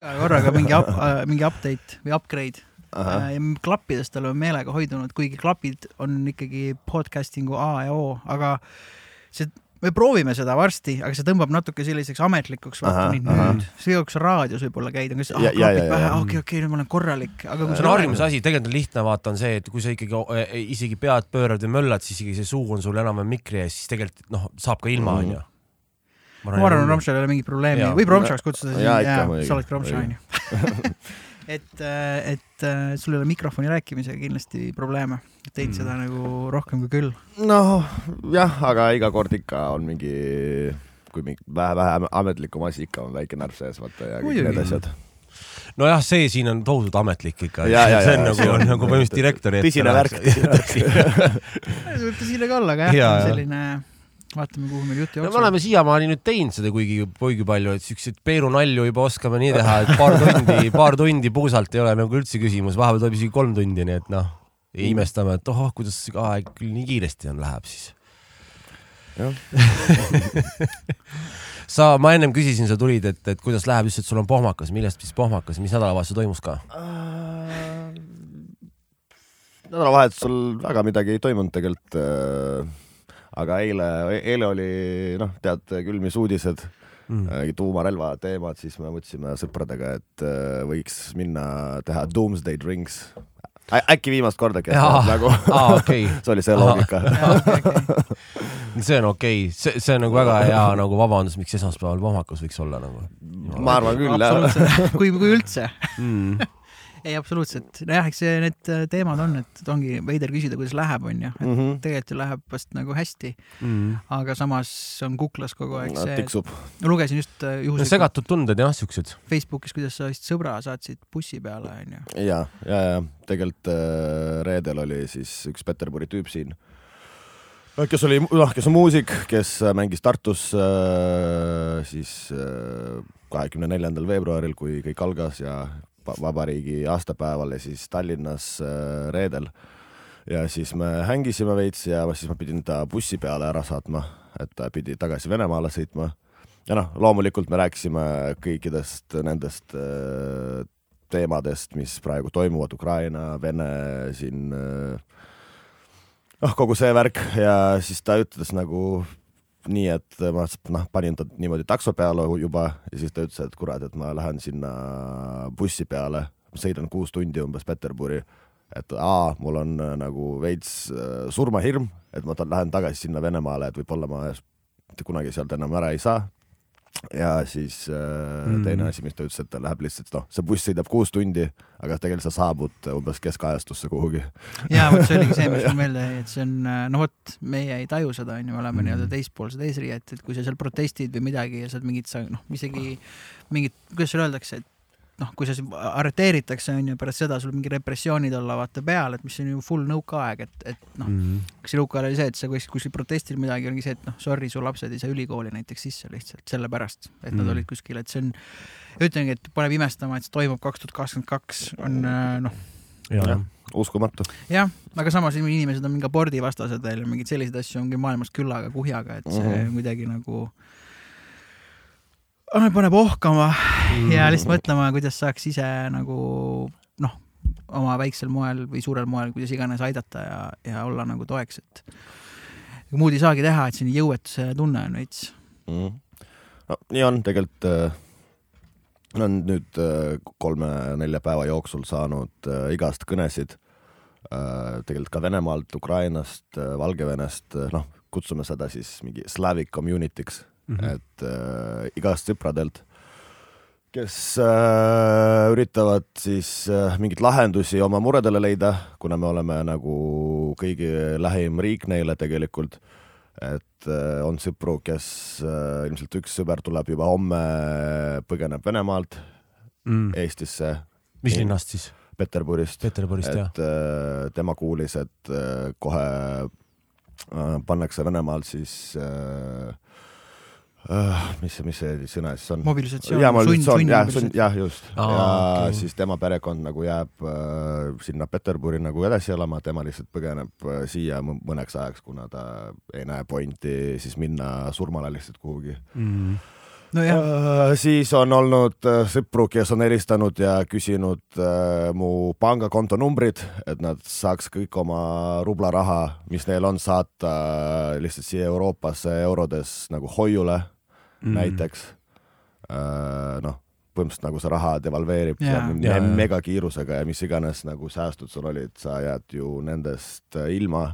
korraga mingi up, äh, mingi update või upgrade. ahah, klappidest oleme meelega hoidunud, kuigi klapid on ikkagi podcasting'u A ja O, aga see, me proovime seda varsti, aga see tõmbab natuke selliseks ametlikuks, vaata nüüd nüüd. see jaoks raadios võib-olla käid, aga siis ah, klapid pähe ja., okei, okei, nüüd ma olen korralik, aga kui see on harjumuse asi, tegelikult on lihtne, vaata, on see, et kui sa ikkagi eh, isegi pead pöörad või möllad, siis isegi see suu on sul enam-vähem mikri ees, siis tegelikult noh, saab ka ilma, Mhm. onju. Ma arvan, Romšal ei ole mingit probleemi võib Romšaks kutsuda, sa oled Romša Muidugi. onju. et, et äh, sul ei ole mikrofoni rääkimisega kindlasti probleeme, teed Mm. seda nagu rohkem kui küll. noh jah, aga iga kord ikka on mingi, kui mingi vähe-vähe ametlikum asi, ikka on väike närv sees, vaata ja kõik need asjad. nojah, see siin on tohutult ametlik ikka. Ja, ja, see ja, on ja, nagu on- nagu põhimõtteliselt direktori tõsine värk, tõsine värk. tõsine ka olla, aga jah, jah. selline, vaatame, kuhu meil jutt no me jookseb. oleme siiamaani nüüd teinud seda kuigi, kuigi palju, et siukseid Peeru nalju juba oskame nii teha, et paar tundi, paar tundi puusalt ei ole nagu üldse küsimus, vahepeal tuleb isegi kolm tundi, nii et noh, imestame, et ohoh, kuidas aeg küll nii kiiresti on, läheb siis. Sa, ma ennem küsisin, sa tulid, et, et kuidas läheb, ütlesid, et sul on pohmakas, millest siis pohmakas, mis nädalavahetusel toimus ka? nädalavahetusel väga midagi ei toimunud tegelikult. Aga eile, eile oli noh, tead, külmis uudised, Mm. tuumarelva teemad, siis me mõtlesime sõpradega, et äh, võiks minna teha Doomsday Drinks. äkki viimast korda, Jaa. nagu, aa, okei, see oli see loogika. see on okei okay., see, see on nagu väga hea nagu vabandus, miks esmaspäeval pohmakas võiks olla nagu ma arvan küll, jah. kui, kui üldse. mm.. ei, absoluutselt. nojah, eks see, need äh, teemad on, et ongi veider küsida, kuidas läheb, onju. et Mhm. tegelikult ju läheb vast nagu hästi, Mm. aga samas on kuklas kogu aeg see, tiksub. lugesin just äh, no juhuslikult segatud tunded jah, siuksed. Facebookis, kuidas sa vist sõbra saatsid bussi peale, onju. ja, ja, ja tegelikult äh, reedel oli siis üks Peterburi tüüp siin, kes oli, noh, kes on muusik, kes mängis Tartus siis kahekümne neljandal veebruaril, kui kõik algas ja vabariigi aastapäeval ja siis Tallinnas äh, reedel. ja siis me hängisime veits ja siis ma pidin ta bussi peale ära saatma, et ta pidi tagasi Venemaale sõitma. ja noh, loomulikult me rääkisime kõikidest nendest äh, teemadest, mis praegu toimuvad, Ukraina, Vene siin, noh, kogu see värk ja siis ta ütles nagu nii, et ma noh, panin ta niimoodi takso peale juba ja siis ta ütles, et kurat, et ma lähen sinna bussi peale, sõidan kuus tundi umbes Peterburi, et aa, mul on äh, nagu veits äh, surmahirm, et ma lähen tagasi sinna Venemaale, et võib-olla ma kunagi sealt enam ära ei saa ja siis äh, Mm. teine asi, mis ta ütles, et ta läheb lihtsalt, noh, see buss sõidab kuus tundi, aga tegelikult sa saabud umbes keskajastusse kuhugi. ja vot see oligi see, mis mul meelde jäi, et see on, no vot, meie ei taju seda, onju, me oleme Mhm. nii-öelda teispoolsed eesriiet, et kui sa seal protestid või midagi ja saad mingit, noh, isegi mingit, kuidas seal öeldakse, et noh, kui sa siin arreteeritakse, onju, pärast seda sul mingi repressioonid olla vaata peal, et mis on ju full nõukaaeg, et, et noh, Mm. kas see nõukaajal oli see, et sa kuskil, kuskil protestil midagi ongi see, et noh, sorry, su lapsed ei saa ülikooli näiteks sisse lihtsalt sellepärast, et nad Mm. olid kuskil, et see on, ütlengi, et paneb imestama, et see toimub kaks tuhat kakskümmend kaks on äh, noh, ja, jah. uskumatu. jah, aga samas inimesed on mingi abordivastased veel ja mingeid selliseid asju ongi maailmas küllaga kuhjaga, et see Mhm. on kuidagi nagu paneb ohkama Mm. ja lihtsalt mõtlema, kuidas saaks ise nagu noh, oma väiksel moel või suurel moel, kuidas iganes aidata ja, ja olla nagu toeks, et muud ei saagi teha, et selline jõuetuse tunne on veits. mm.. no nii on tegelikult äh, on nüüd äh, kolme-nelja päeva jooksul saanud äh, igast kõnesid äh, tegelikult ka Venemaalt, Ukrainast äh,, Valgevenest äh,, noh, kutsume seda siis mingi Slavic community'ks mm. -hmm. et äh, igast sõpradelt, kes äh, üritavad siis äh, mingeid lahendusi oma muredele leida, kuna me oleme nagu kõigi lähim riik neile tegelikult et äh, on sõpru, kes äh, ilmselt üks sõber tuleb juba homme, põgeneb Venemaalt Mm. Eestisse, mis linnast siis? Peterburist, Peterburist jah? et äh, tema kuulis, et äh, kohe pannakse Venemaal siis äh, äh, mis see, mis see sõna siis on? mobilisatsioon, ja sund, mobilisatsioon, jah, jah, just. Ja okei. siis tema perekond nagu jääb äh, sinna Peterburi nagu edasi elama, tema lihtsalt põgeneb äh, siia mõ- mõneks ajaks, kuna ta ei näe pointi siis minna surmale lihtsalt kuhugi. Mm. nojah, Äh, siis on olnud äh, sõpru, kes on helistanud ja küsinud äh, mu pangakonto numbrid, et nad saaks kõik oma rublaraha, mis neil on, saata lihtsalt siia Euroopasse eurodes nagu hoiule mm. näiteks äh,. noh, põhimõtteliselt nagu see raha devalveerib yeah. Jaa, jaa. megakiirusega ja mis iganes nagu säästud sul olid, sa jääd ju nendest ilma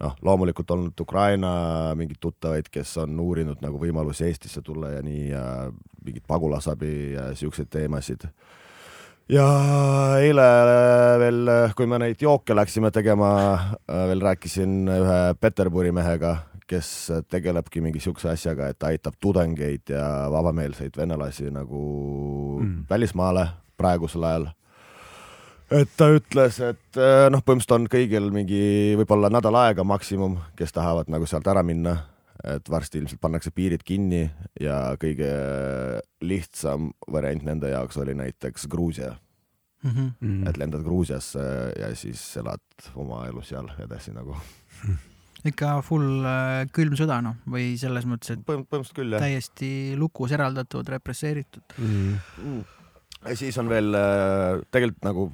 noh, loomulikult olnud Ukraina mingeid tuttavaid, kes on uurinud nagu võimalusi Eestisse tulla ja nii ja mingit pagulasabi ja siukseid teemasid. ja eile veel, kui me neid jooke läksime tegema, veel rääkisin ühe Peterburi mehega, kes tegelebki mingi siukse asjaga, et aitab tudengeid ja vabameelseid venelasi nagu Mm. välismaale praegusel ajal et ta ütles, et eh, noh, põhimõtteliselt on kõigil mingi võib-olla nädal aega maksimum, kes tahavad nagu sealt ära minna, et varsti ilmselt pannakse piirid kinni ja kõige lihtsam variant nende jaoks oli näiteks Gruusia, Mhm. Mm. et lendad Gruusiasse ja siis elad oma elu seal edasi nagu. ikka full äh, külm sõda noh, või selles mõttes, et põhimõtteliselt küll jah. täiesti lukus eraldatud, represseeritud. Mm. Mm. ja siis on veel äh, tegelikult nagu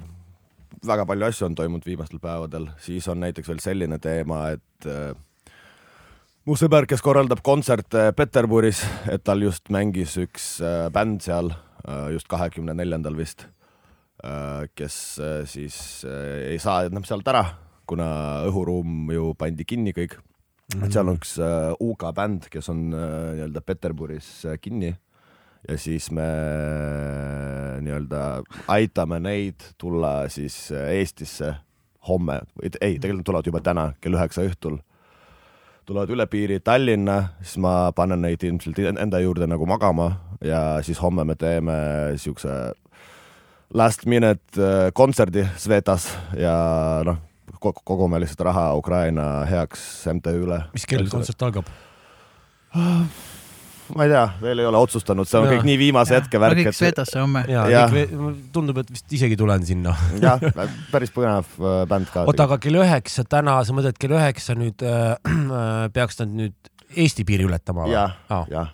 väga palju asju on toimunud viimastel päevadel, siis on näiteks veel selline teema, et äh, mu sõber, kes korraldab kontserte Peterburis, et tal just mängis üks äh, bänd seal äh, just kahekümne neljandal vist äh,, kes äh, siis äh, ei saa enam sealt ära, kuna õhuruum ju pandi kinni kõik. Et seal on üks äh, UK bänd, kes on nii-öelda Peterburis kinni ja siis me nii-öelda aitame neid tulla siis äh, Eestisse homme, ei, tegelikult tulevad juba täna kell üheksa õhtul. tulevad üle piiri Tallinna, siis ma panen neid ilmselt enda juurde nagu magama ja siis homme me teeme siukse last minute äh, kontserdi Svetas ja noh, kogume lihtsalt raha Ukraina heaks MTÜ-le. mis kell kontsert algab? Ma ei tea, veel ei ole otsustanud, see on Jaa. kõik nii viimase hetke värk, kõik et Svetasse homme. ja tundub, et vist isegi tulen sinna. jah, päris põnev äh, bänd ka. oota, aga kell üheksa täna, sa mõtled kell üheksa nüüd äh, peaks nad nüüd Eesti piiri ületama või? jah, jah.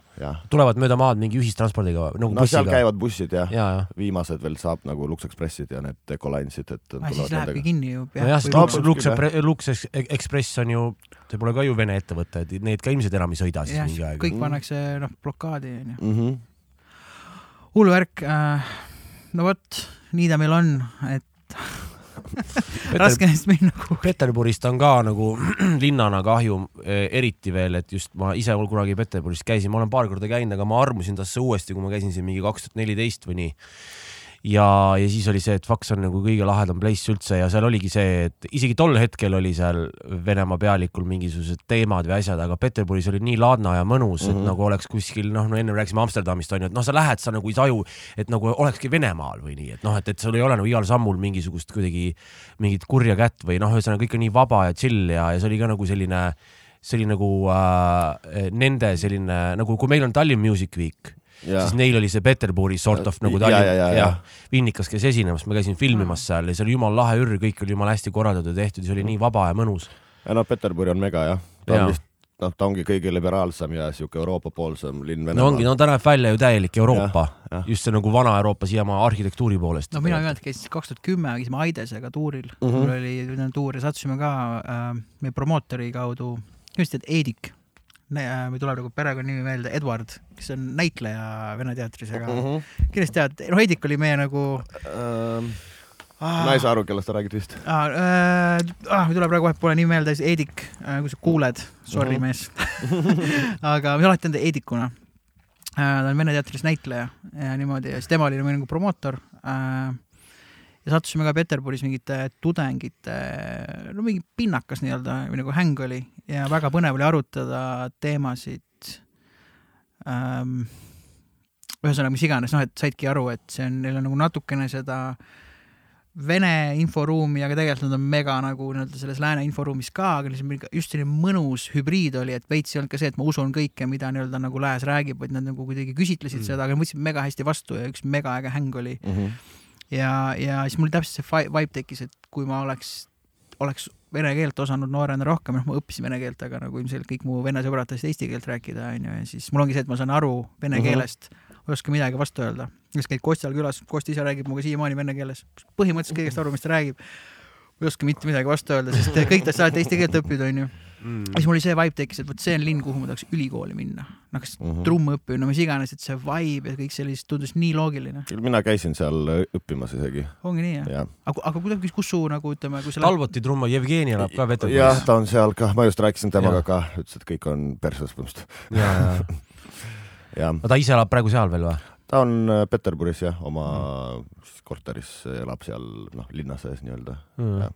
Tulevad mööda maad mingi ühistranspordiga nagu no seal bussiga? käivad bussid jah ja., ja, ja. viimased veel saab nagu Lux Expressid ja need Ecolinesid, et aga siis lähebki kinni ju. nojah, sest No Lux, Lux Lux Ex- Express on ju, see pole ka ju Vene ettevõte, et need ka ilmselt enam ei sõida siis mingi, aeg. kõik pannakse noh blokaadi onju. -hmm. hull värk äh,. no vot, nii ta meil on, et raske neist minna kuhugi. Peterburist on ka nagu linnana kahju, eriti veel, et just ma ise kunagi Peterburis käisin, ma olen paar korda käinud, aga ma armusin tasse uuesti, kui ma käisin siin mingi kaks tuhat neliteist või nii. ja, ja siis oli see, et Faks on nagu kõige lahedam place üldse ja seal oligi see, et isegi tol hetkel oli seal Venemaa pealikul mingisugused teemad või asjad, aga Peterburis oli nii laadna ja mõnus mm, -hmm. Mhm. et nagu oleks kuskil noh, no enne rääkisime Amsterdamist onju, et noh, sa lähed, sa nagu ei taju, et nagu olekski Venemaal või nii, et noh, et, et sul ei ole nagu igal sammul mingisugust kuidagi mingit kurja kätt või noh, ühesõnaga kõik on nii vaba ja chill ja, ja see oli ka nagu selline, see oli nagu äh, nende selline nagu, kui meil on Tallinn Music Week, siis neil oli see Peterburi sort of nagu Ja, Tallinn ja, ja, ja. Vinnikas käis esinemas, ma käisin filmimas seal ja see oli jumala lahe ürg, kõik oli jumala hästi korraldatud ja tehtud ja see oli nii vaba ja mõnus. ja noh, Peterburi on mega jah, ta on vist noh, ta ongi kõige liberaalsem ja siuke Euroopa-poolsem linn no ongi, no ta näeb välja ju täielik Euroopa just see nagu Vana-Euroopa siiamaa arhitektuuri poolest. no mina ka, et käisin kaks tuhat kümme, käisime Aidesega tuuril mm. -hmm. mul oli tuur ja sattusime ka äh, meie promootori kaudu, just tead Eedik, mul tuleb nagu perekonnanimi meelde, Edward, kes on näitleja Vene teatris, aga mm. -hmm. kindlasti tead, noh Heidik oli meie nagu Ähm, ma ei saa aru, kellest sa räägid vist. ah,. Äh, ah, mul tuleb praegu kohe pole nimi meelde, Heidik äh,, kui sa kuuled, sorry Mhm. mees aga olen alati teadnud Heidikuna äh,. ta on Vene teatris näitleja ja niimoodi ja siis tema oli nagu promootor äh,. Ja sattusime ka Peterburis mingite tudengite, no mingi pinnakas nii-öelda või nagu häng oli ja väga põnev oli arutada teemasid ähm,. ühesõnaga, mis iganes, noh, et saidki aru, et see on, neil on nagu natukene seda Vene inforuumi, aga tegelikult nad on mega nagu nii-öelda selles lääne inforuumis ka, aga just selline mõnus hübriid oli, et veits ei olnud ka see, et ma usun kõike, mida nii-öelda nagu lääs räägib, vaid nad nagu kuidagi küsitlesid Mm. seda, aga võtsid mega hästi vastu ja üks mega äge häng oli Mm -hmm. ja, ja siis mul täpselt see vibe tekkis, et kui ma oleks, oleks vene keelt osanud noorena rohkem, noh, ma õppisin vene keelt, aga nagu ilmselgelt kõik mu vene sõbrad tahtsid eesti keelt rääkida, onju, ja siis mul ongi see, et ma saan aru vene Mhm. keelest, ei oska midagi vastu öelda. siis käid Kostjal külas, Kost ise räägib minuga siiamaani vene keeles, põhimõtteliselt kõigest aru, mis ta räägib. ei oska mitte midagi vastu öelda, sest kõik tahtsid alati eesti keelt õppida, onju. Mm. siis mul oli see vibe tekkis, et vot see on linn, kuhu ma tahaks ülikooli minna. noh, kas Mhm. trumme õppima, mis iganes, et see vibe ja kõik see lihtsalt tundus nii loogiline. mina käisin seal õppimas isegi ongi nii, jah? ja, aga, aga kuidagi, kus su nagu ütleme, kui sa Talboti trumma Jevgeni elab ka jah, Peterburis. ta on seal ka, ma just rääkisin temaga Jah. ka, ütles, et kõik on perses põhimõtteliselt. ja, ja, jah, no ta ise elab praegu seal veel või? ta on äh, Peterburis jah, oma siis korteris elab seal noh, linna sees nii-öelda. Jah.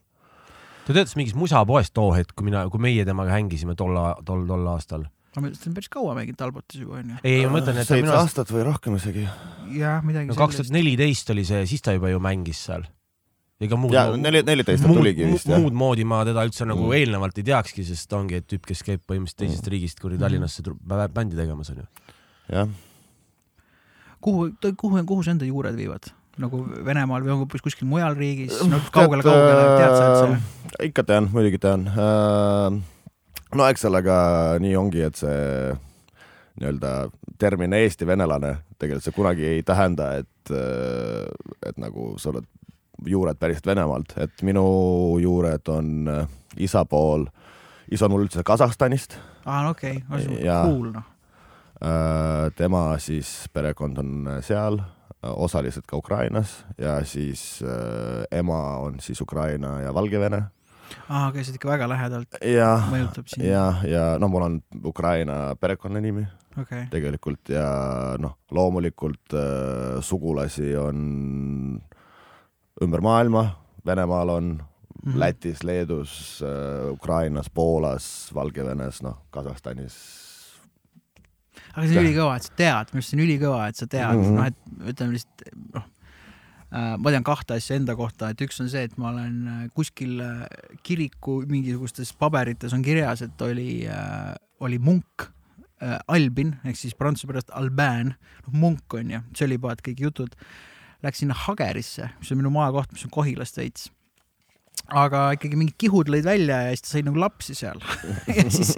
Ta töötas mingis musapoes too hetk, kui mina, kui meie temaga hängisime tol, tol, tol aastal. ma mõtlesin, et on päris kaua mänginud Talbotis juba onju. ei, ei ma mõtlen, et ta seitse minu arust aastat või rohkem isegi. jah, midagi kaks tuhat neliteist oli see, siis ta juba ju mängis seal. ega muud ja neli, neliteist ta tuligi vist jah. muud moodi ma teda üldse nagu Mm. eelnevalt ei teakski, sest ta ongi et tüüp, kes käib põhimõtteliselt teisest riigist kuradi Mm. Tallinnasse bändi tegemas onju. jah, kuhu, kuhu, kuhu su enda juured viivad? Nagu Venemaal või hoopis kuskil mujal riigis, no kaugele-kaugele, tead sa, see? äh, ikka tean, muidugi tean. no eks sellega nii ongi, et see nii-öelda termin Eesti venelane tegelikult see kunagi ei tähenda, et, et nagu sa oled juured päriselt Venemaalt, et minu juured on äh, isa pool, isa on mul üldse Kasahstanist, aa, okei cool noh. Äh, tema siis perekond on seal, osaliselt ka Ukrainas ja siis äh, ema on siis Ukraina ja Valgevene aa, käisid ikka väga lähedalt, ja, mõjutab sind. ja, ja no mul on Ukraina perekonnanimi okei, tegelikult ja noh, loomulikult äh, sugulasi on ümber maailma, Venemaal on mm. -hmm. Lätis, Leedus äh,, Ukrainas, Poolas, Valgevenes, noh, Kasahstanis. Aga see on ülikõva, et sa tead, minu arust see on ülikõva, et sa tead mm. -hmm. noh, et ütleme lihtsalt noh, ma tean kahte asja enda kohta, et üks on see, et ma olen äh, kuskil äh, kiriku mingisugustes paberites on kirjas, et oli, oli munk äh, Albin ehk siis prantsuse pärast Alban, noh munk on ju, tšölipaat, kõik jutud. Läks sinna Hagerisse, mis on minu maakoht, mis on Kohilast veits aga ikkagi mingid kihud lõid välja ja siis ta sai nagu lapsi seal. Ja siis,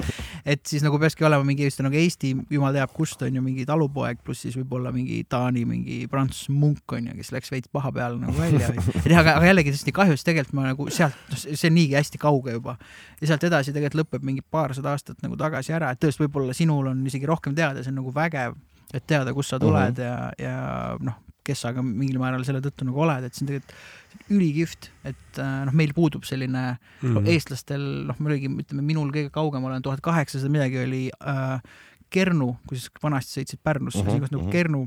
et siis nagu peakski olema mingi just nagu Eesti, jumal teab kust on ju mingi talupoeg, pluss siis võib-olla mingi Taani mingi Prantsuse munk on ju, kes läks veits paha peale nagu välja. Aga, aga jällegi tõesti kahju, sest tegelikult ma nagu sealt, see on niigi hästi kauge juba. Ja sealt edasi tegelikult lõpeb mingi paarsada aastat nagu tagasi ära, et tõesti võib-olla sinul on isegi rohkem teada, see on nagu vägev, et teada, kust sa tuled mm -hmm. ja, ja noh, kes sa ka mingil määral selle tõttu nagu oled, et see on tegelikult ülikihvt, et äh, noh, meil puudub selline Mhm. no, eestlastel, noh, muidugi ütleme, minul kõige kaugem olen tuhat kaheksasada midagi oli äh, Kernu, kui siis vanasti sõitsid Pärnusse Mhm, -huh, siis nagu mhm. Kernu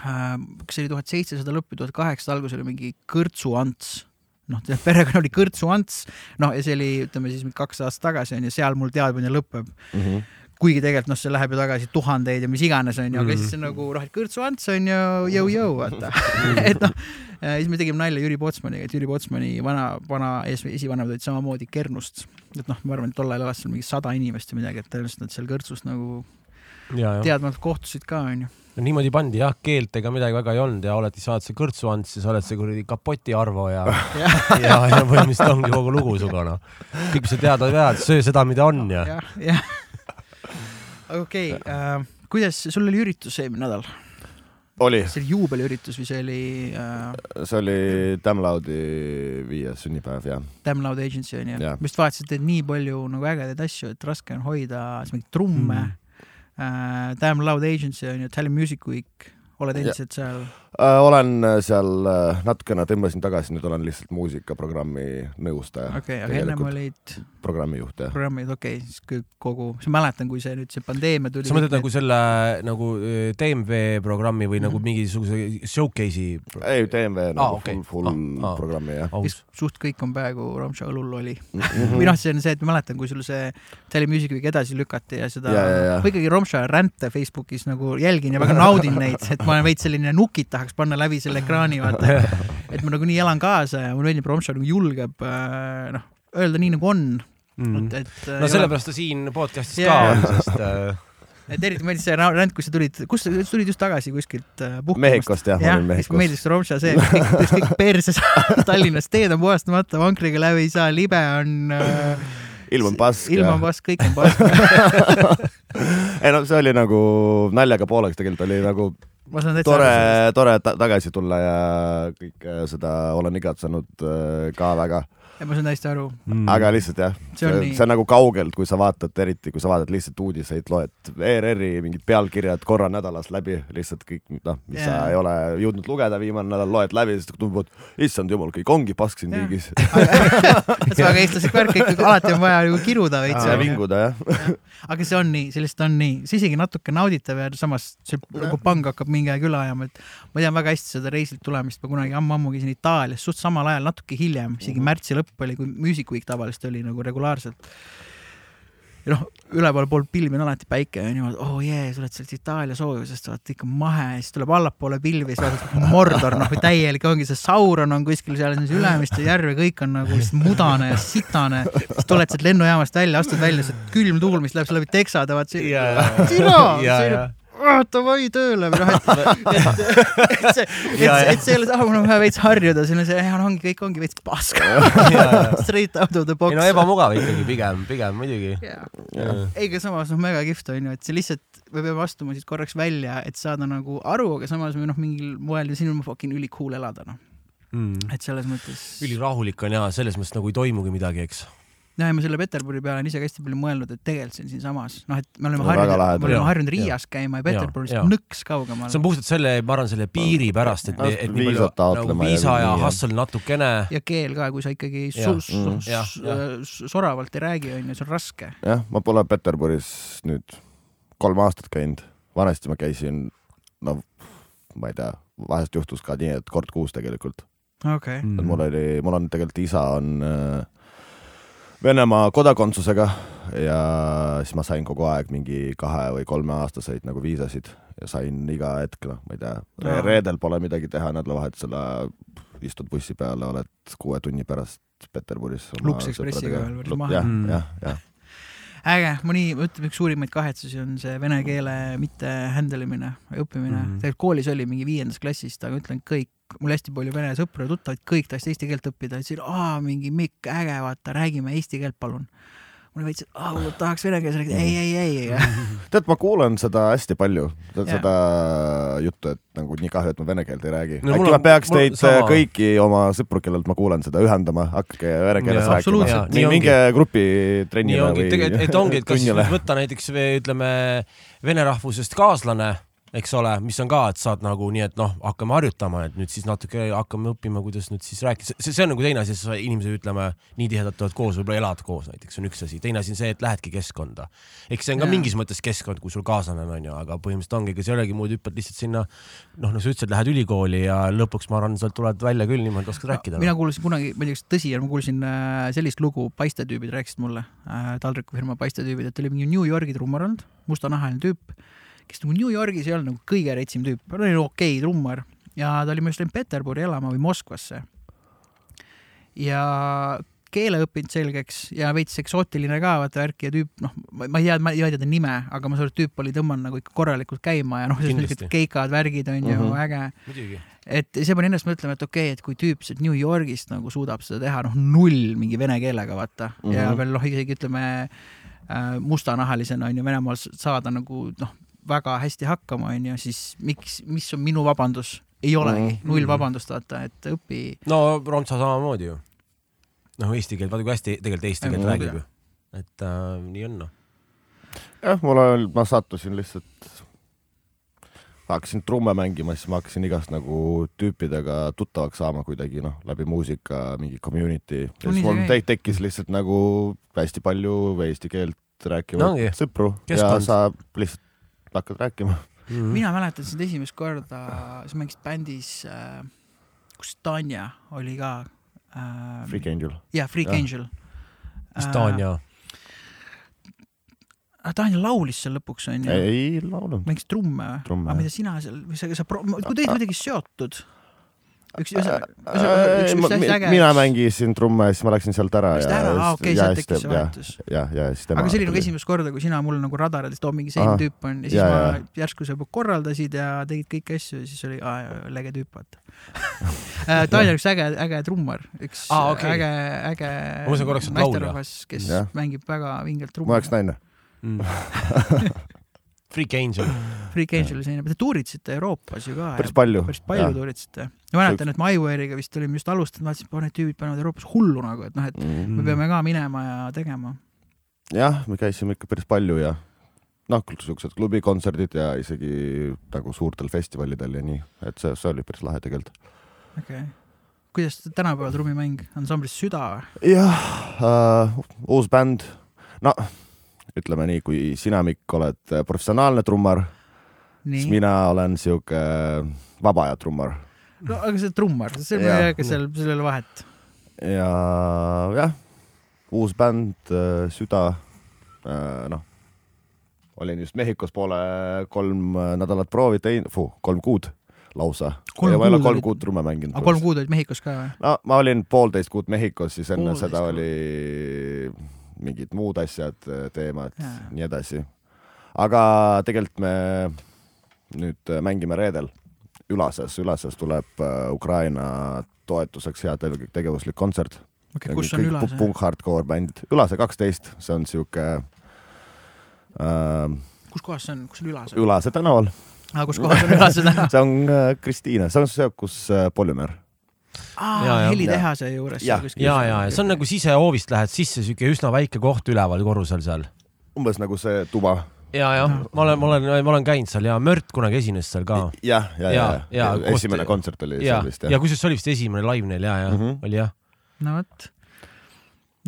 äh,, kas see oli tuhat seitsesada lõppu, tuhat kaheksasada algus oli mingi Kõrtsu Ants noh, perekond oli Kõrtsu Ants, noh ja see oli, ütleme siis kaks aastat tagasi on ju, seal mul teadmine lõpeb. Mm -hmm. Kuigi tegelikult noh, see läheb ju tagasi tuhandeid ja mis iganes on ju, aga Mhm. siis on nagu noh, et Kõrtsu Ants on ju jõu-jõu, vaata. et noh, siis me tegime nalja Jüri Potsmaniga, et Jüri Potsmani vana, vana ees, esivanemad olid samamoodi Kernust. et noh, ma arvan, et tol ajal elas seal mingi sada inimest või midagi, et tõenäoliselt nad seal Kõrtsus nagu ja, ja. teadmatult kohtusid ka, onju. niimoodi pandi jah, keelt ega midagi väga ei olnud ja oled, sa oled see kõrtsu ants ja sa oled see kuradi kapoti Arvo ja ja, ja põhimõtteliselt ongi kogu lugu sinuga noh. kõik, mis sa teada pead, söö seda, mida on ja. jah. Okei okay, äh,, kuidas, sul oli üritus eelmine nädal, oli, see oli juubeliüritus või see oli äh, see oli Damlaudi viies sünnipäev ja Damn Loud Agency onju Jah., ma just vaatasin, et teed nii palju nagu ägedaid asju, et raske on hoida siis mingeid trumme Mm. Uh, Damn Loud Agency on ju, Tallinn Music Week, oled Ja. endiselt seal? Äh, olen seal äh, natukene tõmbasin tagasi, nüüd olen lihtsalt muusikaprogrammi nõustaja okei okay,, aga ennem olid programmijuht jah. programmid, okei okay,, siis kõik kogu, ma mäletan, kui see nüüd see pandeemia tuli. sa mõtled nagu selle nagu äh, DMV programmi või nagu Mhm. mingisuguse showcase'i? ei, DMV nagu Aa, okei. full, full aa. programmi jah. aus. suht kõik on peaaegu Romša õlul oli mm. -hmm. Või noh, see on see, et ma mäletan, kui sul see Tallinn Music Week edasi lükati ja seda ma ikkagi Romša ränte Facebookis nagu jälgin ja väga naudin neid, et ma olen veits selline nukid tahaks panna läbi selle ekraani, vaata. et ma nagunii elan kaasa ja mulle meeldib, Romša nagu julgeb äh, noh, öelda nii nagu on, Mm. et, et no sellepärast ta siin podcast'is ka Jaa. on, sest äh, et eriti meeldis see rand, kus sa tulid, kus sa tulid just tagasi kuskilt äh, puhkamast. Mehhikost jah, ma olin siis Mehhikos. meeldis see Romša see, kus kõik perses Tallinnas, teed on puhastamata, vankriga läbi ei saa, libe on äh,, ilm on pask. ilm on pask, kõik on pask. ei no see oli nagu naljaga pooleks, tegelikult oli nagu ma saan täitsa tore tore ta tagasi tulla ja kõike seda olen igatsenud äh, ka väga, ma saan täiesti aru. mm. aga lihtsalt jah, see on see, see on nagu kaugelt, kui sa vaatad, eriti kui sa vaatad lihtsalt uudiseid, loed ERR-i mingid pealkirjad korra nädalas läbi, lihtsalt kõik noh, mis yeah. Sa ei ole jõudnud lugeda viimane nädal, loed läbi, siis tundub, et issand jumal, kõik ongi pask siin Jah. riigis. see on väga eestlaslik värk, ikkagi alati on vaja nagu kiruda veits ja. vinguda jah. aga see on nii, lihtsalt on nii, see isegi natuke nauditav ja samas see nagu pang hakkab mingi aeg üle ajama, et ma tean väga hästi seda reisilt tulemist, ma kunagi ammu-ammu käisin Itaalias suht samal ajal, natuke hiljem, isegi märtsi lõpp oli, kui Music Week tavaliselt oli nagu regulaarselt. ja noh, ülevalpool pilvi on alati päike ja niimoodi, oo oh jee yeah,, sa oled sealt Itaalia soojusest, vaata ikka mahe, siis tuleb allapoole pilvi, siis vaatad Mordor, noh täielik ongi see Sauron on kuskil seal Ülemiste järve, kõik on nagu mudane ja sitane, siis tuled sealt lennujaamast välja, astud välja, see külm tuul, mis läheb sul läbi teksade, vaat see ja, Ja, ja, "Ah, davai tööle või noh, et, et, et see, et Ja, ja. et ole see, mul on vaja veits harjuda, siin on see, no ongi, kõik ongi veits paska. Straight out of the box ei no. ebamugav ikkagi pigem, pigem muidugi. ei, aga samas noh, mega kihvt on ju, et see lihtsalt, me peame astuma siit korraks välja, et saada nagu aru, aga samas me noh, mingil moel siin on fucking ülikool elada noh, Mm. et selles mõttes. ülirahulik on ja selles mõttes nagu ei toimugi midagi, eks. jah, ja ma selle Peterburi peale olen ise ka hästi palju mõelnud, et tegelikult see on siinsamas, noh, et me oleme harjunud, me oleme harjunud. Riias käima ja Peterburis jaa. nõks kaugemal see on puhtalt selle, ma arvan, selle piiri pärast, et, et nii palju nagu viisa ja hustle natukene. ja keel ka, kui sa ikkagi mm, soravalt ei räägi, onju, see on raske. jah, ma pole Peterburis nüüd kolm aastat käinud, vanasti ma käisin, no ma ei tea, vahest juhtus ka nii, et kord kuus tegelikult okei okay.. et mul oli, mul on tegelikult isa on äh, Venemaa kodakondsusega ja siis ma sain kogu aeg mingi kahe või kolmeaastaseid nagu viisasid ja sain iga hetk, noh, ma ei tea re reedel pole midagi teha, nädalavahetusel istud bussi peale, oled kuue tunni pärast Peterburis. Lux Expressiga veel päris maha. jah Mm., jah, jah. äge, ma nii, ma ütlen, üks suurimaid kahetsusi on see vene keele mitte handle imine või õppimine mm. Mhm.. tegelikult koolis oli mingi viiendas klassis, aga ütlen kõik, mul hästi palju vene sõpru ja tuttavaid, kõik tahtsid eesti keelt õppida, ütlesid, aa, mingi Mikk, äge, vaata, räägime eesti keelt, palun. mul veits, et aa, ma tahaks vene keeles rääkida, ei, ei, ei, ei. tead, ma kuulen seda hästi palju, seda juttu, et nagu nii kahju, et ma vene keelt ei räägi No mul äkki on- ma peaks mul teid sama. sama. kõiki oma sõpru, kellelt ma kuulen seda, ühendama, hakake vene keeles rääkima minge grupi trennile või et ongi, et kas võtta näiteks või ütleme vene rahvusest kaaslane, eks ole, mis on ka, et saad nagu nii, et noh, hakkame harjutama, et nüüd siis natuke hakkame õppima, kuidas nüüd siis rääkida, see, see on nagu teine asi, sa inimesed ütleme nii tihedalt oled koos, võib-olla elad koos näiteks on üks asi, teine asi on see, et lähedki keskkonda. eks see on ka Jaa. mingis mõttes keskkond, kui sul kaaslane on, onju, aga põhimõtteliselt ongi, ega see ei olegi muud, hüppad lihtsalt sinna, noh, nagu sa ütlesid, lähed ülikooli ja lõpuks ma arvan, sealt tuled välja küll niimoodi, oskad rääkida. mina kuulsin kunagi, ma ei tea, kas tõsi on, ma kuulsin äh, sellist lugu, paistetüübid rääkisid mulle äh,, taldrikufirma paistetüübid, et oli mingi New Yorgi trummar olnud, mustanahaline tüüp, kes nagu New Yorgis ei olnud nagu kõige retsim tüüp, ta oli okei okay, trummar ja ta oli minu arust läinud Peterburi elama või Moskvasse. ja keele õppinud selgeks ja veits eksootiline ka, vaata värk ja tüüp, noh, ma ei tea, ma ei tea ta nime, aga ma saan aru, et tüüp oli tõmmanud nagu ikka korralikult käima ja noh, sellised keikad, värgid on ju Mhm. mm -hmm. äge et see pani ennast mõtlema, et okei okay,, et kui tüüp sealt New Yorgist nagu suudab seda teha, noh null mingi vene keelega vaata mm -hmm. ja Mhm. veel noh, isegi ütleme äh, mustanahalisena on ju Venemaal saada nagu noh, väga hästi hakkama on ju, siis miks, mis on minu vabandus, ei olegi mm, null vabandust vaata, et õpi. no Romtsa samamoodi ju. noh, eesti keelt, vaata kui hästi tegelikult eesti keelt räägib ju. et äh, nii on noh. jah, mul on, ma sattusin lihtsalt, hakkasin trumme mängima, siis ma hakkasin igast nagu tüüpidega tuttavaks saama kuidagi noh, läbi muusika mingi community. ja No nii siis mul te tekkis lihtsalt nagu hästi palju eesti keelt rääkivaid No sõpru ja sa lihtsalt hakkad rääkima. Mhm. mina mäletan sind esimest korda, sa mängisid bändis äh,, kus Tanja oli ka äh,. Freak Angel. jah, Freak Jah. Angel. mis Tanja? äh,. Tanja laulis seal lõpuks onju. ei laulnud. mängis trumme või? Aga mida sina seal, või sa, sa, kui te olite midagi seotud? üks, ühesõnaga, üks, üks hästi äge. mina mängisin trumme ja siis ma läksin sealt ära. Läksid ära, aa okei, sealt tekkis see vahetus. ja, ja siis tema. aga see oli nagu esimest korda, kui sina mul nagu radaridest oo mingi selline tüüp on ja siis Ja, ma järsku sa korraldasid ja tegid kõiki asju ja siis oli aa, lege tüüp vaata. Daniel on üks äge, äge trummar, üks ah, okay. äge, äge Ma mõtlesin korraks, et laulja. naisterahvas, kes Jah. ja. mängib väga vingelt mu jaoks trummi. naine. mm. Freak Angel. Freak Angel selline, te tuuritsite Euroopas ju ka. päris palju. päris palju tuuritsite. ma mäletan, et me Iware'iga vist olime just alustanud, vaatasin, et need tüübid panevad Euroopas hullu nagu, et noh, et Mm. me peame ka minema ja tegema. jah, me käisime ikka päris palju ja noh, siuksed klubikontserdid ja isegi nagu suurtel festivalidel ja nii, et see, see oli päris lahe tegelikult. okei okay.. kuidas tänapäeval trummimäng, ansamblis Süda või? jah äh,, uus bänd, no ütleme nii, kui sina, Mikk, oled äh, professionaalne trummar, siis mina olen sihuke vaba aja trummar no aga see trummar, see Jaa. ei jäägi seal, sellel vahet. ja jah, uus bänd, süda, noh, olin just Mehhikos poole kolm nädalat proovi teinud, kolm kuud lausa. Ma ei ole kolm kuud trumme mänginud. aga kolm kuud olid Mehhikos ka või? no ma olin poolteist kuud Mehhikos, siis enne Poolteist seda kuud. Mingid muud asjad, teemad Jaa. nii edasi. aga tegelikult me nüüd äh, mängime reedel Ülases, Ülases tuleb äh, Ukraina toetuseks heategev- tegevuslik kontsert. okei, kus on Ülase? punk-hardcore bänd, Ülase kaksteist, see on sihuke äh, kus kohas see on, kus on Ülase? Ülase tänaval, kus kohas on Ülase tänav? see on äh, Kristiine, see on see, kus äh, Polümer. Aa, helitehase juures. Jah. ja, ja, ja see on nagu sisehoovist lähed sisse, siuke üsna väike koht üleval korrusel seal. umbes nagu see tuba. ja, ja ma olen, ma olen, ma olen käinud seal ja Mört kunagi esines seal ka. jah, ja, ja, Jaa, ja, jaa, ja, koos- esimene kontsert oli ja seal vist, ja jah. kusjuures see oli vist esimene live neil ja, ja mm. -hmm. oli jah. no vot.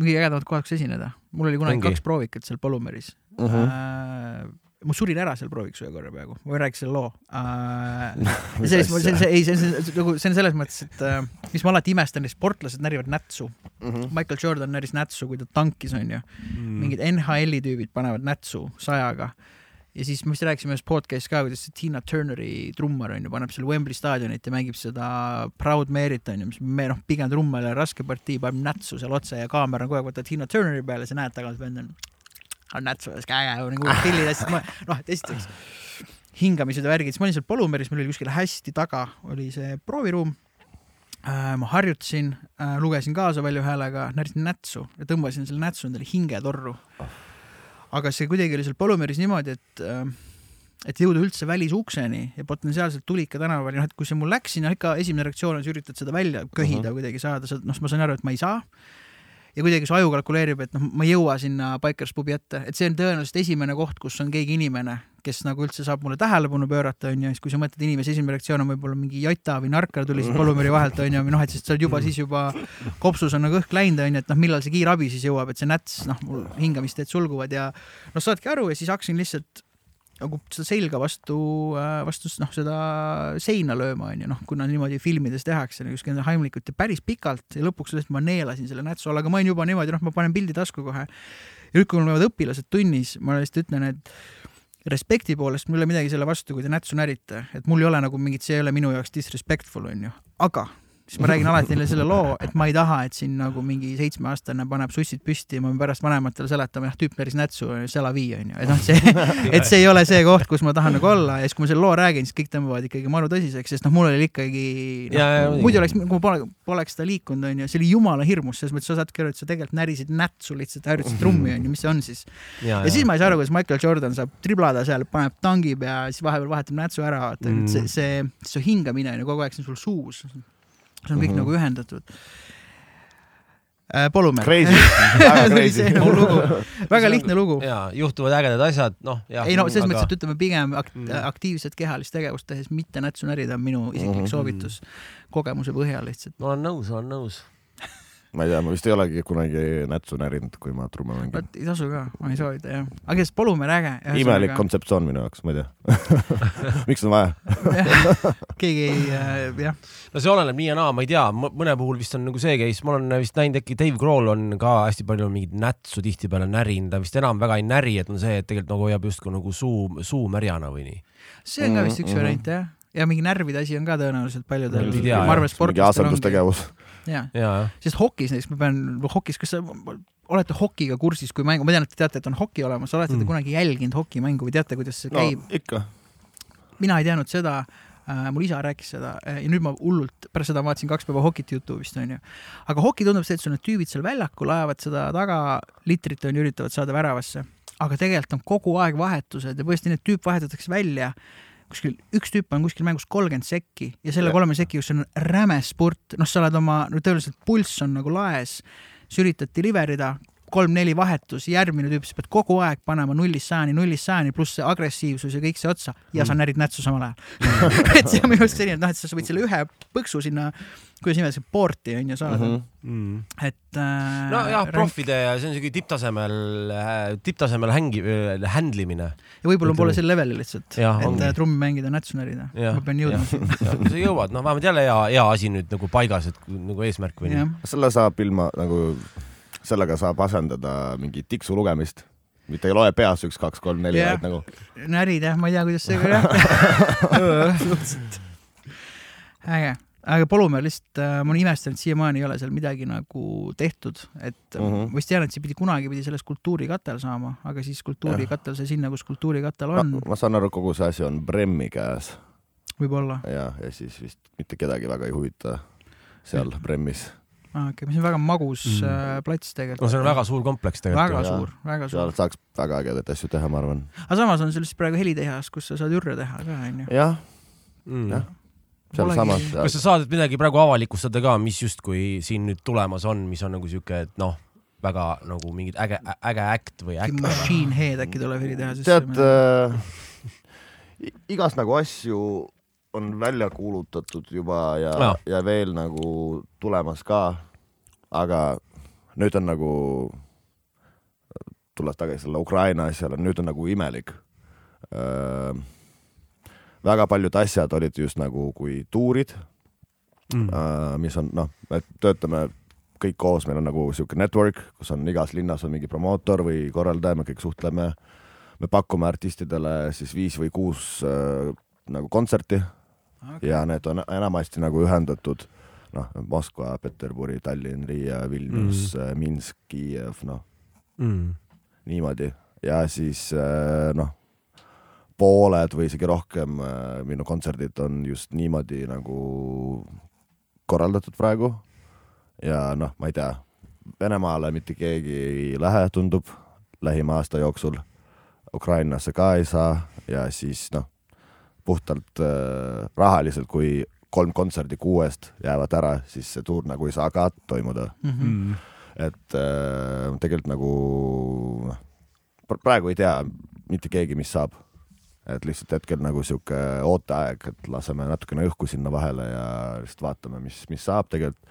kõige ägedamad kohad, kus esineda. mul oli kunagi Ongi. kaks proovikat seal Polumeris mm. -hmm. Ma surin ära seal prooviks ühe korra peaaegu, ma selle loo uh,. see see on see, ei, see on nagu, see on selles mõttes, et uh, mis ma alati imestan, sportlased närivad nätsu. Mhm. Michael Jordan näris nätsu, kui ta tankis, onju. Mm. mingid NHL-i tüübid panevad nätsu sajaga ja siis me vist rääkisime ühes podcast'is ka, kuidas see Tina Turneri trummar onju, paneb seal Wembley staadionit ja mängib seda Proud Mary't onju, mis me noh, pigem trummale raske partii, paneb nätsu seal otse ja kaamera on kogu aeg vaata Tina Turneri peale, sa näed tagant vend on, on nätsu, siuke äge nagu pillid asjad, ma noh, esiteks hingamised ja värgid, siis ma olin seal Polumeris, meil oli kuskil hästi taga oli see prooviruum äh,. ma harjutasin äh,, lugesin kaasa valju häälega, närisin nätsu ja tõmbasin selle nätsu endale hingetorru aga see kuidagi oli seal Polumeris niimoodi, et äh, et jõuda üldse välisukseni ja potentsiaalselt Tulika tänavani, noh et kui see mul läks sinna ikka esimene reaktsioon on, sa üritad seda välja köhida uh -huh. kuidagi saada, sa noh, ma sain aru, et ma ei saa. Ja kuidagi su aju kalkuleerib, et noh, ma ei jõua sinna Bikers pubi ette, et see on tõenäoliselt esimene koht, kus on keegi inimene, kes nagu üldse saab mulle tähelepanu pöörata, onju, siis kui sa mõtled inimese esimene reaktsioon on võib-olla mingi jota või narkar tuli siit Polumeri vahelt, onju, või noh, et siis sa oled juba siis juba kopsus on nagu õhk läinud, onju, et noh, millal see kiirabi siis jõuab, et see näts, noh, mul hingamisteed sulguvad ja noh, saadki aru ja siis hakkasin lihtsalt nagu seda selga vastu, vastu noh, seda seina lööma, onju, noh, kuna niimoodi filmides tehakse, nagu siuke heimlikult ja päris pikalt ja lõpuks lihtsalt ma neelasin selle nätsu alla, aga ma olin juba niimoodi, noh, ma panen pildi tasku kohe. ja nüüd, kui mul olevad õpilased tunnis, ma lihtsalt ütlen, et respekti poolest mul ei ole midagi selle vastu, kui te nätsu närite, et mul ei ole nagu mingit, see ei ole minu jaoks disrespectful, onju, aga siis ma räägin alati neile selle loo, et ma ei taha, et siin nagu mingi seitsmeaastane paneb sussid püsti ja ma pean pärast vanematele seletama, jah, tüüp näris nätsu, c'est la vie onju, et noh, see, et see ei ole see koht, kus ma tahan nagu olla ja siis, kui ma selle loo räägin, siis kõik tõmbavad ikkagi maru tõsiseks, sest noh, mul oli ikkagi no,, muidu oleks, kui ma pole, poleks seda liikunud onju, see oli jumala hirmus, selles mõttes sa saadki aru, et sa tegelikult närisid nätsu lihtsalt, harjutasid trummi onju, mis see on siis. ja, ja siis ma ei saa aru, kuidas Michael Jordan saab triblada seal, paneb tangib ja siis vahepeal vahetab nätsu ära, vaata mm., see, see, see hingamine on ju kogu aeg, see on sul suus. See on kõik mm. -hmm. nagu ühendatud äh,. Polumäe. Crazy, väga crazy see nagu lugu, väga lihtne lugu. ja juhtuvad ägedad asjad, noh, ei no selles mõttes, et ütleme pigem akt, Mm. aktiivset kehalist tegevust tehes mitte nätsu närida on minu isiklik Mhm. soovitus kogemuse põhjal lihtsalt. ma olen nõus, olen nõus. Ma ei tea, ma vist ei olegi kunagi nätsu närinud, kui ma trumme mängin. vot ei tasu ka, ma ei soovita jah, aga kes Polumäe äge. imelik kontseptsioon minu jaoks, ma ei tea. miks on vaja? keegi ei äh,, jah, no see oleneb nii ja naa, ma ei tea, mõne puhul vist on nagu see case, ma olen vist näinud äkki Dave Grohl on ka hästi palju mingit nätsu tihtipeale närinud, ta vist enam väga ei näri, et on see, et tegelikult nagu hoiab justkui nagu suu, suu märjana või nii. see on ka vist üks Mhm, mhm. variant jah ja mingi närvide asi on ka tõenäoliselt paljudel ma arvan, sportlastel ongi asendustegevus. ja, jah. sest hokis näiteks ma pean, hokis, kas sa olete hokiga kursis, kui mängu, ma tean, et te teate, et on hoki olemas, olete te Mm. kunagi jälginud hokimängu või teate, kuidas see no käib? ikka. mina ei teadnud seda äh,, mul isa rääkis seda äh, ja nüüd ma hullult, pärast seda ma vaatasin kaks päeva hokit Youtube'ist onju. aga hoki tundub see, et sul need tüübid seal väljakul ajavad seda taga litrit onju, üritavad saada väravasse. aga tegelikult on kogu aeg vahetused ja põhimõtteliselt need tüüp vahetatakse välja kuskil, üks tüüp on kuskil mängus kolmkümmend sekki ja selle kolme sekki, kus on räme spurt, noh, sa oled oma, no tõenäoliselt pulss on nagu laes, sa üritad deliver ida, kolm-neli vahetus, järgmine tüüp, sa pead kogu aeg panema nullist sajani, nullist sajani, pluss see agressiivsus ja kõik see otsa ja sa närid nätsu samal ajal. et see on minu arust selline, et noh, et sa võid selle ühe põksu sinna, kuidas nimetatakse, porti on ju saada mm. Mhm. -hmm. et äh,. nojah, profide ja see on siuke tipptasemel, tipptasemel hängi-, handle imine. ja võib-olla pole sel levelil lihtsalt, et äh, trummi mängida, nätsu närida. ma pean jõudma sinna. sa jõuad, noh, vähemalt jälle hea, hea asi nüüd nagu paigas, et nagu eesmärk või nii selle saab ilma nagu, sellega saab asendada mingit tiksu lugemist. mitte ei loe peas üks, kaks, kolm, neli, vaid nagu närid jah, ma ei tea, kuidas see suhteliselt äge, aga Polumäel lihtsalt äh, ma olen imestanud, siiamaani ei ole seal midagi nagu tehtud, et mm Mhm. -hmm. ma vist tean, et see pidi kunagi pidi sellest kultuurikatel saama, aga siis kultuurikatel sai sinna, kus kultuurikatel on no,, ma saan aru, kogu see asi on Bremmi käes võib-olla. ja, ja siis vist mitte kedagi väga ei huvita seal Bremmis. Okei okay,, mis on väga magus Mm. plats tegelikult. no see on väga suur kompleks tegelikult. väga suur, väga seal suur. saaks väga ägedaid asju teha, ma arvan. aga samas on sul siis praegu helitehas, kus sa saad ürre teha ka, onju. jah, Mm. jah. sealsamas. kas sa saad midagi praegu avalikustada ka, mis justkui siin nüüd tulemas on, mis on nagu siuke, et noh, väga nagu mingid äge, äge äkt või äkt. Machine Head äkki tuleb helitehasesse. tead äh,, igast nagu asju on välja kuulutatud juba ja Jaa., ja veel nagu tulemas ka. aga nüüd on nagu, tulles tagasi selle Ukraina asjale, nüüd on nagu imelik äh,. väga paljud asjad olid just nagu kui tuurid Mm. äh,, mis on noh, me töötame kõik koos, meil on nagu sihuke network, kus on igas linnas on mingi promootor või korraldaja, me kõik suhtleme. me pakume artistidele siis viis või kuus äh, nagu kontserti okay. ja need on enamasti nagu ühendatud noh, Moskva, Peterburi, Tallinn, Riia, Vilnius mm., Minsk, Kiiev, noh Mm. niimoodi ja siis äh, noh, pooled või isegi rohkem äh, minu kontserdid on just niimoodi nagu korraldatud praegu. ja noh, ma ei tea, Venemaale mitte keegi ei lähe, tundub lähima aasta jooksul. Ukrainasse ka ei saa ja siis noh, puhtalt äh, rahaliselt, kui kolm kontserdi kuuest jäävad ära, siis see tuur nagu ei saa ka toimuda mm. -hmm. Mm. et äh, tegelikult nagu noh, praegu ei tea mitte keegi, mis saab. et lihtsalt hetkel nagu sihuke ooteaeg, et laseme natukene õhku sinna vahele ja lihtsalt vaatame, mis, mis saab tegelikult.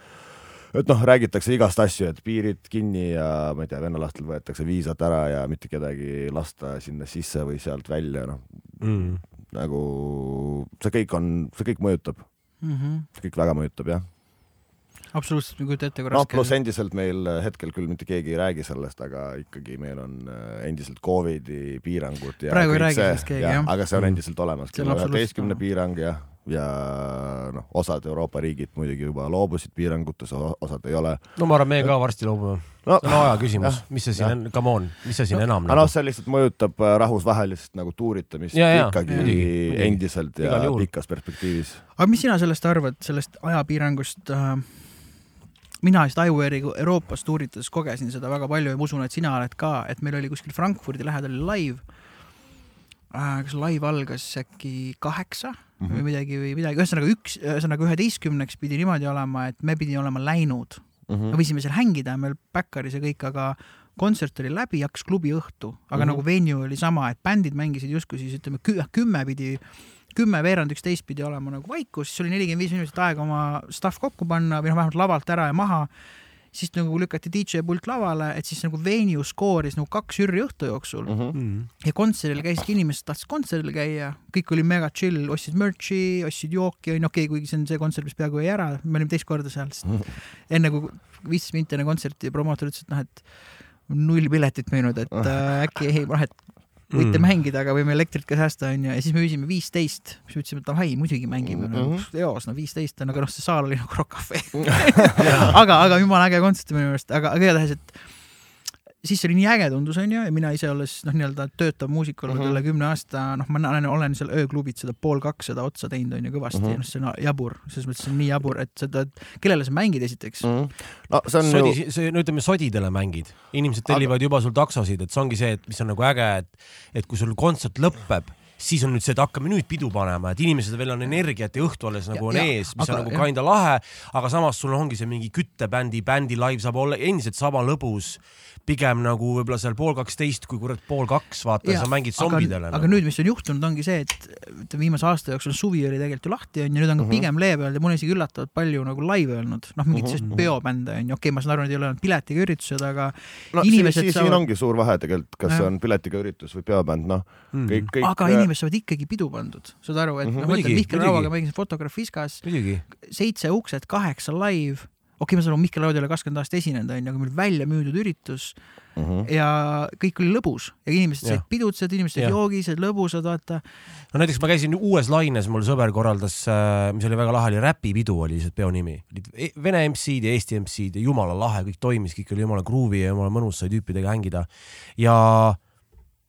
et noh, räägitakse igast asju, et piirid kinni ja ma ei tea, vennalastel võetakse viisad ära ja mitte kedagi lasta sinna sisse või sealt välja, noh Mm. Nagu see kõik on, see kõik mõjutab, Mm -hmm. see kõik väga mõjutab jah. absoluutselt, ma ei kujuta ette, kui noh, raske pluss endiselt meil äh, hetkel küll mitte keegi ei räägi sellest, aga ikkagi meil on äh, endiselt Covidi piirangud ja Praegu ei räägi sellest keegi, jah jah. aga see on Mm. endiselt olemas, absoluutselt üheteistkümne piirang ja, ja noh, osad Euroopa riigid muidugi juba loobusid piirangutes, osad ei ole. no ma arvan, meie ka varsti loobume. no see on aja küsimus mis see siin come on, mis see siin enam aga noh, see lihtsalt mõjutab äh, rahvusvahelist nagu tuuritamist Ja, ja, ikkagi muidugi. endiselt ja pikas perspektiivis. aga mis sina sellest arvad, sellest ajapiirangust äh,? mina vist Iware'i Euroopas tuuritades kogesin seda väga palju ja ma usun, et sina oled ka, et meil oli kuskil Frankfurdi lähedal live äh,. kas live algas äkki kaheksa mm -hmm. või midagi või midagi, ühesõnaga üks, ühesõnaga üheteistkümneks pidi niimoodi olema, et me pidime olema läinud Mhm. me võisime seal hängida, meil Backeris ja kõik, aga kontsert oli läbi, hakkas klubi õhtu, aga mm Mhm. -hmm. nagu venue oli sama, et bändid mängisid justkui siis ütleme kü- kümme pidi, kümme veerand üksteist pidi olema nagu vaikus, siis oli nelikümmend viis minutit aega oma stuff kokku panna või noh, vähemalt lavalt ära ja maha. Siis nagu lükati DJ pult lavale, et siis nagu venue skooris nagu kaks žürii õhtu jooksul mm. -hmm mm.. ja kontserdil käisidki inimesed tahtsid kontserdil käia, kõik oli mega chill, ostsid merch'i, ostsid jooki, onju, okei okay,, kuigi see on see kontsert, mis peaaegu jäi ära, me olime teist korda seal, sest enne kui viisteist minti enne kontserti promootor ütles, et noh, et null piletit müünud, et äh, äkki ei, noh, et võite Mm. mängida, aga võime elektrit ka säästa, onju, ja siis me müüsime viisteist, siis me ütlesime, et davai, muidugi mängime mm. -hmm. eos, no viisteist on, aga noh, see saal oli nagu Rock Cafe aga, aga jumala äge kontsert minu meelest, aga, aga igatahes, et siis see oli nii äge tundus, onju, ja mina ise olles noh, nii-öelda töötav muusik olnud Mhm. üle kümne aasta, noh, ma olen, olen seal ööklubid seda pool kakssada otsa teinud, onju, kõvasti mm, Mhm. -hmm. noh, see on jabur, selles mõttes on nii jabur, et seda, kellele sa mängid esiteks mm. no see on sodi ju,, see, no ütleme sodidele mängid, inimesed Aga- tellivad juba sul taksosid, et see ongi see, et mis on nagu äge, et, et kui sul kontsert lõpeb, siis on nüüd see, et hakkame nüüd pidu panema, et inimesed veel on energiat ja õhtu alles nagu on Ja- ja, ees, mis aga- on nagu jah. kinda lahe, aga samas sul ongi see mingi küttebändi, bändi live saab olla endiselt sama lõbus, pigem nagu võib-olla seal pool kaksteist kui kurat pool kaks, vaata, sa mängid zombidele. aga, aga nüüd, mis on juhtunud, ongi see, et ütleme viimase aasta jooksul suvi oli tegelikult ju lahti onju, nüüd on ka Mhm. pigem leebe olnud ja mul on isegi üllatavalt palju nagu laive olnud, noh, mingid Mhm. sellised peobände onju, okei okay,, ma saan aru, need ei ole olnud piletiga üritused, aga no inimesed siis, siis saavad- siin ongi suur vahe tegelikult, kas see on piletiga üritus või peobänd, noh, mm. kõik, kõik. aga inimesed saavad ikkagi pidu pandud, saad aru, et Mhm. noh, ma ütlen Mihkel. Rauaga mängisin Fotograaf Fiskas, muidugi, seitse uksed, kaheksa live, okei okay,, ma saan aru, Mihkel Raud ei ole kakskümmend aastat esinenud onju, aga meil välja müüdud üritus Mhm. ja kõik oli lõbus ja inimesed said pidutsed, inimesed Jah. joogised, lõbusad, vaata. no näiteks ma käisin uues laines, mul sõber korraldas, mis oli väga lahe, oli Räpipidu oli lihtsalt peo nimi. olid e- Vene MC-d ja Eesti MC-d ja jumala lahe, kõik toimis, kõik oli jumala groovy ja jumala mõnus, sai tüüpidega hängida. ja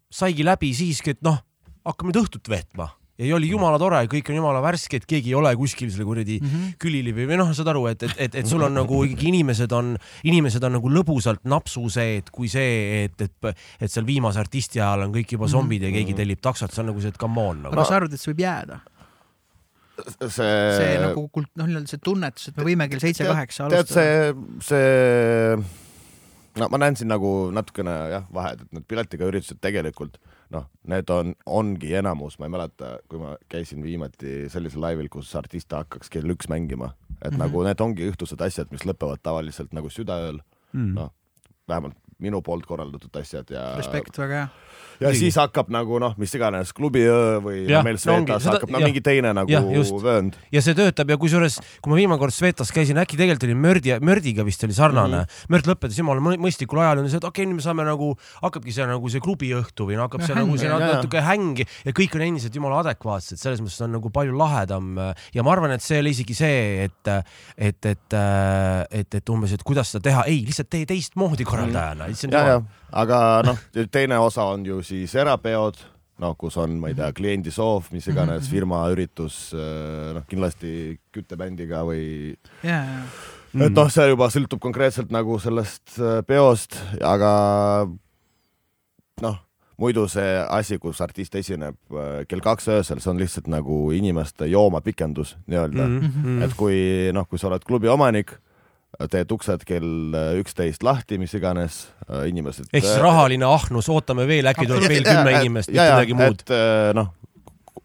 saigi läbi siiski, et noh, hakkame nüüd õhtut veetma ja oli jumala tore, kõik on jumala värsked, keegi ei ole kuskil selle kuradi Mm -hmm. külili või, või noh, saad aru, et, et, et, et sul on nagu ikkagi inimesed on, inimesed on nagu lõbusalt napsuseed kui see, et, et, et seal viimase artisti ajal on kõik juba zombid ja keegi tellib taksot, see on nagu see, et come on aga nagu. kas sa arvad, et see võib jääda? see, see nagu kult-, noh, nii-öelda see tunnetus, et me võime kell seitse-kaheksa tead, alustada. see, see, no ma näen siin nagu natukene jah, vahed, et need piletiga üritused tegelikult noh, need on, ongi enamus, ma ei mäleta, kui ma käisin viimati sellisel laivil, kus artist hakkaks kell üks mängima, et mm. -hmm. nagu need ongi õhtused asjad, mis lõpevad tavaliselt nagu südaööl, mm. noh, vähemalt minu poolt korraldatud asjad ja respekt, väga hea. Ja Muidugi. siis hakkab nagu noh, mis iganes klubiöö või no, meil no Svetas seda- hakkab no, mingi teine nagu Jah, just. vöönd. ja see töötab ja kusjuures, kui ma viimane kord Svetas käisin, äkki tegelikult oli Mördi, Mördiga vist oli sarnane mm. -hmm. Mörd lõpetas jumala mõ- mõistlikul ajal ja ütles, et okei okay,, nüüd me saame nagu, hakkabki see nagu see klubiõhtu või no hakkab Ja see häng, nagu see jaa. natuke häng ja kõik on endiselt jumala adekvaatsed, selles mõttes on nagu palju lahedam ja ma arvan, et see oli isegi see, et, et, et, et, et umbes, et kuidas seda teha, ei, lihtsalt tee teistmoodi korraldajana, issand ja, ja jumal., aga noh, teine osa on ju siis erapeod, noh, kus on, ma ei tea, kliendi soov, mis iganes firma üritus, noh, kindlasti küttebändiga või ja, ja, Mhm. et noh, see juba sõltub konkreetselt nagu sellest äh, peost, aga noh, muidu see asi, kus artist esineb äh, kell kaks öösel, see on lihtsalt nagu inimeste joomapikendus nii-öelda mm. Mhm. -hmm. et kui noh, kui sa oled klubi omanik, teed uksed kell äh, üksteist lahti, mis iganes, inimesed. ehk siis rahaline ahnus, ootame veel, äkki tuleb veel kümme inimest, mitte midagi muud. et äh, noh,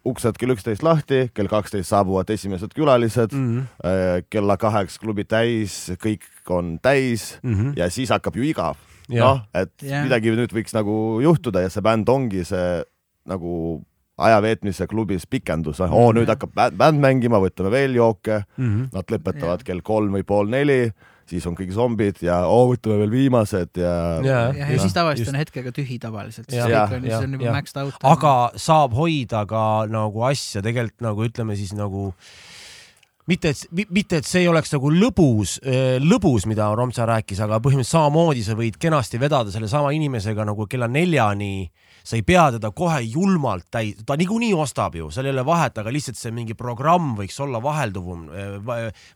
uksed kell üksteist lahti, kell kaksteist saabuvad esimesed külalised mm. -hmm. kella kaheks klubi täis, kõik on täis Mhm. ja siis hakkab ju igav. Noh, et yeah. midagi nüüd võiks nagu juhtuda ja see bänd ongi see nagu aja veetmise klubis pikendus, Mhm. oo nüüd hakkab bänd, mängima, võtame veel jooke, Mhm. nad lõpetavad Jah. kell kolm või pool neli, siis on kõik zombid ja oo võtame veel viimased ja, ja, ja Just- siis tavaliselt just. on hetkega tühi tavaliselt, siis kõik on, siis on juba maxed out. aga saab hoida ka nagu asja tegelikult nagu ütleme siis nagu mitte, et, mitte, et see ei oleks nagu lõbus, lõbus, mida Romsa rääkis, aga põhimõtteliselt samamoodi sa võid kenasti vedada sellesama inimesega nagu kella neljani. sa ei pea teda kohe julmalt täis, ta niikuinii ostab ju, seal ei ole vahet, aga lihtsalt see mingi programm võiks olla vahelduvam,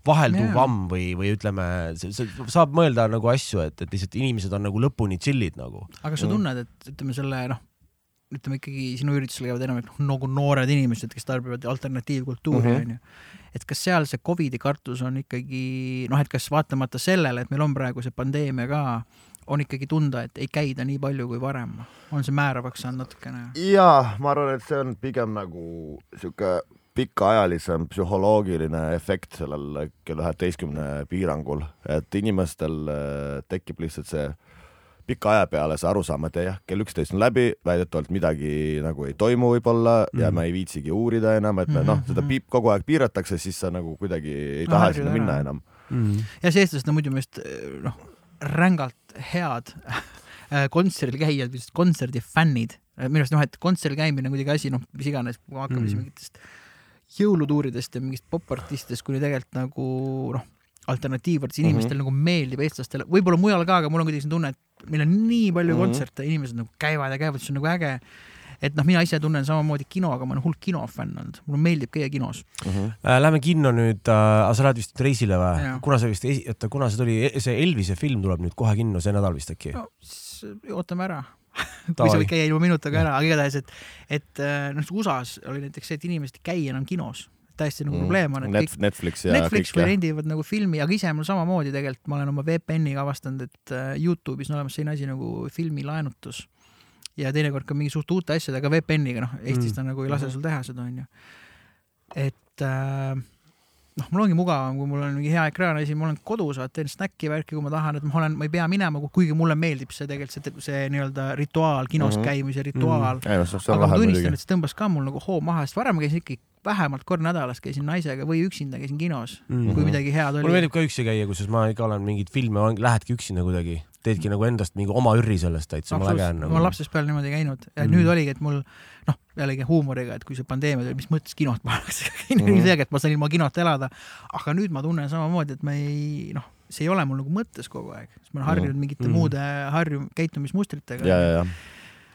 vahelduvam või, või ütleme, saab mõelda nagu asju, et, et lihtsalt inimesed on nagu lõpuni chill'id nagu. aga sa tunned, et ütleme selle noh, ütleme ikkagi sinu üritusel käivad enamik noh, nagu noored inimesed, kes tarbivad alternatiivkultuuri Mhm. onju et kas seal see Covidi kartus on ikkagi noh, et kas vaatamata sellele, et meil on praegu see pandeemia ka, on ikkagi tunda, et ei käida nii palju kui varem, on see määravaks saanud natukene? ja ma arvan, et see on pigem nagu sihuke pikaajalisem psühholoogiline efekt sellel kella üheteistkümne piirangul, et inimestel äh, tekib lihtsalt see pika aja peale see arusaam, et jah, kell üksteist on läbi, väidetavalt midagi nagu ei toimu võib-olla mm. ja Mhm. me ei viitsigi uurida enam, et me Mhm, noh, seda mhm. piip kogu aeg piiratakse, siis sa nagu kuidagi ei taha harjud sinna ära. minna enam. ja see eestlased on muidu minu meelest noh, rängalt head kontserdil käijad, kontserdifännid, minu arust noh, et kontserdil käimine on kuidagi asi, noh, mis iganes, kui me hakkame Mm. siis mingitest jõulutuuridest ja mingist popartistidest kuni tegelikult nagu noh, alternatiivartist inimestele Mhm. mm -hmm. nagu meeldib eestlastele, võib-olla mujal ka, aga mul on kuidagi selline tunne, et meil on nii palju mm. -hmm. kontserte, inimesed nagu käivad ja käivad, see on nagu äge et noh, mina ise tunnen samamoodi kinoga, ma olen hull kinofänn olnud, mulle meeldib käia kinos. Äh, Lähme kinno nüüd äh,, sa lähed vist reisile või kuna see vist, oota, kuna see tuli, see Elvise film tuleb nüüd kohe kinno see nädal vist äkki? no siis ootame ära. kui sa võid käia ilma minutiga ära, aga igatahes, et, et äh, noh, USA-s oli näiteks see, et inimesed ei käi enam kinos. Täiesti nagu Mhm. probleem on, et kõik Net, Netflix ja Netflix kõik rendivad nagu filmi, aga ise mul samamoodi tegelikult, ma olen oma VPN-iga avastanud, et äh, Youtube'is on olemas selline asi nagu filmilaenutus. ja teinekord ka mingi suht uute asjadega VPN-iga, noh Eestis ta nagu ei lase sul teha seda, onju. et äh, noh, mul ongi mugavam, kui mul on mingi hea ekraan asi, ma olen kodus, vaata teen snäkki värki, kui ma tahan, et ma olen, ma ei pea minema, kuigi mulle meeldib see tegelikult see, see nii-öelda rituaal, kinos Mhm. käimise rituaal mm. on aga ma tunnistan, et see tõmbas ka mul nagu hoo maha, sest varem ma käisin ikkagi vähemalt kord nädalas käisin naisega või üksinda käisin kinos mm, -hmm. kui Mhm. midagi head mulle oli. meeldib ka üksi käia, kusjuures ma ikka olen mingeid filme, lähedki üksinda kuidagi, teedki nagu endast mingi oma ürri sellest täitsa, jumala äge on ma nagu olen. lapsest peale niimoodi käinud ja Mhm. mm. nüüd oligi, et mul noh, jällegi huumoriga, et kui see pandeemia tuli, mis mõttes kinot pannakse, Mhm. ilmselgelt ma saan ilma kinota elada, aga nüüd ma tunnen samamoodi, et ma ei noh, see ei ole mul nagu mõttes kogu aeg, sest ma olen harjunud mingite Mhm. muude harju-, käitumismustritega. ja, ja, ja.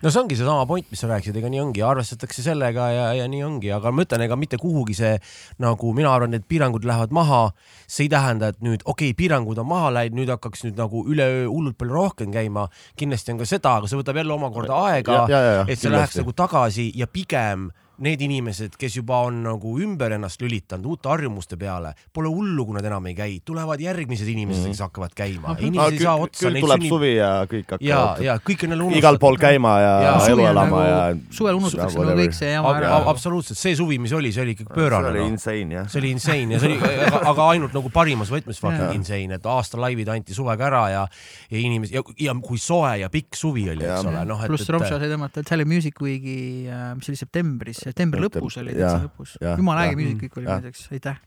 No see ongi seesama point, mis sa rääkisid, ega nii ongi, arvestatakse sellega ja, ja nii ongi, aga ma ütlen, ega mitte kuhugi see nagu mina arvan, et piirangud lähevad maha. see ei tähenda, et nüüd okei okay,, piirangud on maha läinud, nüüd hakkaks nüüd nagu üleöö hullult palju rohkem käima. kindlasti on ka seda, aga see võtab jälle omakorda aega et see läheks nagu tagasi ja pigem need inimesed, kes juba on nagu ümber ennast lülitanud uute harjumuste peale, pole hullu, kui nad enam ei käi, tulevad järgmised inimesed mm, -hmm. kes hakkavad käima. Inimesed ei saa küll, otsa, küll tuleb sünnib suvi ja kõik ja, hakkavad ja kõik on jälle unustatud. igal pool käima ja, Ja ja elu elama nagu- ja. suvel unustatakse nagu kõik see jama ära ab,. absoluutselt, see suvi, mis oli, see oli ikka see pöörane oli no.. insane jah. see oli insane ja see oli, aga, ainult nagu parimas võtmes fucking insane, et aasta laivid anti suvega ära ja, ja inimesed ja, ja kui soe ja pikk suvi oli, eks ole, noh, et, pluss et Romsho sai tõmmata Tally Music Weeki, mis oli septembris, septembri Septem- lõpus oli, täitsa lõpus. jumala äge jah. music kõik oli muideks, aitäh.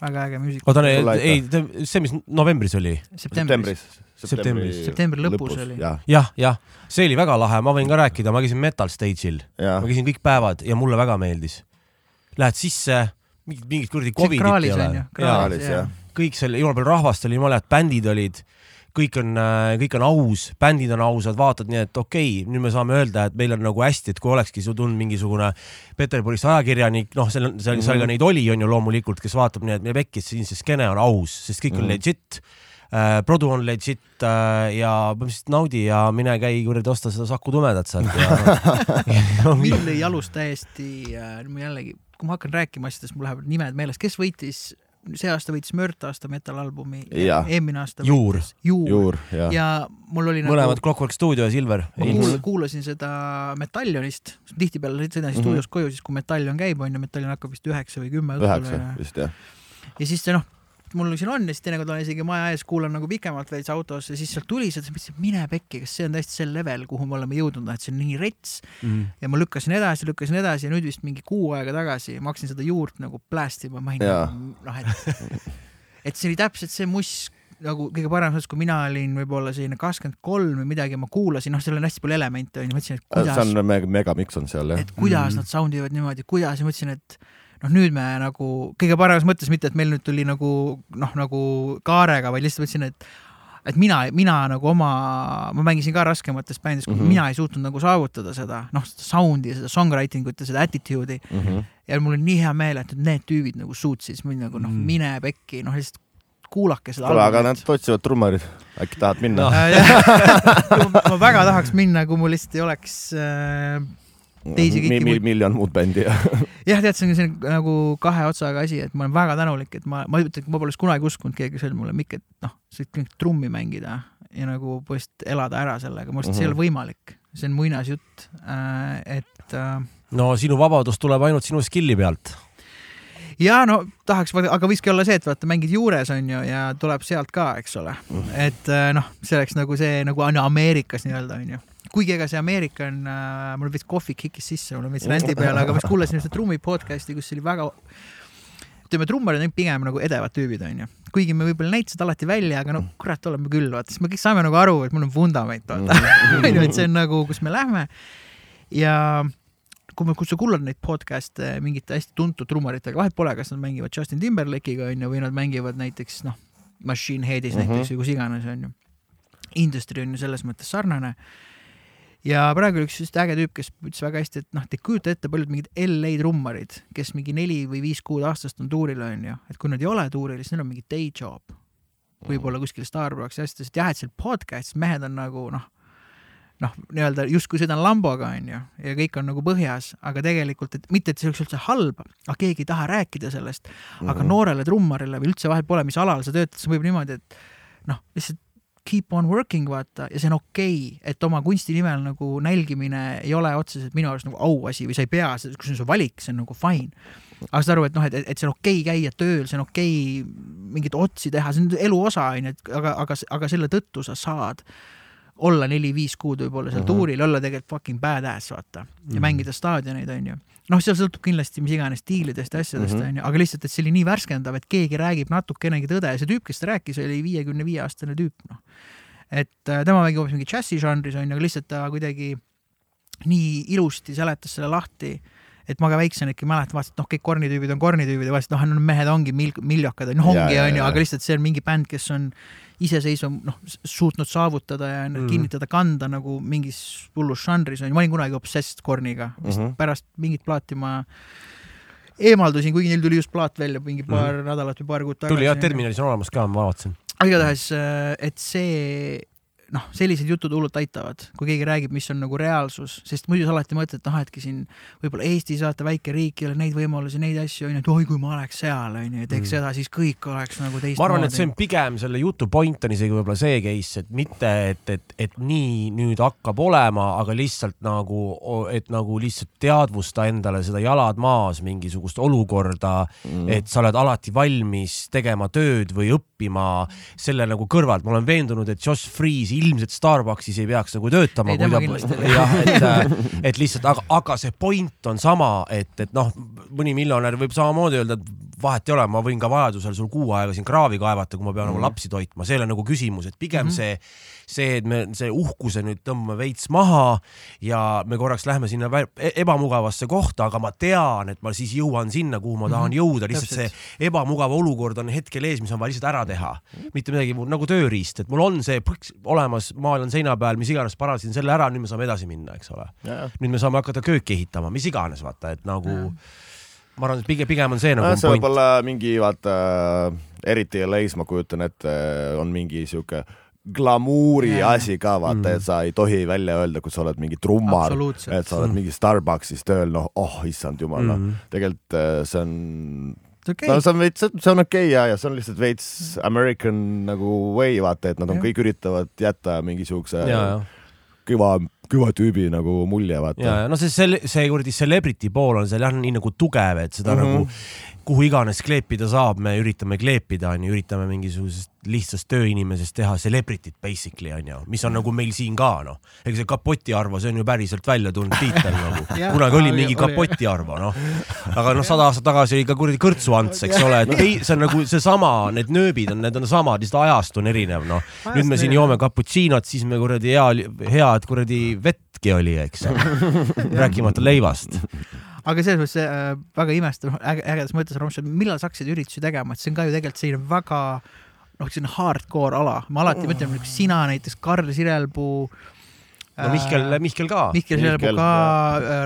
väga äge music. oota, ei, see, mis novembris oli, septembris. Septembris. Septembri lõpus oli. jah, jah, jah, see oli väga lahe, ma võin ka rääkida, ma käisin Metal Stage'il, ma, käisin kõik päevad ja mulle väga meeldis. Lähed sisse, mingit, mingit kuradi Covidit ei ole kõik seal, jumala palju rahvast oli, jumala head bändid olid, kõik on, kõik on aus, bändid on ausad, vaatad nii, et okei okay,, nüüd me saame öelda, et meil on nagu hästi, et kui olekski su tulnud mingisugune Peterburist ajakirjanik, noh, seal on, seal, seal ka neid oli, on ju loomulikult, kes vaatab nii, et meie pekkis siin see skeene on aus, sest kõik on Mhm. legit äh, produ on legit äh, ja põhimõtteliselt naudi ja mine käi kuradi osta seda Saku Tumedat sealt ja, lõi jalus täiesti äh,, ma jällegi, kui ma hakkan rääkima asjadest, mul lähevad nimed meelest, kes võitis, see aasta võitis Mört aasta metalalbumi, Jah. eelmine aasta Juur. Juur, juur ja, ja. ja mul oli mõlemad nagu Clockwork Studio ja Silver. ma kuul, kuulasin seda Metallionist, tihtipeale sõidan siis Mhm. stuudiost koju, siis kui Metallion käib, on ju, Metallion hakkab vist üheksa või kümme üheksa vist jah. ja siis see noh, mul siin on ja siis teinekord olen isegi maja ees, kuulan nagu pikemalt veits autos ja siis sealt tuli see, siis mõtlesin, mine pekki, kas see on tõesti see level, kuhu me oleme jõudnud, et see on nii rets mm.. ja ma lükkasin edasi, lükkasin edasi ja nüüd vist mingi kuu aega tagasi ma hakkasin seda juurt nagu plästima, ma olin nagu noh, et et see oli täpselt see muss nagu kõige parem selles, kui mina olin võib-olla selline kakskümmend kolm või midagi, ma kuulasin, noh, seal on hästi palju elemente onju, mõtlesin, et see kuidas on mega, megamiks on seal jah. et kuidas Mhm. nad sound ivad niimoodi, kuidas ja mõtlesin, et noh, nüüd me nagu kõige paremas mõttes mitte, et meil nüüd tuli nagu noh, nagu kaarega, vaid lihtsalt mõtlesin, et et mina, mina nagu oma, ma mängisin ka raskemates bändides mm. -hmm. mina ei suutnud nagu saavutada seda noh, seda sound'i, seda songwriting ut ja seda attitude'i Mhm. ja mul on nii hea meel, et need tüübid nagu suutsid, siis mind nagu noh Mm. mm., mine pekki, noh lihtsalt kuulake seda kuule, aga nad otsivad trummarid, äkki tahad minna No. Ma väga tahaks minna, kui mul lihtsalt ei oleks äh, teisi kõiki mi, mi, muid- miljon muud bändi ja jah, tead, see on selline nagu kahe otsaga asi, et ma olen väga tänulik, et ma, ma ütlen, ma poleks kunagi uskunud, keegi ütles mulle, Mikk, et noh, sa võid trummi mängida ja nagu põhimõtteliselt elada ära sellega, ma arvasin, et see ei ole võimalik, see on muinasjutt, et äh, no sinu vabadus tuleb ainult sinu skill'i pealt. ja no tahaks, aga võikski olla see, et vaata, mängid juures on ju ja tuleb sealt ka, eks ole, et äh, noh, see oleks nagu see nagu on Ameerikas nii-öelda on ju kuigi ega see Ameerika on äh,, mul veits kohvik hikkis sisse, mul on veits ränti peal, aga ma just kuulasin ühte trummi podcast'i, kus oli väga ütleme, trummarid on pigem nagu edevad tüübid onju, kuigi me võib-olla näita seda alati välja, aga no kurat, oleme küll, vaata, siis me kõik saame nagu aru, et mul on vundament, vaata, onju, et see on nagu, kus me lähme. ja kui me, kui sa kuulad neid podcast'e mingite hästi tuntud trummaritega, vahet pole, kas nad mängivad Justin Timberlake'iga onju või nad mängivad näiteks noh, Machine Headis mm. -hmm. näiteks või kus iganes onju. Industry on ju selles mõttes sarnane. Ja praegu oli üks just äge tüüp, kes ütles väga hästi, et noh, te kujuta ette, paljud mingid LA trummarid, kes mingi neli või viis kuud aastast on tuuril onju, et kui nad ei ole tuuril, siis neil on mingi day job. võib-olla kuskil Starbucks ja asjades, et jah, et seal podcast'is mehed on nagu noh, noh, nii-öelda justkui sõidan Lamboga onju ja kõik on nagu põhjas, aga tegelikult, et mitte, et see oleks üldse halb, aga keegi ei taha rääkida sellest, aga Mhm. noorele trummarile või üldse vahet pole, mis alal sa töötad, siis võib niimoodi, et noh, lihtsalt keep on working, vaata, ja see on okei okay,, et oma kunsti nimel nagu nälgimine ei ole otseselt minu arust nagu auasi või sa ei pea, kui see on su valik, see on nagu fine. aga saad aru, et noh, et, et see on okei okay käia tööl, see on okei okay mingeid otsi teha, see on elu osa, onju, et aga, aga, aga selle tõttu sa saad olla neli-viis kuud võib-olla seal Mhm. tuuril, olla tegelikult fucking badass, vaata, ja Mhm. mängida staadioneid, onju noh, seal sõltub kindlasti mis iganes stiilidest ja asjadest Mhm. onju, aga lihtsalt, et see oli nii värskendav, et keegi räägib natukenegi tõde ja see tüüp, kes rääkis, oli viiekümne viie aastane tüüp, noh. et äh, tema mängib hoopis mingi džässi žanris onju, aga lihtsalt ta kuidagi nii ilusti seletas selle lahti, et ma ka väiksena ikka mäletan, vaatasin, et noh, kõik kornitüübid on kornitüübid ja vaatasin, et noh, mehed ongi mil-, miljokad onju, Ja, ongi onju, aga lihtsalt see on mingi bänd, kes on iseseisva, noh, suutnud saavutada ja mm. Mhm. kinnitada, kanda nagu mingis hullus žanris onju, ma olin kunagi obsessed korniga, vist mm Mhm. -hmm. pärast mingit plaati ma eemaldusin, kuigi neil tuli just plaat välja mingi paar mm -hmm. nädalat või paar kuud tagasi. tuli jah, terminalis on olemas ka, ma vaatasin. aga igatahes, et see noh, sellised jutud hullult aitavad, kui keegi räägib, mis on nagu reaalsus, sest muidu sa alati mõtled, et noh, etki siin võib-olla Eestis vaata väike riik ei ole neid võimalusi, neid asju onju, et oi, kui ma oleks seal onju ja teeks Mm. seda, siis kõik oleks nagu teistmoodi. ma arvan, et see on pigem selle jutu point on isegi võib-olla see case, et mitte, et, et, et nii nüüd hakkab olema, aga lihtsalt nagu, et nagu lihtsalt teadvusta endale seda jalad maas mingisugust olukorda Mhm. et sa oled alati valmis tegema tööd või õppima selle nagu kõrvalt. ma olen veendunud, et Josh Freeze ilmselt Starbuckis ei peaks nagu töötama. Ei, tema kindlasti ei. jah, et, et lihtsalt, aga, aga see point on sama, et, et noh, mõni miljonär võib samamoodi öelda, et vahet ei ole, ma võin ka vajadusel sul kuu aega siin kraavi kaevata, kui ma pean Mhm. oma lapsi toitma, see ei ole nagu küsimus, et pigem Mhm. see, see, et me see uhkuse nüüd tõmbame veits maha ja me korraks lähme sinna e- ebamugavasse kohta, aga ma tean, et ma siis jõuan sinna, kuhu ma tahan Mhm, jõuda, lihtsalt see ebamugav olukord on hetkel ees, mis on vaja lihtsalt ära teha. mitte midagi muud nagu tööriist, et mul on see põks olemas, maal on seina peal, mis iganes, parasin selle ära, nüüd me saame edasi minna, eks ole. nüüd me saame hakata kööki ehitama, mis iganes, vaata, et nagu ma arvan, et pigem, pigem on see nagu see võib olla mingi vaata, eriti LA-s ma kujutan ette, on mingi sihuke glamuuri Jaa. asi ka vaata Mm. mm., et sa ei tohi välja öelda, kui sa oled mingi trummar, et sa oled Mm. mingi Starbuckis tööl, noh, oh issand jumal mm., noh, Mm. tegelikult äh, see on okei no see on veits, see on okei okay, ja, ja see on lihtsalt veits American nagu way, vaata, et nad on Jah. kõik üritavad jätta mingisuguse ja, ja, kõva, kõva tüübi nagu mulje, vaata ja, ja no see, see, see kuradi celebrity pool on seal jah nii nagu tugev, et seda mm. -hmm. nagu kuhu iganes kleepida saab, me üritame kleepida, onju, üritame mingisugusest lihtsast tööinimesest teha celebrity't basically onju, mis on nagu meil siin ka noh. ega see Kapoti Arvo, see on ju päriselt välja tulnud tiitel nagu, kunagi oli mingi. Kapoti Arvo noh. aga noh, sada aastat tagasi oli ka kuradi kõrtsuants, eks ole, et ei, see on nagu seesama, need nööbid on, need on samad, lihtsalt ajastu on erinev noh. nüüd me siin joome cappuccino't, siis me kuradi hea, head kuradi vettki oli, eks. rääkimata leivast. Aga selles mõttes äh, väga imestav, äge, ägedas mõttes, Rammstein, millal sa hakkasid üritusi tegema, et see on ka ju tegelikult selline väga noh, selline hardcore ala, ma alati mõtlen, sina näiteks, Karl Sirelpuu. no Mihkel, Mihkel ka. Mihkel Sirelpuu ka,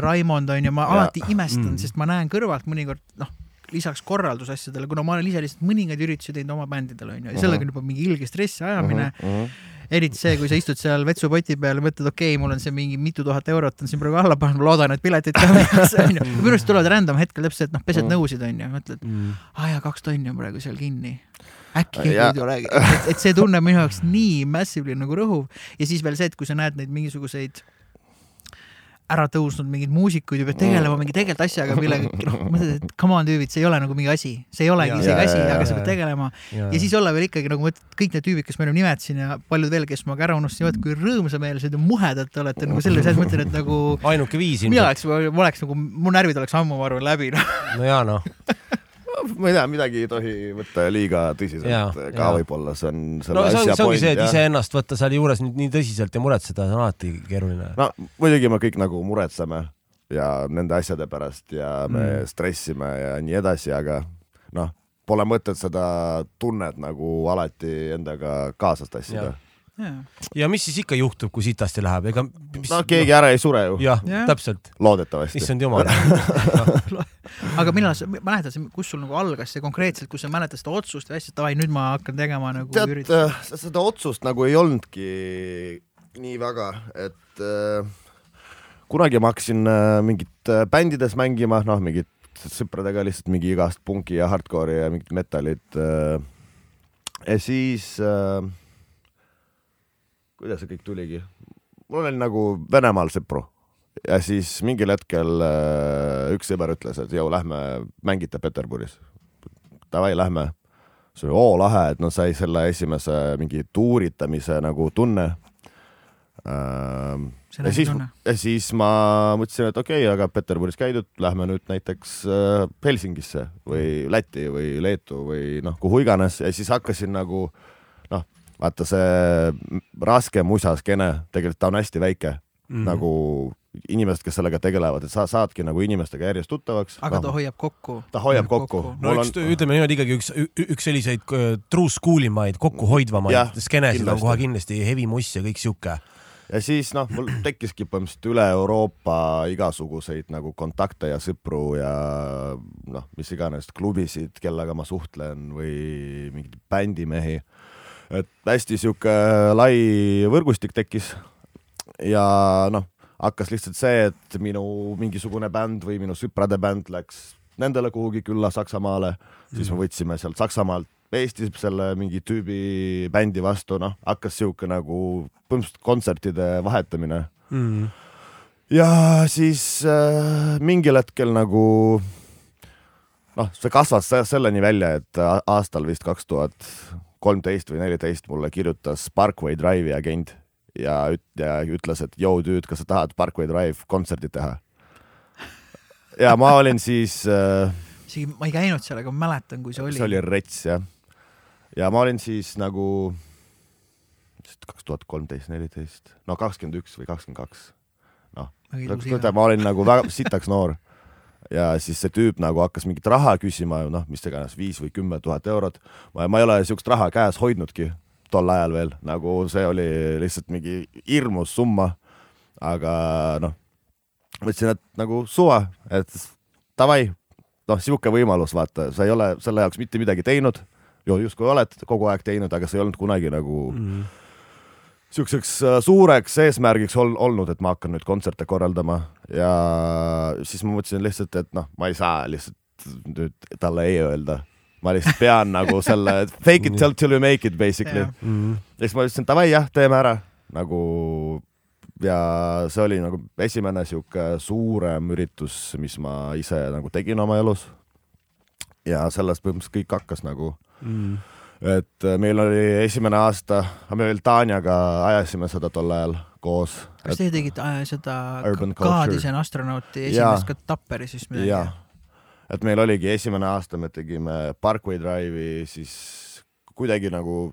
Raimond on ju, ma Ja. alati imestan Mm. mm., sest ma näen kõrvalt mõnikord noh, lisaks korraldusasjadele, kuna ma olen ise lihtsalt mõningaid üritusi teinud oma bändidel on ju, ja sellega on juba mingi ilge stressi ajamine mm. Mhm. Eriti see, kui sa istud seal vetsupoti peal ja mõtled, okei okay,, mul on see mingi mitu tuhat eurot on siin praegu alla pannud, loodan, et piletid ka müüakse onju. minu arust tulevad random hetkel täpselt, noh, pesed Mm. nõusid onju, mõtled, mm. aa jaa, kaks tonni on praegu seal kinni. äkki keegi ei tule, et, et see tunne minu jaoks nii massively nagu rõhuv ja siis veel see, et kui sa näed neid mingisuguseid ära tõusnud mingeid muusikuid ja pead tegelema mingi tegelikult asjaga, millega noh, mõtled, et come on tüübid, see ei ole nagu mingi asi, see ei olegi Ja- isegi ja- asi, ja- aga ja- sa pead tegelema. Ja, ja siis olla veel ikkagi nagu mõtled, kõik need tüübid, kes ma ennem nimetasin ja paljud veel, kes ma ka ära unustasin, vaata kui rõõmsameelsed ja muhedad te olete nagu selles mõttes mõtlen, et nagu ainuke viis mina ilmselt. oleks, ma oleks nagu, mu närvid oleks ammu, ma arvan, läbi noh. no jaa noh, ma ei tea, midagi ei tohi võtta liiga tõsiselt Jaa, ka võib-olla, see on selle no asja see ongi see, et iseennast võtta seal juures nüüd nii tõsiselt ja muretseda, see on alati keeruline. no muidugi me kõik nagu muretseme ja nende asjade pärast ja me mm. stressime ja nii edasi, aga noh, pole mõtet seda tunnet nagu alati endaga kaasas tassida. Ja mis siis ikka juhtub, kui sitasti läheb, ega mis... no keegi ära ei sure ju, jah Jah., täpselt, loodetavasti. issand jumal. aga millal sa mäletad, kus sul nagu algas see konkreetselt, kus sa mäletad seda otsust või asja, et davai, nüüd ma hakkan tegema nagu tead üritan,, seda otsust nagu ei olnudki nii väga, et äh, kunagi ma hakkasin äh, mingit äh, bändides mängima, noh, mingit sõpradega lihtsalt mingi igast punki ja hardcore'i ja mingit metalit äh,. ja siis äh,, kuidas see kõik tuligi? mul oli nagu Venemaal sõpru ja siis mingil hetkel äh, üks sõber ütles, et jõu, lähme mängite Peterburis. Davai, lähme see oli oo lahe, et noh, sai selle esimese mingi tuuritamise nagu tunne. See ja siis ja siis ma mõtlesin, et okei okay,, aga Peterburis käidud, lähme nüüd näiteks äh, Helsingisse või Lätti või Leetu või noh, kuhu iganes ja siis hakkasin nagu noh, vaata see raske musaskeene, tegelikult ta on hästi väike mm., nagu inimesed, kes sellega tegelevad, et sa saadki nagu inimestega järjest tuttavaks. aga ta hoiab kokku. ta hoiab kokku, no Mul üks on-, ütleme niimoodi ikkagi üks, üks selliseid äh, true school imaid, kokkuhoidvamaid Jah, skenesid on kohe kindlasti Heavy Muss ja kõik sihuke. ja siis noh, mul tekkiski põhimõtteliselt üle Euroopa igasuguseid nagu kontakte ja sõpru ja noh, mis iganes klubisid, kellega ma suhtlen või mingeid bändimehi. Et hästi sihuke lai võrgustik tekkis. Ja noh, hakkas lihtsalt see, et minu mingisugune bänd või minu sõprade bänd läks nendele kuhugi külla Saksamaale, siis me võtsime sealt Saksamaalt Eestis selle mingi tüübi bändi vastu, noh, hakkas sihuke nagu põhimõtteliselt kontsertide vahetamine. Mm. ja siis äh, mingil hetkel nagu noh, see kasvas se- selleni välja, et aastal vist kaks tuhat kolmteist või neliteist mulle kirjutas Parkway Drive'i agent ja, üt- ja ütles, et joo, tüüd, kas sa tahad Parkway Drive kontserdi teha? ja ma olin siis äh, isegi ma ei käinud seal, aga ma mäletan, kui see oli. see oli rets jah. ja ma olin siis nagu kaks tuhat kolmteist, neliteist, no kakskümmend üks või kakskümmend kaks. noh, ma olin nagu väga sitaks noor ja siis see tüüp nagu hakkas mingit raha küsima, noh, mis iganes, viis või kümme tuhat eurot. ma, ma ei ole siukest raha käes hoidnudki tol ajal veel, nagu see oli lihtsalt mingi hirmus summa. aga noh, mõtlesin, et nagu suva, et davai, noh, sihuke võimalus, vaata, sa ei ole selle jaoks mitte midagi teinud, justkui oled kogu aeg teinud, aga sa ei olnud kunagi nagu Mm. siukseks äh, suureks eesmärgiks ol, olnud, et ma hakkan nüüd kontserte korraldama ja siis ma mõtlesin lihtsalt, et noh, ma ei saa lihtsalt nüüd talle ei öelda. ma lihtsalt pean nagu selle fake it till, you make it basically. Jah. Mm. ja siis ma ütlesin davai jah, teeme ära nagu ja see oli nagu esimene sihuke suurem üritus, mis ma ise nagu tegin oma elus. ja sellest põhimõtteliselt kõik hakkas nagu Mm. Et äh, meil oli esimene aasta, me veel Tanjaga ajasime seda tol ajal koos. kas teie tegite äh, seda Kaadisen astronauti esimest ka Tapperis vist midagi? et meil oligi esimene aasta, me tegime Parkway Drive'i, siis kuidagi nagu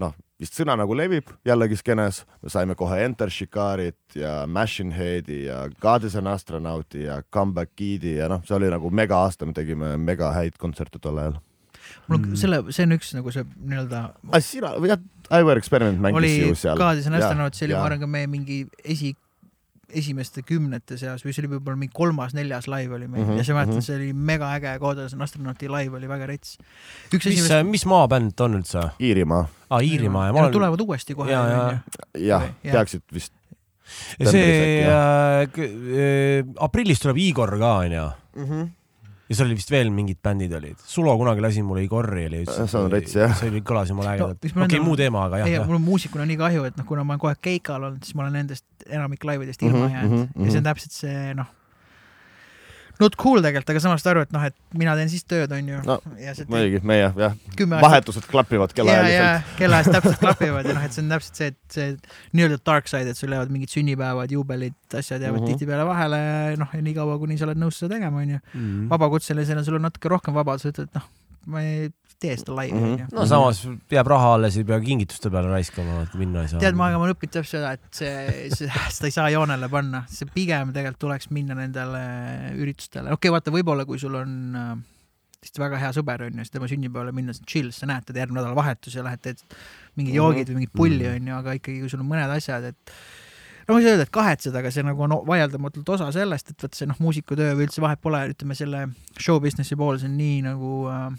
noh, vist sõna nagu levib jällegi skeenes, me saime kohe Enter Shikarit ja Machine Head'i ja God is an astronauti ja Comeback Kid'i ja noh, see oli nagu mega aasta, me tegime mega häid kontserte tol ajal. Mul on selle, see on üks nagu see nii-öelda ah,. sina, jah, Iwer Experiment mängis ju seal. Kaadisen astronaut, see oli, ma arvan, ka meie mingi esi, esimeste kümnete seas või see oli võib-olla mingi kolmas-neljas live oli meil mm -hmm, ja ma mäletan mm, -hmm. see oli mega äge, Kaadisen astronauti live oli väga rets. mis esimest,, mis maabänd ta on üldse? Iirimaa, aa, Iirimaa ja ma Nad olen, tulevad uuesti kohe. Jaa, jaa. jah Okei,, jah. peaksid vist ja see äh, äh, aprillis tuleb Igor ka onju mm. -hmm. Ja seal oli vist veel mingid bändid olid. Sulo kunagi lasi mulle Igori ja ütles, See on rets, jah. see oli, kõlas jumala ägedalt okei okay,, muu teema, aga jah, ei, mul on muusikuna nii kahju, et noh, kuna ma olen kogu aeg keikal olnud, siis ma olen nendest enamik laividest ilma Mhm, jäänud mhm, ja see on mhm. täpselt see noh, not cool tegelikult, aga samas saad aru, et noh, et mina teen siis tööd, onju No, ja muidugi, meie jah, vahetused klapivad ja, ja kellaajaliselt. kellaajast täpselt klapivad ja noh, et see on täpselt see, et see nii-öelda dark side, et sul jäävad mingid sünnipäevad, juubelid, asjad jäävad mm Mhm. -hmm. tihtipeale vahele, noh, ja niikaua, kuni sa oled nõus seda tegema, onju. mm.. vabakutselisena sul on natuke rohkem vabadust, ütled, noh, ma ei tee seda laivi, Mhm. onju. no samas jääb raha alles, ei pea kingituste peale raiskama, et minna ei saa. tead, ma, aga ma olen õppinud täpselt seda, et see, see, seda ei saa joonele panna, see pigem tegelikult tuleks minna nendele üritustele, okei okay,, vaata, võib-olla kui sul on äh, lihtsalt väga hea sõber on ju, siis tema sünnipäevale minna, see on chill, sa näed teda järgmine nädalavahetus ja lähed teed mingi Mhm. joogid või mingit pulli Mhm. on ju, aga ikkagi, kui sul on mõned asjad, et no ma ei saa öelda, et kahetseda, aga see nagu on vaieldamatult osa sellest, et vot see noh, muusikutöö või üldse vahet pole, ütleme selle show business'i pool, see on nii nagu äh,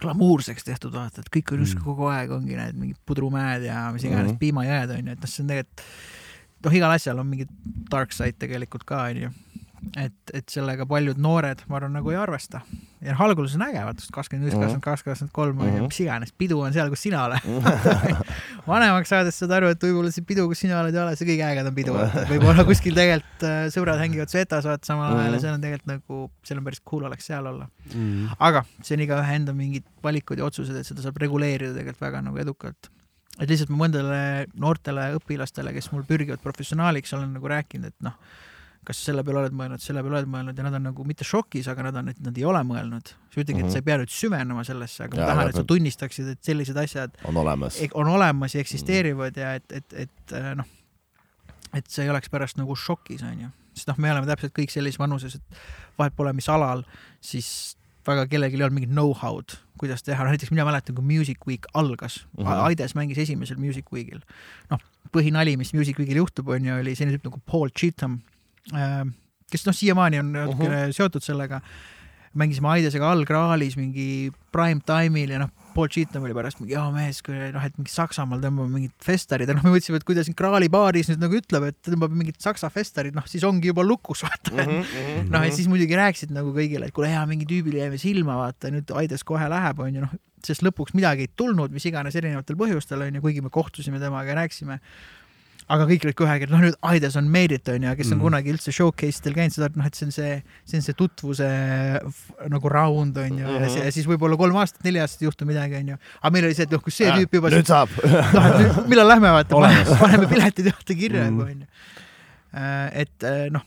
glamuurseks tehtud, vaata, et kõik on Mm. justkui kogu aeg ongi need mingid pudrumäed ja mis iganes mm. -hmm. piimajääd on ju, et noh, see on tegelikult noh, igal asjal on mingi dark side tegelikult ka onju. et, et sellega paljud noored, ma arvan, nagu ei arvesta. ja noh, alguses on äge, vaata, kakskümmend üks, Mhm. kakskümmend kaks, kakskümmend kolm on ju, Mhm. mis iganes, pidu on seal, kus sina oled. vanemaks saades saad aru, et võib-olla see pidu, kus sina oled, ei ole see kõige ägedam pidu, võib-olla kuskil tegelikult äh, sõbrad hängivad Svetas, vaata samal ajal ja Mhm. seal on tegelikult nagu, seal on päris cool oleks seal olla. mm.. aga see on igaühe enda mingid valikud ja otsused, et seda saab reguleerida tegelikult väga nagu edukalt. et lihtsalt ma mõndadele noortele õpilastele, kes mul pürgivad professionaaliks, olen nagu rääkinud, et noh, kas sa selle peale oled mõelnud, selle peale oled mõelnud ja nad on nagu mitte šokis, aga nad on, et nad ei ole mõelnud. siis ma ütlengi, et Mhm. sa ei pea nüüd süvenema sellesse, aga ma Jaa, tahan, et sa tunnistaksid, et sellised asjad on olemas. e- on olemas ja eksisteerivad ja et, et, et äh, noh, et see ei oleks pärast nagu šokis, onju. sest noh, me oleme täpselt kõik sellises vanuses, et vahet pole, mis alal, siis väga kellelgi ei olnud mingit know-how'd, kuidas teha, näiteks mina mäletan, kui Music Week algas mm. -hmm. Aides mängis esimesel Music Weekil. noh, põhinali, mis Music Weekil juhtub, on ju, oli selline tüüp nagu Paul Cheatham, kes noh, siiamaani on natukene uh -huh. seotud sellega. mängisime Aidesega all Graalis mingi prime time'il ja noh, Paul Cheatham oli pärast mingi, jaa mees, kui noh, et mingi Saksamaal tõmbame mingit festarid ja noh, me mõtlesime, et kui ta siin Graali baaris nüüd nagu ütleb, et tõmbab mingit saksa festarid, noh siis ongi juba lukus, vaata mm. -hmm. noh, et siis muidugi rääkisid nagu kõigile, et kuule hea, mingi tüübile jäime silma, vaata nüüd Aides kohe läheb, onju, noh, sest lõpuks midagi ei tulnud, mis iganes erinevatel põhjustel onju, kuigi me kohtusime temaga ja rääkisime aga kõik olid kohe, et noh, nüüd Aides on made it onju, kes on Mhm. mm. kunagi üldse showcase idel käinud, seda, et noh, et see on see, see on see tutvuse nagu round onju mm -hmm. ja, Mhm. ja siis võib-olla kolm aastat, neli aastat ei juhtu midagi onju. aga meil oli see, et noh, kus see tüüp juba, nüüd saab. noh, et millal lähme vaata, paneme piletid juurde kirja Mhm. juba onju. et äh, noh,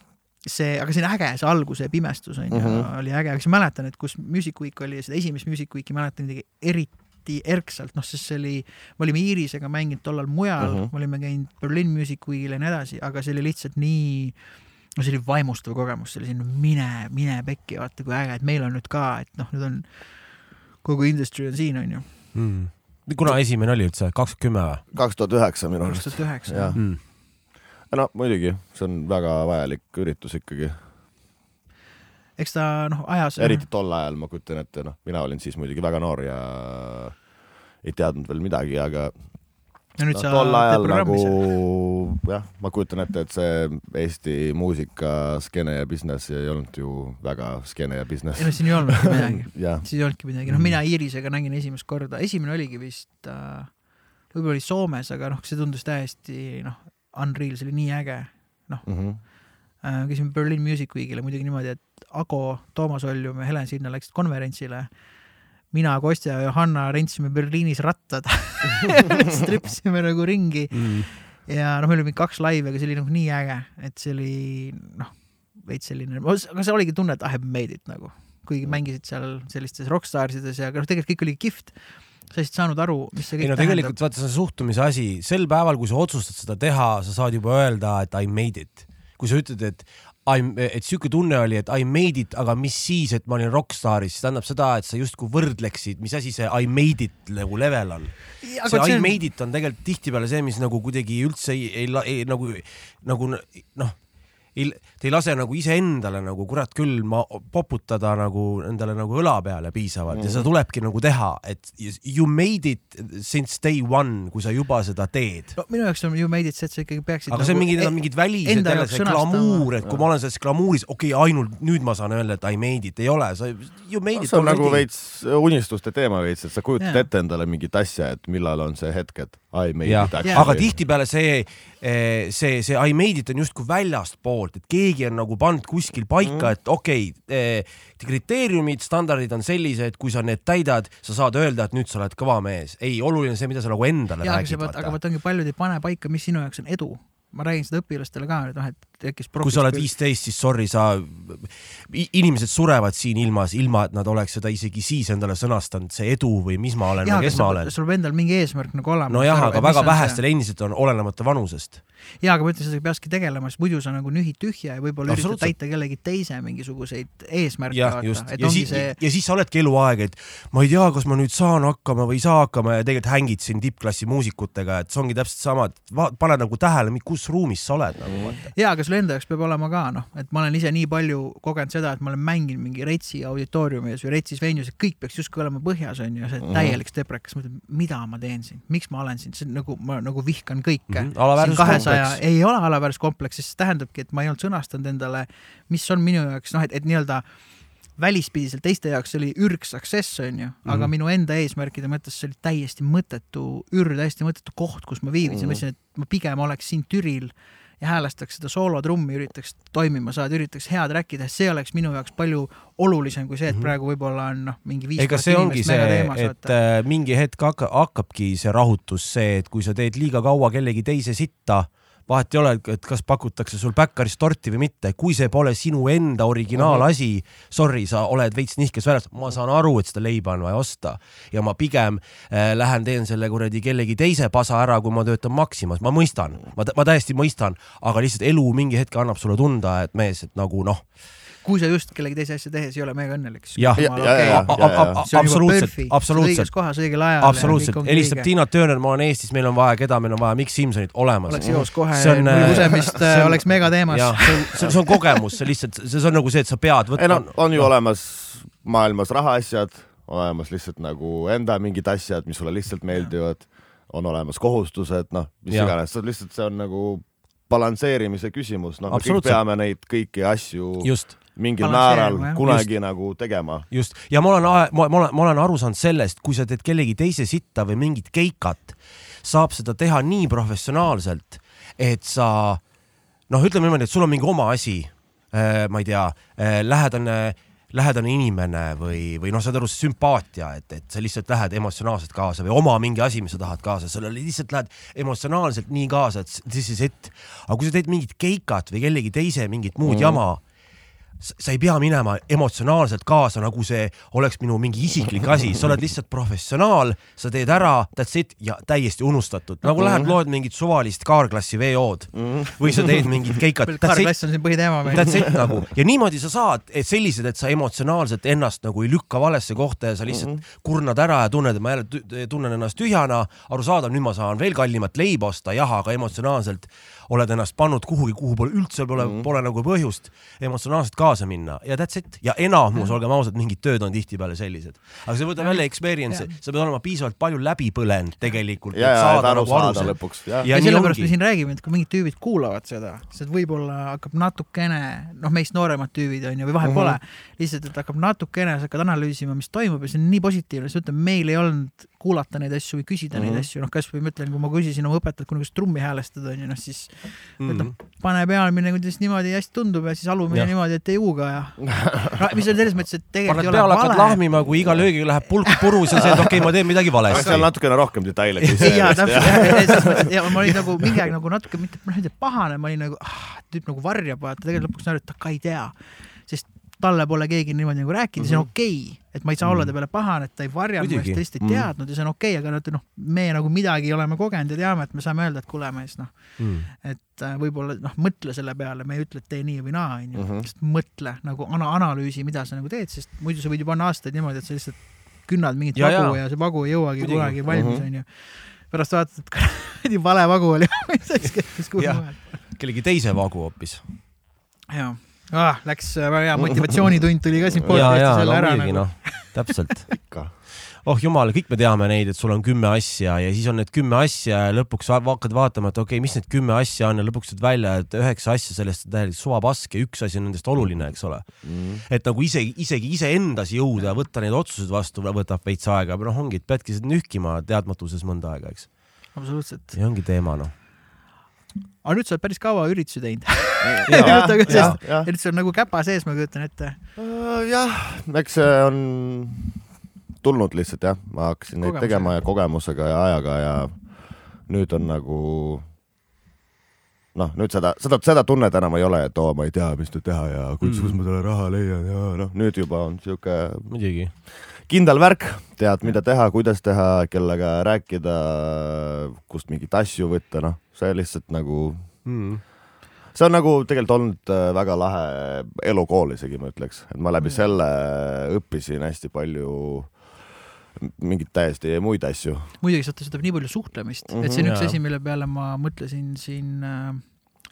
see, aga see on äge, see alguse pimestus onju mm Mhm. -hmm. oli äge, aga siis mäletan, et kus Music Week oli, seda esimest Music Weeki mäletan kuidagi eriti erksalt, noh, sest see oli, me olime Iirisega mänginud tollal mujal mm, Mhm. -hmm. me olime käinud Berlin Music Weekil ja nii edasi, aga see oli lihtsalt nii no see oli vaimustav kogemus, see oli selline mine, mine pekki, vaata kui äge, et meil on nüüd ka, et noh, nüüd on kogu industry on siin, onju. Mm. kuna esimene oli üldse, kakskümmend kümme või kaks tuhat üheksa minu kaks arust. tuhat üheksa Jah.. mm.? no muidugi, see on väga vajalik üritus ikkagi, eks ta noh, ajas. eriti tol ajal ma kujutan ette, noh, mina olin siis muidugi väga noor ja ei teadnud veel midagi, aga ja nüüd no, sa tol ajal nagu jah, ma kujutan ette, et see Eesti muusikaskeene ja business ei olnud ju väga skeene ja business ei. no siin ei olnudki midagi, siis ei olnudki midagi, noh, mina Iirisega nägin esimest korda, esimene oligi vist äh,, võib-olla oli Soomes, aga noh, see tundus täiesti noh, unreal, see oli nii äge. Mhm. äh, käisime Berlin Music Weekile muidugi niimoodi, et Ago, Toomas Oljum ja Helen Sinna läksid konverentsile. mina, Kostja ja Johanna rentsime Berliinis rattad stripsime nagu ringi Mm. ja noh, meil oli mingi kaks laivi, aga see oli nagu nii äge, et see oli noh, veits selline, aga see oligi tunne, et I have made it nagu, kuigi mängisid seal sellistes rokkstaarsides ja aga noh, tegelikult kõik oli kihvt. sa lihtsalt saanud aru, mis see kõik ei no tegelikult vaata, see on suhtumise asi, sel päeval, kui sa otsustad seda teha, sa saad juba öelda, et I made it. kui sa ütled, et I, et sihuke tunne oli, et I made it, aga mis siis, et ma olin rokkstaaris, see tähendab seda, et sa justkui võrdleksid, mis asi see I made it nagu level on. see I made it on tegelikult tihtipeale see, mis nagu kuidagi üldse ei, ei, ei, ei nagu, nagu noh, ei, te ei lase nagu iseendale nagu kurat küll ma poputada nagu endale nagu õla peale piisavalt mm -hmm. ja seda tulebki nagu teha, et you made it since day one, kui sa juba seda teed. no minu jaoks on ju made it see, et sa ikkagi peaksid aga see on mingi, need on e- mingid välised jälle see glamuur, et kui ma olen selles glamuuris, okei okay,, ainult nüüd ma saan öelda, et I made it, ei ole, sa you made it see on nagu veits unistuste teema veits, et sa kujutad Jaa. ette endale mingit asja, et millal on see hetk, et I made jah it, aga tihtipeale see, see, see I made it on justkui väljastpoolt, et keegi on nagu pannud kuskil paika, et okei okay,, kriteeriumid, standardid on sellised, kui sa need täidad, sa saad öelda, et nüüd sa oled kõva mees. ei, oluline see, mida sa nagu endale see, räägid. aga vot ongi paljud ei pane paika, mis sinu jaoks on edu. ma räägin seda õpilastele ka, et noh, et tekkis kui sa oled viisteist, siis sorry, sa, inimesed surevad siin ilmas, ilma et nad oleks seda isegi siis endale sõnastanud, see edu või mis ma olen jaa, või kes ma olen. sul peab endal mingi eesmärk nagu olema. nojah, aga väga vähestel endiselt on olenemata vanusest. jaa, aga ma ütlen, sellega peakski tegelema, sest muidu sa nagu nühid tühja ja võib-olla üritad täita kellegi teise mingisuguseid eesmärke, jah, just, ja siis see, ja siis sa oledki eluaeg, et ma ei tea, kas ma nüüd saan hakkama või ei saa hakkama ja tegelikult hängid siin tippklassi muusikutega, et see ongi täpselt sama, et pane nagu tähele, kus ruumis sa oled nagu vaata. jaa, aga sul enda jaoks peab olema ka noh, et ma olen ise nii palju kogenud seda, et ma olen mänginud mingi Retsi auditooriumis või Retsis venues, et kõik peaks justkui olema põhjas onju, see Mhm. täielik steprekas, mõtled, mida ma teen siin, miks ma olen siin, see on nagu ma nagu vihkan kõike Mhm, mm. -hmm. alaväärsuskompleks. ei ole alaväärsuskompleks, sest see tähendabki, et ma ei olnud sõnastanud endale, mis on minu jaoks noh, et, et nii-öelda välispidiselt teiste jaoks oli ürg success onju, aga Mhm. minu enda eesmärkide mõttes see oli täiesti mõttetu ür, täiesti mõttetu koht, kus ma viibisin, Mhm. ma ütlesin, et ma pigem oleks siin Türil ja häälestaks seda soolotrummi, üritaks toimima saada, üritaks head räkki teha, see oleks minu jaoks palju olulisem kui see, et Mhm. praegu võib-olla on noh, mingi viis ega see ongi see, et äh, mingi hetk hakka, hakkabki see rahutus see, et kui sa teed liiga kaua kellegi teise sitta, vahet ei ole, et kas pakutakse sul Baccaris torti või mitte, kui see pole sinu enda originaalasi, sorry, sa oled veits nihkes väljas, ma saan aru, et seda leiba on vaja osta. Ja ma pigem äh, lähen teen selle kuradi kellegi teise pasa ära, kui ma töötan Maximas, ma mõistan, ma, ma täiesti mõistan, aga lihtsalt elu mingi hetk annab sulle tunda, et mees, et nagu noh, kui sa just kellegi teise asja tehes ei ole mega õnnelik, siis jah, Ja- ja- ja- absoluutselt, õiges absoluutselt, kohas õigel ajal. absoluutselt, helistab Tiina Turner, ma olen Eestis, meil on vaja keda, meil on vaja Mikk Simsonit olemas. oleks joos kohe See on, äh, nuusemist see on- oleks megateemas. see on, kogemus, see lihtsalt, see on nagu see, et sa pead ei võtma no on ju olemas maailmas rahaasjad, olemas lihtsalt nagu enda mingid asjad, mis sulle lihtsalt meeldivad, on olemas kohustused, noh, mis Jah. iganes, see on lihtsalt, see on nagu balansseerimise küsimus, noh, me kõik peame neid kõiki asju just, mingil määral jah. kunagi nagu tegema. just ja ma olen, ma, ma olen, ma olen aru saanud sellest, kui sa teed kellegi teise sitta või mingit keikat, saab seda teha nii professionaalselt, et sa noh, ütleme niimoodi, et sul on mingi oma asi, ma ei tea, lähedane lähedane inimene või, või noh, saad aru, see sümpaatia, et, et sa lihtsalt lähed emotsionaalselt kaasa või oma mingi asi, mis sa tahad kaasa, sa lihtsalt lähed emotsionaalselt nii kaasa, et this is it. aga kui sa teed mingit keikat või kellegi teise mingit muud mm. jama, sa ei pea minema emotsionaalselt kaasa, nagu see oleks minu mingi isiklik asi, sa oled lihtsalt professionaal, sa teed ära, that's it ja täiesti unustatud, nagu lähed loed mingit suvalist kaarklassi VO-d või sa teed mingit keikat, kaarklass on siin põhiteema meil. That's it nagu. Ja niimoodi sa saad, et sellised, et sa emotsionaalselt ennast nagu ei lükka valesse kohta ja sa lihtsalt mm -hmm. kurnad ära ja tunned, et ma jälle tunnen ennast tühjana, arusaadav, nüüd ma saan veel kallimat leiba osta, jah, aga emotsionaalselt oled ennast pannud kuhugi, kuhu pole üldse pole mm, -hmm. pole nagu põhjust emotsionaalselt kaasa minna. Ja that's it. Ja enamus, olgem ausad, mingid tööd on tihtipeale sellised, aga see võtab jälle experience'i, sa pead olema piisavalt palju läbi põlenud tegelikult, ja, ja, et aru saada see- lõpuks. Ja ja sellepärast me siin räägime, et kui mingid tüübid kuulavad seda, siis võib-olla hakkab natukene, noh, meist nooremad tüübid on ju, või vahet pole mm, -hmm. lihtsalt, et hakkab natukene, sa hakkad analüüsima, mis toimub ja see on nii positiivne, sest ütleme, meil ei olnud kuulata neid asju või küsida mm -hmm. Mhm. neid asju, noh, kasvõi ma ütlen, kui ma küsisin oma õpetajalt kunagi, kas trummi häälestada on ju, noh siis mm Mhm. -hmm. pane pealmine, kuidas niimoodi hästi tundub ja siis alumine Jah. niimoodi, et ei huuga ja no, mis on selles mõttes, et tegelikult paned ei ole peale, hakkad vale. lahmima, kui iga löögiga läheb pulk purus ja see, et okei okay,, ma teen midagi aga valesti seal. natukene rohkem detaile jaa, täpselt, selles mõttes, et ja ma olin nagu mingi aeg nagu natuke mitte, noh, mitte pahane, ma olin nagu ah,, tüüp nagu varjab, vaata, tegelikult lõpuks aru, et ta ka ei tea. sest talle pole keegi niimoodi nagu rääkinud ja see on okei okay,, et ma ei saa olla ta peale pahane, et ta ei varjanud, ma just lihtsalt ei Mhm. teadnud ja see on okei okay,, aga noh, me nagu midagi oleme kogenud ja teame, et me saame öelda, et kuule mees, noh, Mm. et äh, võib-olla noh, mõtle selle peale, me ei ütle, et tee nii või naa, onju Mhm., lihtsalt mõtle nagu ana-, analüüsi, mida sa nagu teed, sest muidu sa võid ju panna aastaid niimoodi, et sa lihtsalt künnad mingit Ja, vagu ja. ja see vagu ei jõuagi Muidugi. kunagi valmis, Mhm. onju. pärast vaatad, et kuradi vale vagu oli, mis kes kuhu Jah. mujal. kellegi teise vagu hoopis. jaa ah,, läks väga hea motivatsioonitund tuli ka siin jälle no ära muidugi nagu. noh, täpselt. oh jumal, kõik me teame neid, et sul on kümme asja ja siis on need kümme asja ja lõpuks hakkad vaatama, et okei okay,, mis need kümme asja on ja lõpuks tuleb välja, et üheksa asja sellest on täielik suvapask ja üks asi on nendest oluline, eks ole. et nagu isegi, isegi iseendas jõuda võtta neid otsuseid vastu võtab veits aega, noh, ongi, et peadki nühkima teadmatuses mõnda aega, eks. absoluutselt. ja ongi teema, noh. Aga nüüd sa oled päris kaua üritusi teinud. jah, üritus on nagu käpa sees, ma kujutan ette. jah, eks see on tulnud lihtsalt jah, ma hakkasin neid Kogemusega. tegema ja kogemusega ja ajaga ja nüüd on nagu noh, nüüd seda, seda, seda tunnet enam ei ole, et oo, ma ei tea, mis nüüd teha ja kuidas Mm. mm. ma selle raha leian ja noh, nüüd juba on siuke muidugi. Kindel värk, tead, mida teha, kuidas teha, kellega rääkida, kust mingeid asju võtta, noh, see lihtsalt nagu, Mm. see on nagu tegelikult olnud äh, väga lahe elukool isegi ma ütleks, et ma läbi Mm. selle õppisin hästi palju mingeid täiesti muid asju. muidugi sa oled nii palju suhtlemist mm, -hmm, et see on Mhm, üks jaa. asi, mille peale ma mõtlesin siin äh,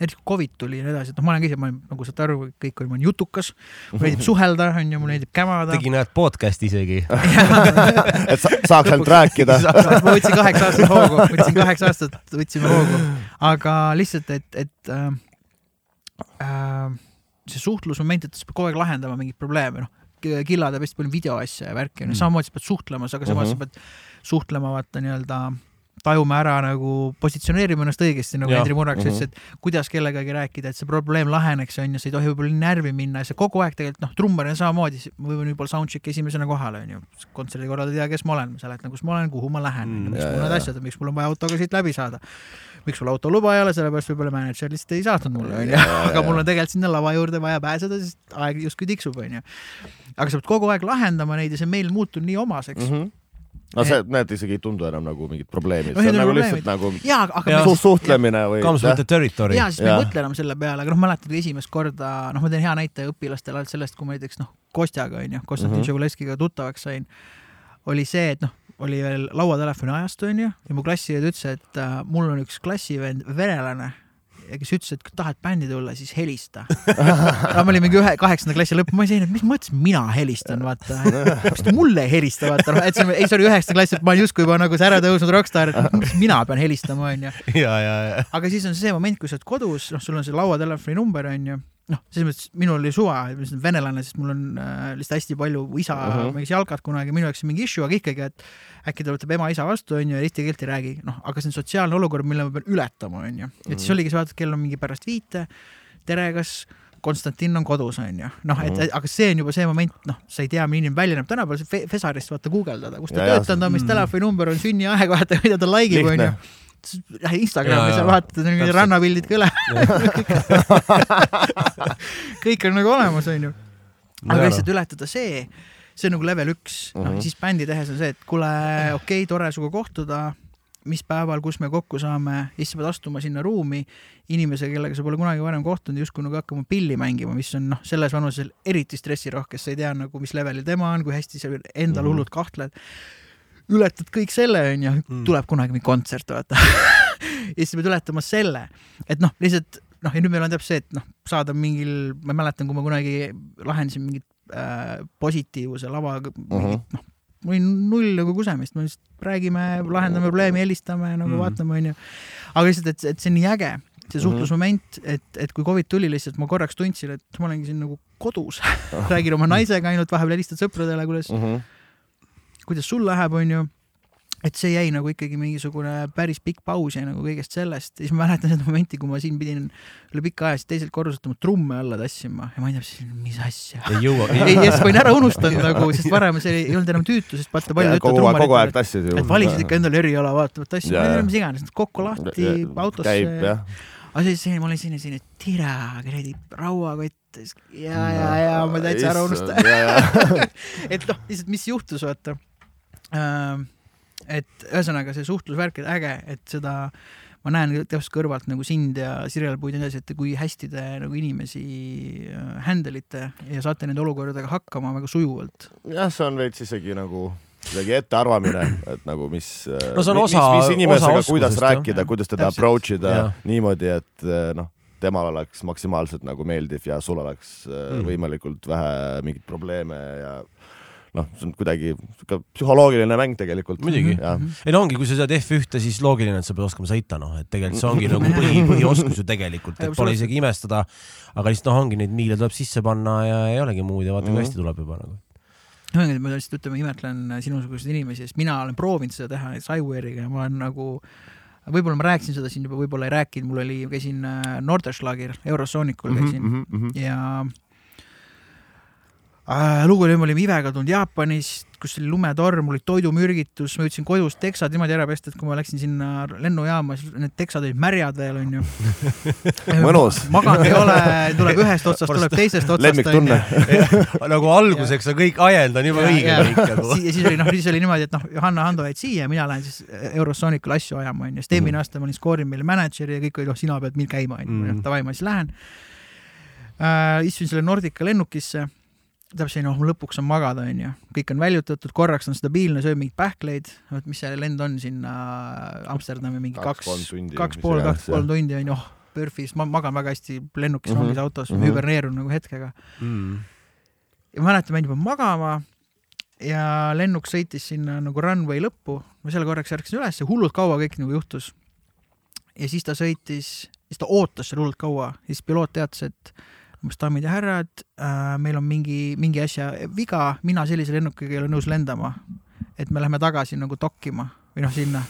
eriti kui Covid tuli ja nii edasi, et noh, ma olen ka ise, ma olen, nagu saate aru, kõik oli, ma olen jutukas, mulle meeldib suhelda, onju, mulle meeldib kämada. tegi näed podcast'i isegi. et sa, saaks ainult rääkida. ma võtsin kaheksa aastat hoogu, võtsin kaheksa aastat, võtsime hoogu, aga lihtsalt, et, et äh, äh, see suhtlusmoment, et sa pead kogu aeg lahendama mingeid probleeme, noh, Killa teeb hästi palju videoasja ja värki, no Mm. samamoodi sa pead suhtlema, aga samas Mhm. sa pead suhtlema vaata nii-öelda tajuma ära nagu positsioneerima ennast õigesti, nagu. Hendrik Murraks Mhm. ütles, et kuidas kellegagi rääkida, et see probleem laheneks, onju, sa ei tohi võib-olla närvi minna ja sa kogu aeg tegelikult noh, trummarina samamoodi, ma võin võib-olla soundcheck'i esimesena kohale, onju. kontserdi korral ei tea, kes ma olen, ma seletan, kus ma olen, kuhu ma lähen Mm, mm,, jaa, mul need asjad on, miks mul on vaja autoga siit läbi saada. miks sul autoluba ei ole, sellepärast võib-olla mänedžer lihtsalt ei saatnud mulle, onju. Jaa, aga mul on tegelikult sinna lava juurde vaja pääseda, sest aeg justkui tiksub, onju. aga sa pead kogu aeg lahendama neid ja see meil muutub nii omaseks mm. -hmm. No see, need isegi ei tundu enam nagu mingid probleemid, see on nagu probleemid. lihtsalt nagu jaa, aga Jaa. me su suhtlemine või Comes with the territory. jaa, sest me ei mõtle enam selle peale, aga noh, mäletad esimest korda, noh, ma teen hea näite õpilastele ainult sellest, kui ma näiteks noh, Kostjaga onju, Konstantin Mhm. Tšogoleskiga tuttavaks sain, oli see, et noh, oli veel lauatelefoni ajastu onju ja mu klassiõed ütles, et äh, mul on üks klassivend venelane ja kes ütles, et kui tahad bändi tulla, siis helista. aga ma olin mingi ühe, kaheksanda klassi lõpp, ma saanud, mis mõttes mina helistan, vaata. miks ta mulle ei helista, vaata, et see, ei see oli üheksanda klass, et ma olin justkui juba nagu see äratõusnud rokkstaar, et miks mina pean helistama, onju aga siis on see moment, kui sa oled kodus, noh, sul on see lauatelefoni number onju, noh, selles mõttes minul oli suva, ma olen venelane, sest mul on äh, lihtsalt hästi palju isa uh. -huh. mängis jalkat kunagi, minu jaoks mingi issue, aga ikkagi, et äkki ta võtab ema-isa vastu onju ja eesti keelt ei räägi, noh, aga see on sotsiaalne olukord, mille ma pean ületama onju, et siis Mhm. oligi see, vaata, kell on mingi pärast viite, tere, kas Konstantin on kodus onju, noh, et Mhm. aga see on juba see moment, noh, sa ei tea, milline välja näeb, tänapäeval Fesarist vaata guugeldada, kus ta Ja, töötanud on, mis telefoninumber on, sünniaeg, vaata, mida ta like ib onju Lähed Instagrami, sa vaatad, mingid rannapildid ka üle. kõik on nagu olemas, onju. aga lihtsalt ületada see, see on nagu level üks, noh Mhm. siis bändi tehes on see, et kuule, okei okay,, tore sinuga kohtuda, mis päeval, kus me kokku saame, siis sa pead astuma sinna ruumi inimesega, kellega sa pole kunagi varem kohtunud, justkui nagu hakkama pilli mängima, mis on noh, selles vanuses eriti stressirohkes, sa ei tea nagu, mis levelil tema on, kui hästi sa endal Mhm. hullult kahtled. Ületad kõik selle, onju, Mm. tuleb kunagi mingi kontsert, vaata. ja siis sa pead ületama selle, et noh, lihtsalt noh, ja nüüd meil on täpselt see, et noh, saada mingil, ma mäletan, kui ma kunagi lahendasin mingit äh, positiivse lavaga mingit Mhm. noh, mul oli null nagu kusemist, me lihtsalt räägime, lahendame probleemi, helistame nagu mm. vaatame, onju. aga lihtsalt, et, et see on nii äge, see suhtlusmoment, et, et kui Covid tuli lihtsalt, ma korraks tundsin, et ma olengi siin nagu kodus räägin oma naisega ainult, vahepeal helistad sõpradele, kuidas mm. -hmm. Kuidas sul läheb, onju. et see jäi nagu ikkagi mingisugune päris pikk paus jäi nagu kõigest sellest ja siis ma mäletan seda momenti, kui ma siin pidin üle pika aja siit teiselt korruselt oma trumme alla tassima ja ma ei tea, mis asja. ei jõua. ei, ja siis ma olin ära unustanud nagu, sest varem see ei olnud enam tüütu, sest vaata paljud kogu ütlevad aeg, kogu aeg tassid ju. et valisid ikka endale eriala, vaatavad tassi, ma ei tea, mis iganes, kokku lahti autosse. aga siis ma olin selline, selline tira, kuradi rauakott ja, ja, ja ma täitsa ära unustasin. et noh, lihtsalt mis juhtus, vaata. Et ühesõnaga see suhtlusvärk, et äge, et seda ma näen täpselt kõrvalt nagu sind ja Sirel Puid ja nii edasi, et kui hästi te nagu inimesi äh, handle ite ja saate nende olukordadega hakkama väga sujuvalt. jah, see on veits isegi nagu kuidagi ettearvamine, et nagu mis No see on mis, osa- mis inimesega, osa kuidas rääkida kuidas teda Täpselt. approach ida Jah. niimoodi, et eh, noh, temal oleks maksimaalselt nagu meeldiv ja sul oleks. Mm. võimalikult vähe mingeid probleeme ja noh, see on kuidagi sihuke psühholoogiline mäng tegelikult. Muidugi. jah, ei no ongi, kui sa saad F1-te, siis loogiline, et sa pead oskama sõita, noh, et tegelikult see ongi nagu põhi, põhioskus ju tegelikult, et pole isegi imestada. aga lihtsalt noh, ongi neid miile tuleb sisse panna ja ei olegi muud ja vaata, kui Mhm. hästi tuleb juba nagu. ühesõnaga, ma lihtsalt ütleme, imetlen sinusuguseid inimesi, sest mina olen proovinud seda teha iWare'iga ja ma olen nagu võib-olla ma rääkisin seda siin juba, võib-olla ei rääkinud, mul oli, käisin äh, Norderschlagil, Eurosoonikul Mhm, käisin ja äh, lugu oli, me olime Ivega tulnud Jaapanist, kus oli lumetorm, mul oli toidumürgitus, ma jõudsin kodus teksad niimoodi ära pesta, et kui ma läksin sinna lennujaama, siis need teksad olid märjad veel, onju. Mõnus. maganud ei ole, tuleb ühest otsast, tuleb teisest otsast. lemmiktunne. nagu alguseks on kõik ajend on juba õige kõik nagu. ja siis oli noh, siis oli niimoodi, et noh, Johanna Hando jäid siia, mina lähen siis Eurosoonikul asju ajama, onju, sest eelmine aasta ma olin skoorinud meile mänedžeri ja kõik olid, noh, sina pead meil käima, onju, Mhm. noh davai, ma siis lähen äh,. istusin selle Nordica lennukisse, täpselt noh, lõpuks on magada, onju, kõik on väljutatud, korraks on stabiilne, sööb mingeid pähkleid, vot mis see lend on sinna Amsterdami mingi kaks, kaks pool, kaks kolm tundi onju, oh, PERFis, ma magan väga hästi lennukis Mhm, rongis autos mm. -hmm. hüberneerun nagu hetkega Mm. ja ma mäletan, ma jäin juba magama ja lennuk sõitis sinna nagu runway lõppu, ma seal korraks ärkasin üles, hullult kaua kõik nagu juhtus. ja siis ta sõitis, siis ta ootas seal hullult kaua, siis piloot teatas, et umbes daamid ja härrad äh,, meil on mingi, mingi asja viga, mina sellise lennukiga ei ole nõus lendama. et me läheme tagasi nagu dokkima või noh, sinna.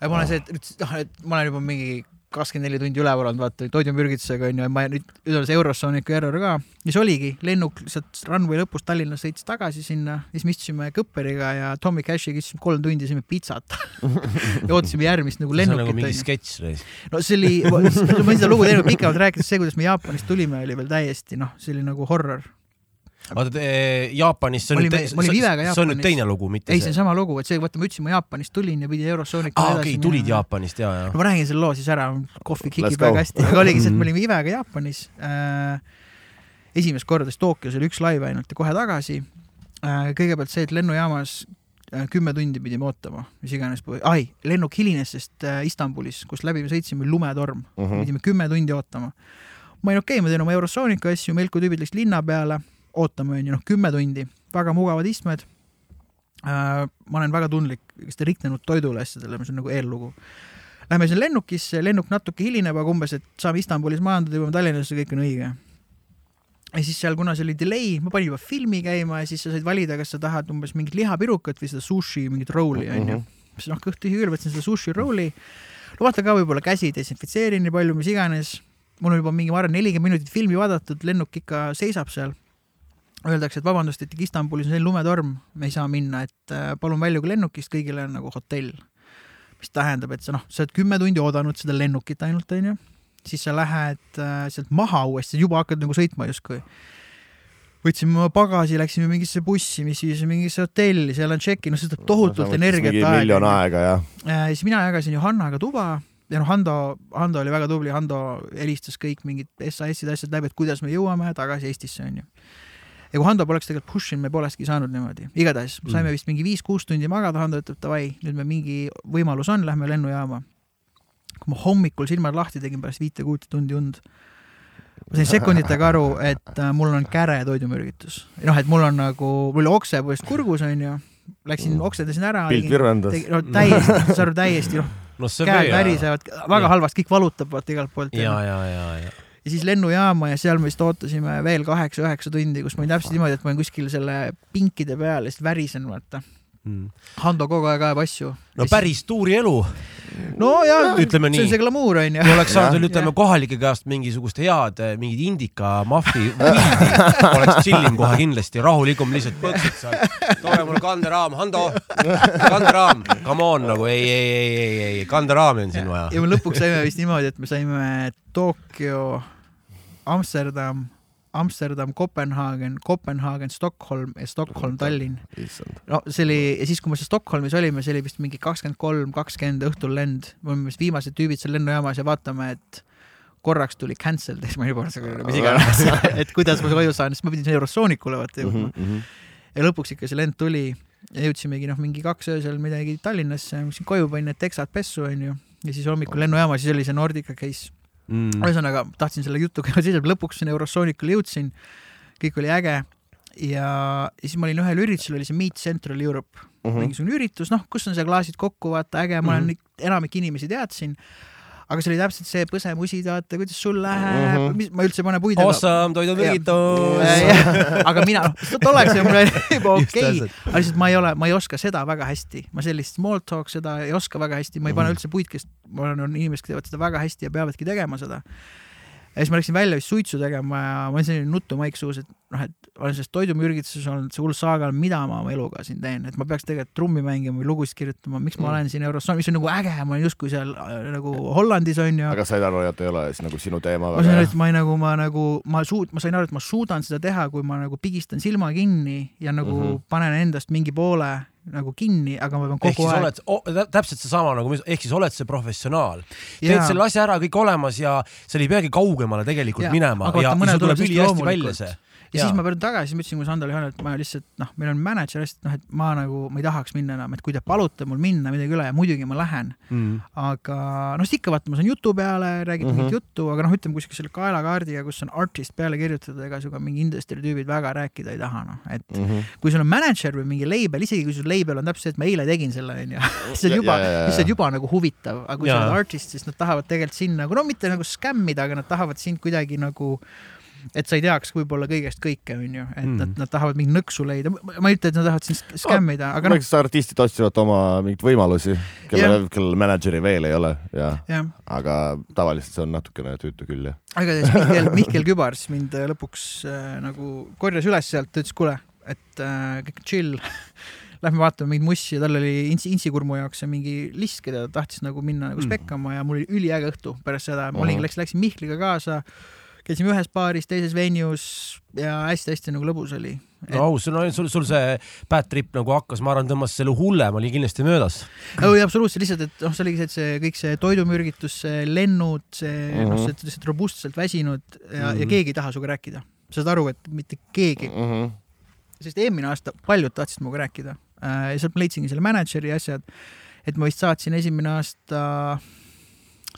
ja ma olen see, et, noh, et ma olen juba mingi kakskümmend neli tundi üleval olnud, vaata toidumürgitusega onju, ma nüüd, nüüd on see Eurosonicu error ka. siis oligi, lennuk sealt runway lõpust Tallinnas sõitis tagasi sinna, siis me istusime Kõpperiga ja Tommy Cashiga istusime kolm tundi, sõime pitsat ja ootasime järgmist nagu see on nagu lennukit mingi sketš. no see oli, ma olen seda lugu teinud pikemalt rääkides, see, kuidas me Jaapanist tulime, oli veel täiesti noh, see oli nagu horror. vaata, Jaapanis, see on Me nüüd olime-, me olime Ivega see on nüüd teine lugu, mitte ei, see on sama lugu, et see, vaata ma ütlesin, ma Jaapanist tulin ja pidi Eurosoonikule aa, okei, tulid. Jaapanist ja, ja no. ma räägin selle loo siis ära, kohvi kikib väga hästi, aga oligi see, et me olime Ivega Jaapanis äh,. esimest korda siis Tokyos oli üks laiv ainult ja kohe tagasi äh,. kõigepealt see, et lennujaamas äh, kümme tundi pidime ootama, mis iganes, ai, lennuk hilines, sest äh, Istanbulis, kust läbi me sõitsime, oli lumetorm mm, Mhm. -hmm. pidime kümme tundi ootama. ma olin okei okay,, ma teen oma Eurosoonika asju, Melko tüübid läksid linna peale, ootame onju, noh kümme tundi, väga mugavad istmed äh,. ma olen väga tundlik selliste riknenud toidule asjadele, mis on nagu eellugu Lähme sinna lennukisse, lennuk natuke hilineb, aga umbes, et saame Istanbulis maanduda, jõuame Tallinnasse, kõik on õige. ja siis seal, kuna see oli delay, ma panin juba filmi käima ja siis sa said valida, kas sa tahad umbes mingit lihapirukat või seda sushi, mingit roll'i onju. siis noh, kõht tühi küll, võtsin seda sushi roll'i. no vaata ka võib-olla käsi desinfitseerin nii palju, mis iganes. mul on juba mingi, ma arvan, nelikümmend minutit filmi vaadatud, lennuk ikka seisab seal. Öeldakse, et vabandust, et Istanbulis on selline lumetorm, me ei saa minna, et äh, palun väljuge lennukist, kõigil on nagu hotell mis tähendab, et sa noh, sa oled kümme tundi oodanud seda lennukit ainult, onju, siis sa lähed äh, sealt maha uuesti, juba hakkad nagu sõitma justkui. võtsime oma pagasi, läksime mingisse bussi, mis viis mingisse hotelli, seal on check-in, no see võtab tohutult energiat miljon aega. aega ja ja siis mina jagasin Johannaga tuba ja noh, Hando, Hando oli väga tubli, Hando helistas kõik mingid SAS-id, asjad läbi, et kuidas me jõuame tagasi Eestisse, onju. Ja kui Hando poleks tegelikult push inud, me polekski saanud niimoodi, igatahes saime vist mingi viis-kuus tundi magada, Hando ütleb davai, nüüd me mingi võimalus on, lähme lennujaama. kui ma hommikul silmad lahti tegin pärast viite-kuute tundi und, ma sain sekunditega aru, et äh, mul on käre toidumürgitus. noh, et mul on nagu, mul oli okse põhimõtteliselt kurgus, onju, läksin oksendasin ära. pilt virvendas. no täiesti, saad aru, täiesti, noh, see käed värisevad, väga Jah. halvasti, kõik valutab vaata igalt poolt. ja, ja ja, ja, ja. Siis lennujaama ja seal me vist ootasime veel kaheksa-üheksa tundi, kus ma olin täpselt niimoodi, et ma olin kuskil selle pinkide peal ja siis värisen, vaata. Mm. Hando kogu aeg ajab asju. no päris tuurielu. nojah, Ütleme see nii. on see glamuur onju. kui oleks saanud veel ütleme kohalike käest mingisugust head eh, mingit indika mahvi oleks chillim kohe kindlasti, rahulikum lihtsalt põksud seal. tooge mulle kanderaam, Hando, kanderaam, come on nagu ei, ei, ei, ei, ei, kanderaami on siin vaja. ja me lõpuks saime vist niimoodi, et me saime Tokyo, Amsterdam, Amsterdam, Kopenhaagen, Kopenhaagen, Stockholm ja Stockholm, Tallinn. no see oli ja siis, kui me seal Stockholmis olime, see oli vist mingi kakskümmend kolm, kakskümmend õhtul lend, me olime vist viimased tüübid seal lennujaamas ja vaatame, et korraks tuli cancel, siis ma juba, mis iganes, et kuidas ma koju saan, sest ma pidin sinna Eurosoonikule vaata jõudma mm. -hmm. ja lõpuks ikka see lend tuli ja jõudsimegi noh, mingi kaks öösel midagi Tallinnasse, koju, panin need teksad pessu onju ja siis hommikul lennujaamas, siis oli see Nordica case. Mm. ühesõnaga tahtsin selle jutuga seisab, lõpuks sinna Eurosoonikule jõudsin, kõik oli äge ja, ja siis ma olin ühel üritusel, oli see Meet Central Europe mm, -hmm. mingisugune üritus, noh, kus on seal klaasid kokku, vaata äge, ma olen mm, -hmm. enamik inimesi teadsin, aga see oli täpselt see põsemusid, vaata, kuidas sul läheb mm. -hmm. mis ma üldse ei pane puid. Awesome, toidumürgitus. aga mina, tol ajal see mul oli juba okei okay. aga lihtsalt ma ei ole, ma ei oska seda väga hästi, ma sellist small talk seda ei oska väga hästi, ma ei pane Mhm. üldse puid, kes, ma olen, on inimesed, kes teevad seda väga hästi ja peavadki tegema seda. Ja siis ma läksin välja vist suitsu tegema ja ma olin selline nutumaik suus, et noh, et olen selles toidumürgituses olnud see hull saaga, mida ma oma eluga siin teen, et ma peaks tegelikult trummi mängima või lugusid kirjutama, miks ma Mm. olen siin Eurosoonis, mis on nagu äge, ma olen justkui seal äh, nagu Hollandis on ju. aga said aru, et ei ole siis nagu sinu teema ma sain aru, et ma ei nagu, ma nagu, ma suut-, ma sain aru, et ma suudan seda teha, kui ma nagu pigistan silma kinni ja nagu mm. -hmm. panen endast mingi poole nagu kinni, aga ma pean kogu aeg. oled tä- täpselt seesama nagu, ehk siis oled see professionaal. teed selle asja ära, kõik olemas ja seal ei peagi kaugemale tegelikult Jaa, minema ja, ja see tuleb ülihästi välja see. Ja Jaa. siis ma pöördun tagasi, siis ma ütlesin, Sandole Johanna, et ma lihtsalt noh, meil on mänedžer hästi, noh, et ma nagu, ma ei tahaks minna enam, et kui te palute mul minna midagi üle ja muidugi ma lähen, Mm. aga noh, siis ikka vaata, ma saan jutu peale, räägin mm Mhm. -hmm. mingit juttu, aga noh, ütleme kuskil selle kaelakaardiga, kus on artist peale kirjutatud, ega sinuga mingi industry tüübid väga rääkida ei taha, noh, et mm. -hmm. kui sul on mänedžer või mingi label, isegi kui sul label on täpselt see, et ma eile tegin selle, onju, siis on juba, siis on juba nagu huvitav, aga kui sa Jaa. oled artist, siis nad tahavad tegelikult sind nagu, no mitte nagu skämmida, aga nad tahavad sind kuidagi nagu et sa ei teaks võib-olla kõigest kõike, onju, et mm. Nad, nad tahavad mingit nõksu leida, ma ei ütle, et nad tahavad sind skämmida, aga noh, eks artistid otsivad oma mingeid võimalusi, kellel, kellel mänedžeri veel ei ole ja, jah. aga tavaliselt see on natukene tüütu küll jah. aga siis Mihkel, Mihkel Kübars mind äh, lõpuks äh, nagu korjas üles sealt, ütles kuule, et äh, kõik chill, lähme vaatame mingit mussi ja tal oli Intsi, Intsikurmu jaoks mingi list, keda ta tahtis nagu minna nagu Mm. spekkama ja mul oli üliäge õhtu pärast seda, ma olin, Mhm. läks, läksin Mihkliga kaasa, käisime ühes baaris, teises venues ja hästi-hästi nagu lõbus oli. no aus, sul, sul, sul see bad trip nagu hakkas, ma arvan, tõmbas selle hullem oli kindlasti möödas. ei, absoluutselt, lihtsalt, et noh, see oligi see, et see kõik see toidumürgitus, see lennud, see mm -hmm. noh, Mhm. see lihtsalt robustselt väsinud ja mm, -hmm. ja Mhm. keegi ei taha sinuga rääkida. sa saad aru, et mitte keegi, mm. -hmm. sest eelmine aasta paljud tahtsid minuga rääkida äh, ja sealt ma leidsingi selle mänedžeri ja asjad, et ma vist saatsin esimene aasta,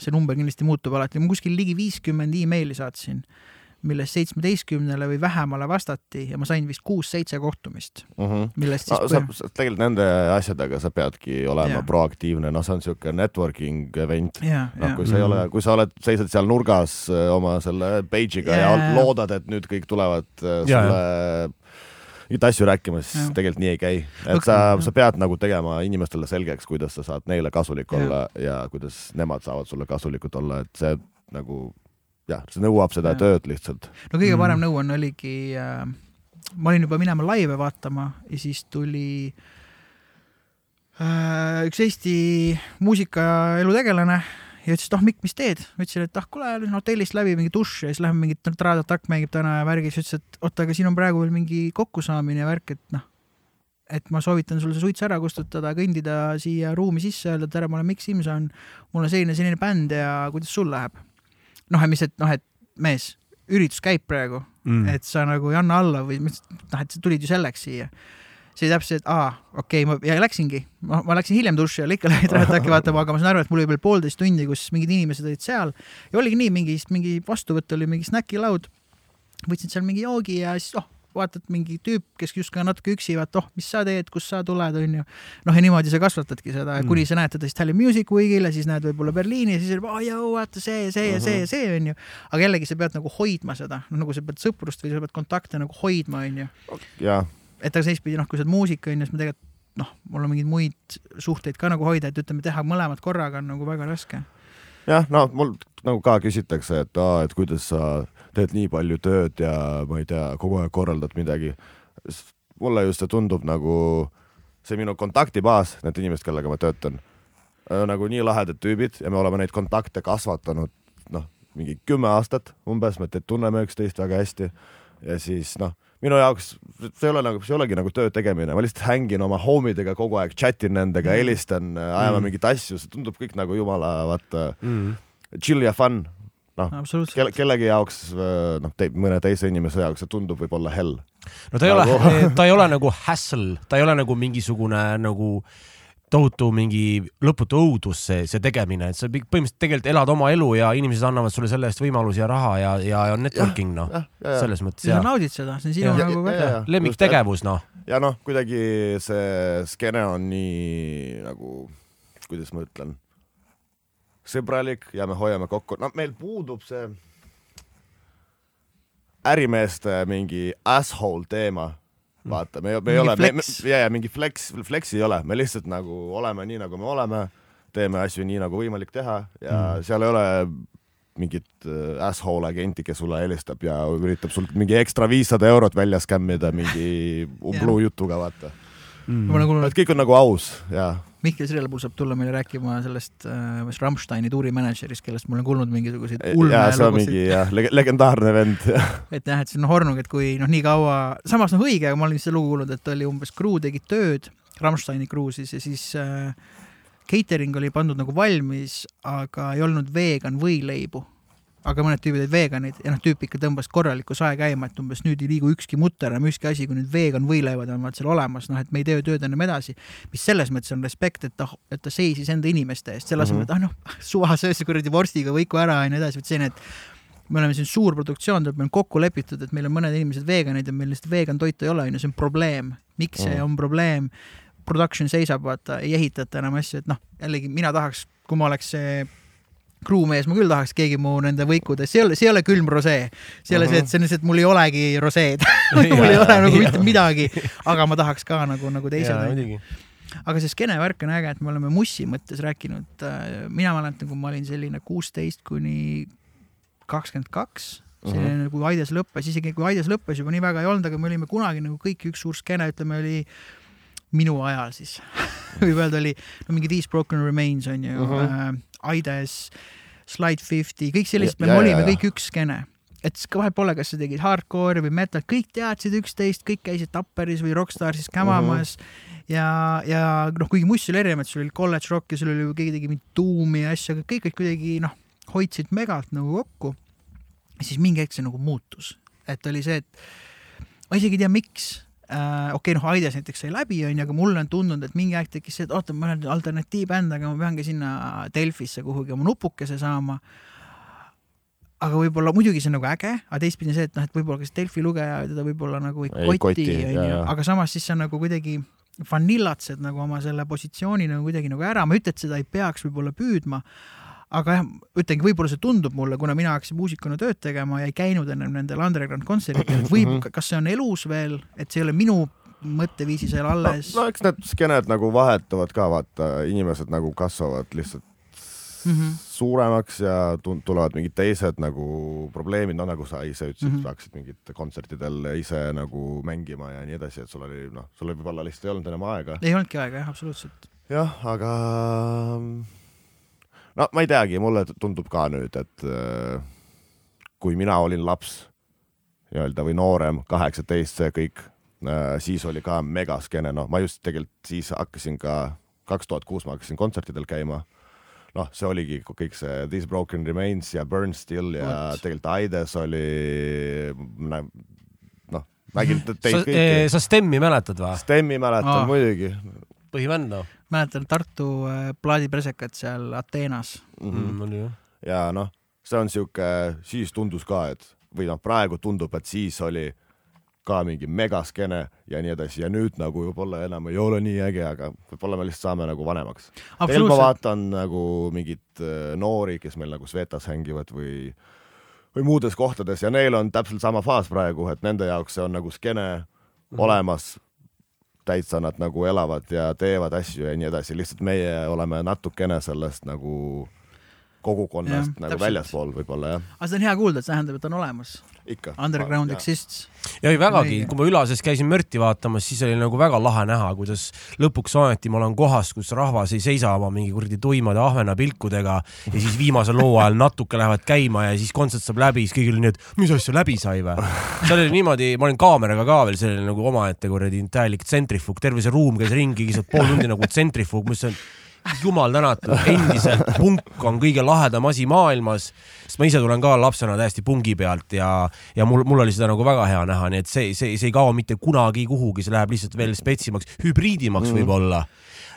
see number kindlasti muutub alati, ma kuskil ligi viiskümmend emaili saatsin, millest seitsmeteistkümnele või vähemale vastati ja ma sain vist kuus-seitse kohtumist, Mm -hmm. millest no, siis sa, põhim- sa tegelikult nende asjadega sa peadki olema yeah. proaktiivne, noh, see on niisugune networking event. ja, noh, kui sa ei ole, Mhm. kui sa oled, seisad seal nurgas öö, oma selle page'iga Jaa, ja loodad, et nüüd kõik tulevad öö, Jaa, sulle mingeid asju rääkima, siis tegelikult nii ei käi. et sa sa pead nagu tegema inimestele selgeks, kuidas sa saad neile kasulik olla ja kuidas nemad saavad sulle kasulikud olla, et see nagu jah, see nõuab seda Jaa. tööd lihtsalt. no kõige Mm. parem nõuanne oligi äh,, ma olin juba minema laive vaatama ja siis tuli äh, üks Eesti muusikaelu tegelane ja ütles, et ah Mikk, mis teed? ma ütlesin, et ah kuule, lähen hotellist läbi mingi dušš ja siis lähme mingit Traadat Takk mängib täna ja värgis, ütles, et oota, aga siin on praegu veel mingi kokkusaamine ja värk, et noh, et ma soovitan sul see suits ära kustutada, kõndida siia ruumi sisse, öelda tere, ma olen Mikk Simson, mul on selline, selline bänd ja kuidas sul läheb? noh, et mis, et noh, et mees, üritus käib praegu Mm. et sa nagu ei anna alla või et noh, et sa tulid ju selleks siia. See oli täpselt, aa, okei okay,, ma ja läksingi, ma, ma läksin hiljem duši all ikka lähed äkki vaatama, aga ma saan aru, et mul oli veel poolteist tundi, kus mingid inimesed olid seal ja oligi nii, mingi, mingi vastuvõtt oli mingi snäkilaud. võtsid seal mingi joogi ja siis oh, vaatad mingi tüüp, kes justkui on natuke üksi, vaata oh, mis sa teed, kust sa tuled, onju. noh, ja niimoodi sa kasvatadki seda Mm. kuni sa näed teda siis Tallinn Music Weekil ja siis näed võib-olla Berliini ja siis ütleb, aa jõu, vaata see, see ja see ja see onju. aga jällegi sa pead nagu hoidma seda, nagu sa pead sõprust või sa pead kontakte nagu hoidma, onju. jah, et aga teistpidi noh, kui sa oled muusik onju, siis ma tegelikult noh, mul on mingeid muid suhteid ka nagu hoida, et ütleme, teha mõlemat korraga on nagu väga raske. jah, no mul nagu ka küsitakse, et aa, et kuidas sa teed nii palju tööd ja ma ei tea, kogu aeg korraldad midagi. mulle just see tundub nagu see minu kontaktibaas, need inimesed, kellega ma töötan, nagu nii lahedad tüübid ja me oleme neid kontakte kasvatanud noh, mingi kümme aastat umbes, me tunneme üksteist väga hästi ja siis noh, minu jaoks see ei ole nagu, see ei olegi nagu töö tegemine, ma lihtsalt hängin oma homidega kogu aeg, chat in nendega, Mm. helistan, ajame Mm. mingeid asju, see tundub kõik nagu jumala vaata Mm. chill ja fun. absoluutselt. kelle, kellegi jaoks, noh, mõne teise inimese jaoks see tundub võib-olla hell. no ta ei ole Nagu-, ta ei ole nagu hassle, ta ei ole nagu mingisugune nagu tohutu mingi lõputu õudus see, see tegemine, et sa põhimõtteliselt tegelikult elad oma elu ja inimesed annavad sulle selle eest võimalusi ja raha ja, ja, ja networking noh, ja, ja, selles mõttes siis sa ja naudid seda, see on sinu Ja- nagu ja- ka. ja- lemmiktegevus noh, ja noh, kuidagi see skeene on nii nagu, kuidas ma ütlen, sõbralik ja me hoiame kokku, no meil puudub see ärimeeste mingi asshole teema vaata, me, me ei ole, flex. ja, ja mingi flex, flex'i ei ole, me lihtsalt nagu oleme nii, nagu me oleme, teeme asju nii, nagu võimalik teha ja mm. seal ei ole mingit äh, asshole agenti, kes sulle helistab ja üritab sult mingi ekstra viissada eurot välja skämmida mingi umbluu jutuga, vaata. olen kuulnud, et kõik on nagu aus ja Mihkel Sirelpuu saab tulla meile rääkima sellest äh, Rammsteini tuurimänedžerist, kellest ma olen kuulnud mingisuguseid ulmelugusid mingi jah, legendaarne vend et jah, et see on hornung, et kui noh, nii kaua, samas noh õige, aga ma olin seda lugu kuulnud, et oli umbes crew tegi tööd, Rammsteini crew siis ja siis äh, catering oli pandud nagu valmis, aga ei olnud vegan võileibu. Aga mõned tüübid olid veganid ja noh, tüüp ikka tõmbas korraliku sae käima, et umbes nüüd ei liigu ükski mutter enam ükski asi, kui nüüd vegan võileivad on vaat seal olemas, noh, et me ei tee tööd enam edasi. mis selles mõttes on respekt, et ta, et ta seisis enda inimeste eest, selle asemel, et ah noh, suva söö see kuradi vorstiga võiku ära ja nii edasi, vot selline, et me oleme siin suur produktsioon, tuleb meil kokku lepitud, et meil on mõned inimesed veganid ja meil lihtsalt vegan toitu ei ole, onju, see on probleem. miks see Mm. on probleem? Production seisab, vaata, ei ehitata enam asju, et noh, jällegi mina tahaks, kui ma oleks see crewmees, ma küll tahaks keegi mu nende võikudes, see ei ole, see ei ole külm rosee. see ei ole see, et see on lihtsalt, mul ei olegi roseed mul ei ole nagu mitte midagi, aga ma tahaks ka nagu, nagu teised aga see skeene värk on äge, et me oleme Mussi mõttes rääkinud, mina mäletan, kui ma olin selline kuusteist kuni kakskümmend kaks, selline kui Aides lõppes, isegi kui Aides lõppes juba nii väga ei olnud, aga me olime kunagi nagu kõik üks suur skeene, ütleme oli minu ajal siis võib öelda oli no mingi These Broken Remains on ju uh, Mhm. -huh. Aides, Slide Fifty, kõik sellised, me Ja- ja- olime ja- kõik üks skeene et vahet pole, kas sa tegid hardcore'i või metal, kõik teadsid üksteist, kõik käisid Tapperis või Rockstarsis kämamas uh -huh. ja, ja noh, kuigi Muss oli erinev, et sul oli College Rock ja sul oli, keegi tegi mingit tuumi ja asju, aga kõik olid kuidagi noh, hoidsid megalt nagu kokku. siis mingi hetk see nagu muutus, et oli see, et ma isegi ei tea, miks okei okay,, noh, Aides näiteks sai läbi, onju, aga mulle on tundunud, et mingi aeg tekkis see, et oota, ma olen alternatiivbänd, aga ma peangi sinna Delfisse kuhugi oma nupukese saama. Aga võib-olla muidugi see on nagu äge, aga teistpidi on see, et noh, et võib-olla kas Delfi lugeja teda võib-olla nagu ei Ei koti, onju, aga samas siis sa nagu kuidagi vanillatsed nagu oma selle positsiooni nagu kuidagi nagu ära, ma ei ütle, et seda ei peaks võib-olla püüdma, aga jah, ütlengi, võib-olla see tundub mulle, kuna mina hakkasin muusikuna tööd tegema ja ei käinud ennem nendel underground kontsertidel, et võib, kas see on elus veel, et see ei ole minu mõtteviisi seal alles no eks need skeened nagu vahetuvad ka, vaata, inimesed nagu kasvavad lihtsalt mm. -hmm. suuremaks ja tulevad mingid teised nagu probleemid, no nagu sa ise ütlesid mm, Mhm. -hmm. hakkasid mingit kontsertidel ise nagu mängima ja nii edasi, et sul oli noh, sul võib-olla lihtsalt ei olnud enam aega. ei olnudki aega jah, absoluutselt. jah, aga no ma ei teagi, mulle tundub ka nüüd, et äh, kui mina olin laps nii-öelda või noorem, kaheksateist, see kõik, siis oli ka megaskeene, noh, ma just tegelikult siis hakkasin ka, kaks tuhat kuus ma hakkasin kontsertidel käima noh, see oligi kõik see These Broken Remains ja Burn Still ja Vot. tegelikult Aides oli noh, nägin sa teid, kõiki. sa Stemmi mäletad või? Stemmi mäletan ah. muidugi põhivend noh mäletan Tartu äh, plaadipresekat seal Ateenas. mm. -hmm. mm,. oli jah. ja noh, see on sihuke, siis tundus ka, et või noh, praegu tundub, et siis oli ka mingi megaskeene ja nii edasi ja nüüd nagu võib-olla enam ei ole nii äge, aga võib-olla me lihtsalt saame nagu vanemaks. tegelikult ma vaatan nagu mingeid äh, noori, kes meil nagu Svetas hängivad või või muudes kohtades ja neil on täpselt sama faas praegu, et nende jaoks see on nagu skeene mm -hmm. olemas, täitsa nad nagu elavad ja teevad asju ja nii edasi, lihtsalt meie oleme natukene sellest nagu kogukonnast Jah, nagu väljaspool võib-olla jah, aga seda on hea kuulda, et see tähendab, et on olemas. Underground ja. exists. ja ei vägagi kui ma Ülases käisin mürti vaatamas, siis oli nagu väga lahe näha, kuidas lõpuks ometi ma olen kohas, kus rahvas ei seisa oma mingi kuradi tuimade ahvena pilkudega ja siis viimase loo ajal natuke lähevad käima ja siis kontsert saab läbi, siis kõigil oli nii, et mis asja läbi sai või. seal oli niimoodi, ma olin kaameraga ka veel, see oli nagu omaette kuradi täielik tsentrifug, terve see ruum käis ringi, lihtsalt pool tundi nagu tsentrifug, mis on jumal tänatud, endiselt punk on kõige lahedam asi maailmas, sest ma ise tulen ka lapsena täiesti pungi pealt ja, ja mul, mul oli seda nagu väga hea näha, nii et see, see, see ei kao mitte kunagi kuhugi, see läheb lihtsalt veel spetsimaks, hübriidimaks mm. võib-olla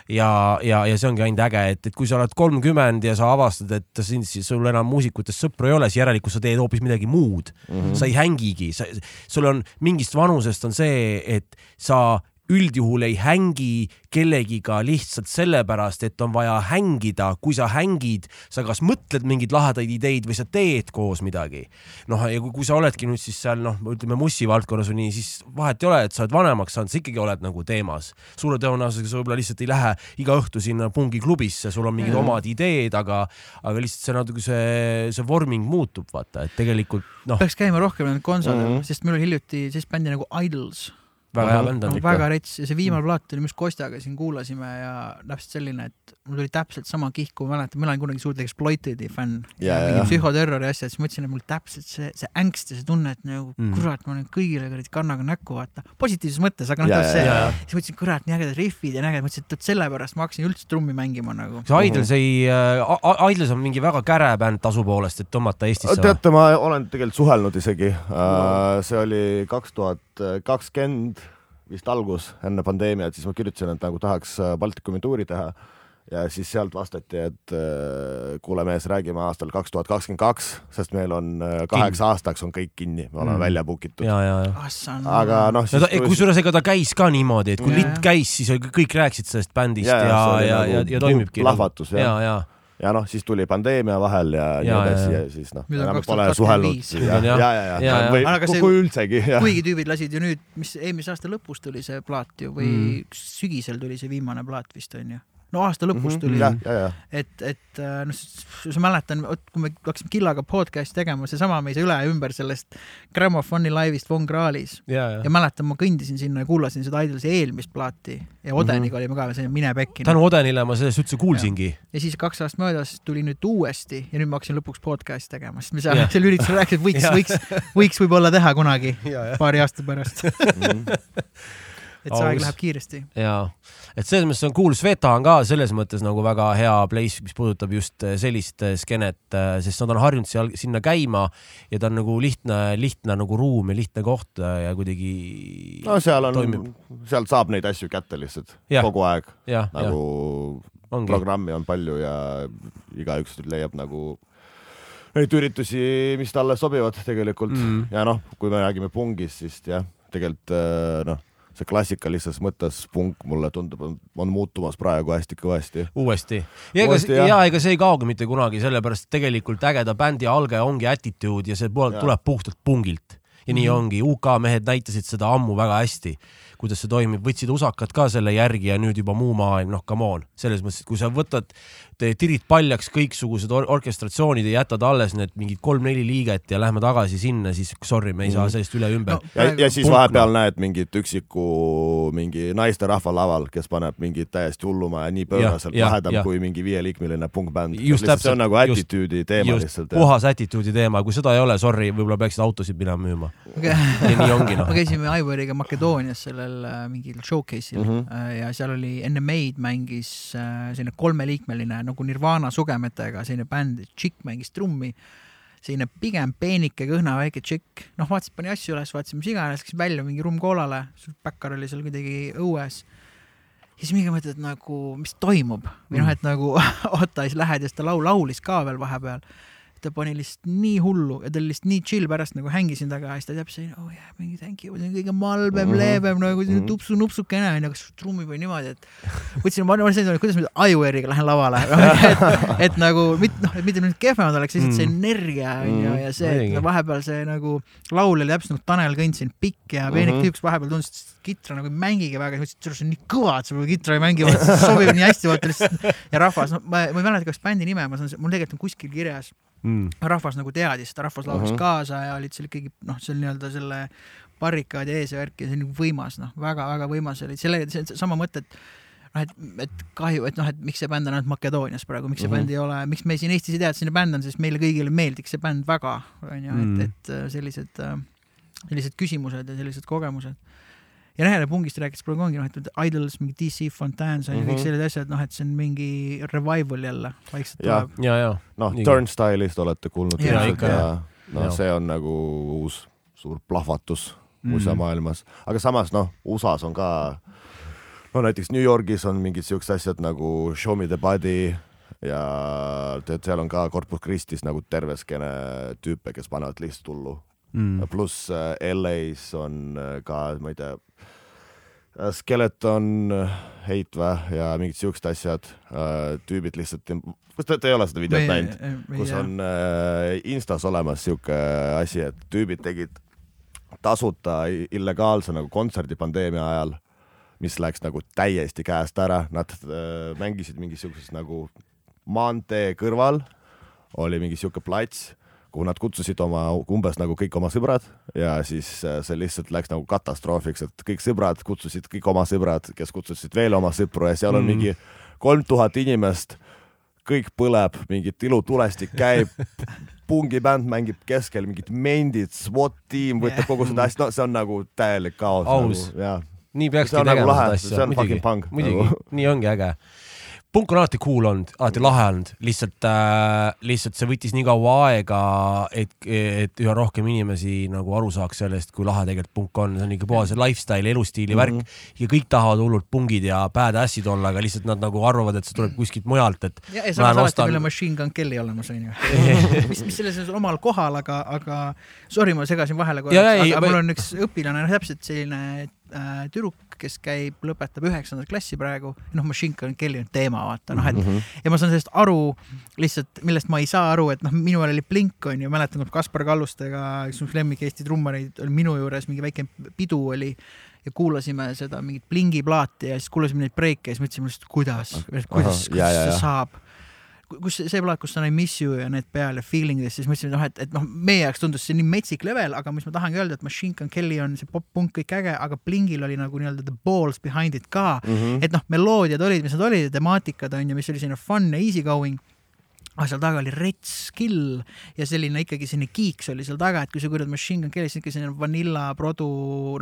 ja, ja, ja see ongi ainult äge, et, et kui sa oled kolmkümmend ja sa avastad, et sind, sul enam muusikutest sõpru ei ole, siis järelikult sa teed hoopis midagi muud mm. -hmm. sa ei hängigi, sa, sul on mingist vanusest on see, et sa üldjuhul ei hängi kellegiga lihtsalt sellepärast, et on vaja hängida, kui sa hängid, sa kas mõtled mingeid lahedaid ideid või sa teed koos midagi. noh, ja kui, kui sa oledki nüüd siis seal noh, ütleme mussi valdkonnas või nii, siis vahet ei ole, et sa oled vanemaks saanud, sa ikkagi oled nagu teemas. suure tõenäosusega sa võib-olla lihtsalt ei lähe iga õhtu sinna pungiklubisse, sul on mingid Jaa. omad ideed, aga, aga lihtsalt see natuke see, see vorming muutub, vaata, et tegelikult noh, peaks käima rohkem nendel kontserdil mm. -hmm. sest meil oli hiljuti sellist bändi nagu Idols väga hea bänd on no, ikka. väga rets ja see viimane plaat oli, mis Kostjaga siin kuulasime ja täpselt selline, et mul tuli täpselt sama kihk, kui ma mäletan, mina olin kunagi suur Exploited'i fänn Ja, ja, mingi ja. psühhoterrori asja, siis mõtlesin, et mul täpselt see, see ängst ja see tunne, et nagu Mm. kurat, ma nüüd kõigile kuradi kannaga näkku vaata, positiivses mõttes, aga noh, ja, see ja, ja., siis mõtlesin, kurat, nii ägedad rihvid ja nii ägedad, mõtlesin, et vot sellepärast ma hakkasin üldse trummi mängima nagu. see Idols ei äh,, Idols on mingi väga käre bänd tasu poolest, et tõmmata Eestisse. teate, ma olen tegelikult suhelnud isegi. see oli kaks tuhat kakskümmend vist algus enne pandeemiat, siis ma kirjutasin, et nagu tahaks äh, Baltikumi tuuri teha ja siis sealt vastati, et äh, kuule mees, räägime aastal kaks tuhat kakskümmend kaks, sest meil on äh, kaheks aastaks on kõik kinni, me oleme Mm. välja book itud. ja, ja, ja. Assan. aga noh, no ta, kusjuures ega ta käis ka niimoodi, et kui Ja, litt ja. käis, siis kõik rääkisid sellest bändist ja, ja, ja, ja, ja toimibki. nagu plahvatus ja, jah. ja, ja noh, siis tuli pandeemia vahel ja nii Ja, edasi ja, ja siis noh, enam 2025. pole suhelnud ja ja, ja, Ja, ja ja. või Aga see- kui üldsegi kuigi tüübid lasid ju nüüd, mis eelmise aasta lõpus tuli see plaat ju või mm. sügisel tuli see viimane plaat vist onju. No aasta lõpus tuli jah, ja, ja et, et äh, noh, sa mäletan, kui me hakkasime Killaga podcast'i tegema, seesama me ei saa üle ja ümber sellest Grammofoni laivist Von Krahlis ja, ja ja. mäletan, ma kõndisin sinna ja kuulasin seda Idolsi eelmist plaati ja Odeniga olime ka, see Mine pekki. tänu Odenile ma sellest üldse kuulsingi. ja siis kaks aastat möödas tuli nüüd uuesti ja nüüd ma hakkasin lõpuks podcast'i tegema, sest me seal Jah. seal üritusel rääkisime, et võiks võiks, võiks võib-olla teha kunagi paari aasta pärast, Mhm. et see aeg Aus. läheb kiiresti. ja, et selles mõttes on cool, Sveta on ka selles mõttes nagu väga hea place, mis puudutab just äh, sellist äh, skeenet, sest nad on harjunud seal sinna käima ja ta on nagu lihtne, lihtne nagu ruum ja lihtne koht äh, ja kuidagi no seal on sealt saab neid asju kätte lihtsalt Jah. kogu aeg, nagu ongi. programmi on palju ja igaüks leiab nagu neid üritusi, mis talle sobivad tegelikult Mm. ja noh, kui me räägime pungist, siis jah, tegelikult äh, noh, see klassikalises mõttes punk mulle tundub, on muutumas praegu hästi kõvasti. uuesti. ja ega jah. ja ega see ei kaogi mitte kunagi, sellepärast tegelikult ägeda bändi alge ongi attitude ja see pool Jaa. tuleb puhtalt pungilt. ja nii Mhm. ongi, UK mehed näitasid seda ammu väga hästi, kuidas see toimib, võtsid usakad ka selle järgi ja nüüd juba muu maailm, noh, come on, selles mõttes, et kui sa võtad, tirid paljaks kõiksugused or orkestratsioonid ja jätad alles need mingid kolm-neli liiget ja lähme tagasi sinna, siis sorry, me ei saa Mhm. sellest üle ümber No, ja, ja siis Punk, vahepeal näed mingit üksiku mingi naisterahva laval, kes paneb mingit täiesti hulluma ja nii pööraselt lahedam kui mingi viieliikmeline punkbänd. Just see on nagu attitude'i teema just lihtsalt. puhas attitude'i teema, kui seda ei ole, sorry, võib-olla peaksid autosid minema müüma. ja nii ongi noh me. käisime Aivariga Makedoonias sellel äh, mingil showcase'il mm. -hmm. ja seal oli enne meid mängis äh, selline kolmeliikmeline nagu Nirvana sugemetega selline bänd, Chick mängis trummi, selline pigem peenike kõhna väike tšikk, noh vaatasin, pani asju üles, vaatasin mis iganes, läksin välja mingi rumm koolale, backar oli seal kuidagi õues. ja siis mingi mõtled nagu, mis toimub? Või noh, et nagu oota, siis lähed ja siis ta laul, laulis ka veel vahepeal ta pani lihtsalt nii hullu ja ta oli lihtsalt nii chill pärast nagu hängisin taga ja siis ta teab see, oh jah, mingi thank you, see on kõige malbem mm. -hmm. leebem nagu selline Mhm. tupsu-nupsukene onju, kas trummib või niimoodi, et mõtlesin, ma olen selline, kuidas ma Iwariga lähen lavale et, et nagu mit, noh, et mitte nüüd kehvemad oleks, lihtsalt see Mhm. energia onju Mhm. ja see, et vahepeal see nagu laul oli täpselt nagu Tanel Kõnt siin pikk ja peenik Mhm. tüüp, kes vahepeal tundus, et kitra nagu ei mängigi väga, siis mõtlesin, et see on nii kõva, et sa võib-olla kitra ei mängi, see sobib nii hästi vaata lihtsalt ja rahvas, no ma, ma ei mäleta, kas bändi nime, ma saan, mul tegelikult on kuskil kirjas Mm. rahvas nagu teadis seda, rahvas laulis uh. -huh. kaasa ja olid seal ikkagi noh, seal nii-öelda selle barrikaadi ees ja värk ja see on nagu võimas noh, väga-väga võimas oli, selle, see on sama mõte, et noh, et, et kahju, et noh, et miks see bänd on ainult Makedoonias praegu, miks see mm. -hmm. bänd ei ole, miks me siin Eestis ei tea, et selline bänd on, sest meile kõigile meeldiks see bänd väga, onju, Mm. et, et äh, sellised, sellised küsimused ja sellised kogemused ja noh, jälle pungist rääkides praegu ongi noh, et Idols, mingi DC Fontaines on ju mm -hmm. kõik Mhm. sellised asjad, noh, et see on mingi revival jälle vaikselt tuleb. ja, ja noh Turnstile'ist olete kuulnud ikka, ja jah. noh see on nagu uus suur plahvatus Mhm. muuseummaailmas, aga samas noh, USA-s on ka no näiteks New Yorgis on mingid siuksed asjad nagu Show me the body ja tead, seal on ka Corpus Christis nagu terve skeene tüüpe, kes panevad lihtsalt hullu mm.. pluss äh, LA-s on äh, ka, ma ei tea Skeleton, Hate või ja mingid siuksed asjad, tüübid lihtsalt, kas te, te ei ole seda videot näinud, kus on äh, Instas olemas siuke asi, et tüübid tegid tasuta illegaalse nagu kontserdi pandeemia ajal, mis läks nagu täiesti käest ära, nad äh, mängisid mingisuguses nagu maantee kõrval oli mingi siuke plats kuhu nad kutsusid oma umbes nagu kõik oma sõbrad ja siis äh, see lihtsalt läks nagu katastroofiks, et kõik sõbrad kutsusid kõik oma sõbrad, kes kutsusid veel oma sõpru ja seal on mm. mingi kolm tuhat inimest, kõik põleb, mingi tilutulestik käib pungibänd mängib keskel mingid mendid, SWAT tiim võtab kogu seda asja, no see on nagu täielik kaos. aus nagu,, nii peakski tegema nagu seda asja, muidugi, muidugi nagu., nii ongi äge punk on alati cool olnud, alati lahe olnud, lihtsalt äh,, lihtsalt see võttis nii kaua aega, et, et üha rohkem inimesi nagu aru saaks sellest, kui lahe tegelikult punk on, see on ikka puhas lifestyle, elustiili mm -hmm. värk ja kõik tahavad hullult pungid ja badass'id olla, aga lihtsalt nad nagu arvavad, et see tuleb kuskilt mujalt, et. ja, ja samas alati ostan... meil on Machine Gun Kelly olemas, onju. mis, mis selles on omal kohal, aga, aga sorry, ma segasin vahele korraks, aga ma... mul on üks õpilane, täpselt selline äh, tüdruk, kes käib, lõpetab üheksandat klassi praegu, noh, Kelly on teema, vaata noh, et mm -hmm. ja ma saan sellest aru lihtsalt, millest ma ei saa aru, et noh, minu ajal oli Blink on ju, mäletan, kui Kaspar Kallustega, üks mu lemmik Eesti trummareid oli minu juures, mingi väike pidu oli ja kuulasime seda mingit Blingi plaati ja siis kuulasime neid breike ja siis mõtlesime lihtsalt, kuidas, kuidas, kuidas see saab kus see plaat, kus on I miss you ja need peal ja feeling this, siis mõtlesime, et noh, et, et noh, meie jaoks tundus see nii metsik level, aga mis ma tahangi öelda, et Machine Gun Kelly on see pop-punk kõik äge, aga Blingil oli nagu nii-öelda the balls behind it ka mm. -hmm. et noh, meloodiad olid, mis nad olid ja temaatikad on ju, mis oli selline fun ja easy going aga seal taga oli rets skill ja selline ikkagi selline kiiks oli seal taga, et kui sa kuulad Machine Gun Kelly, siis ikka selline vanilla produ,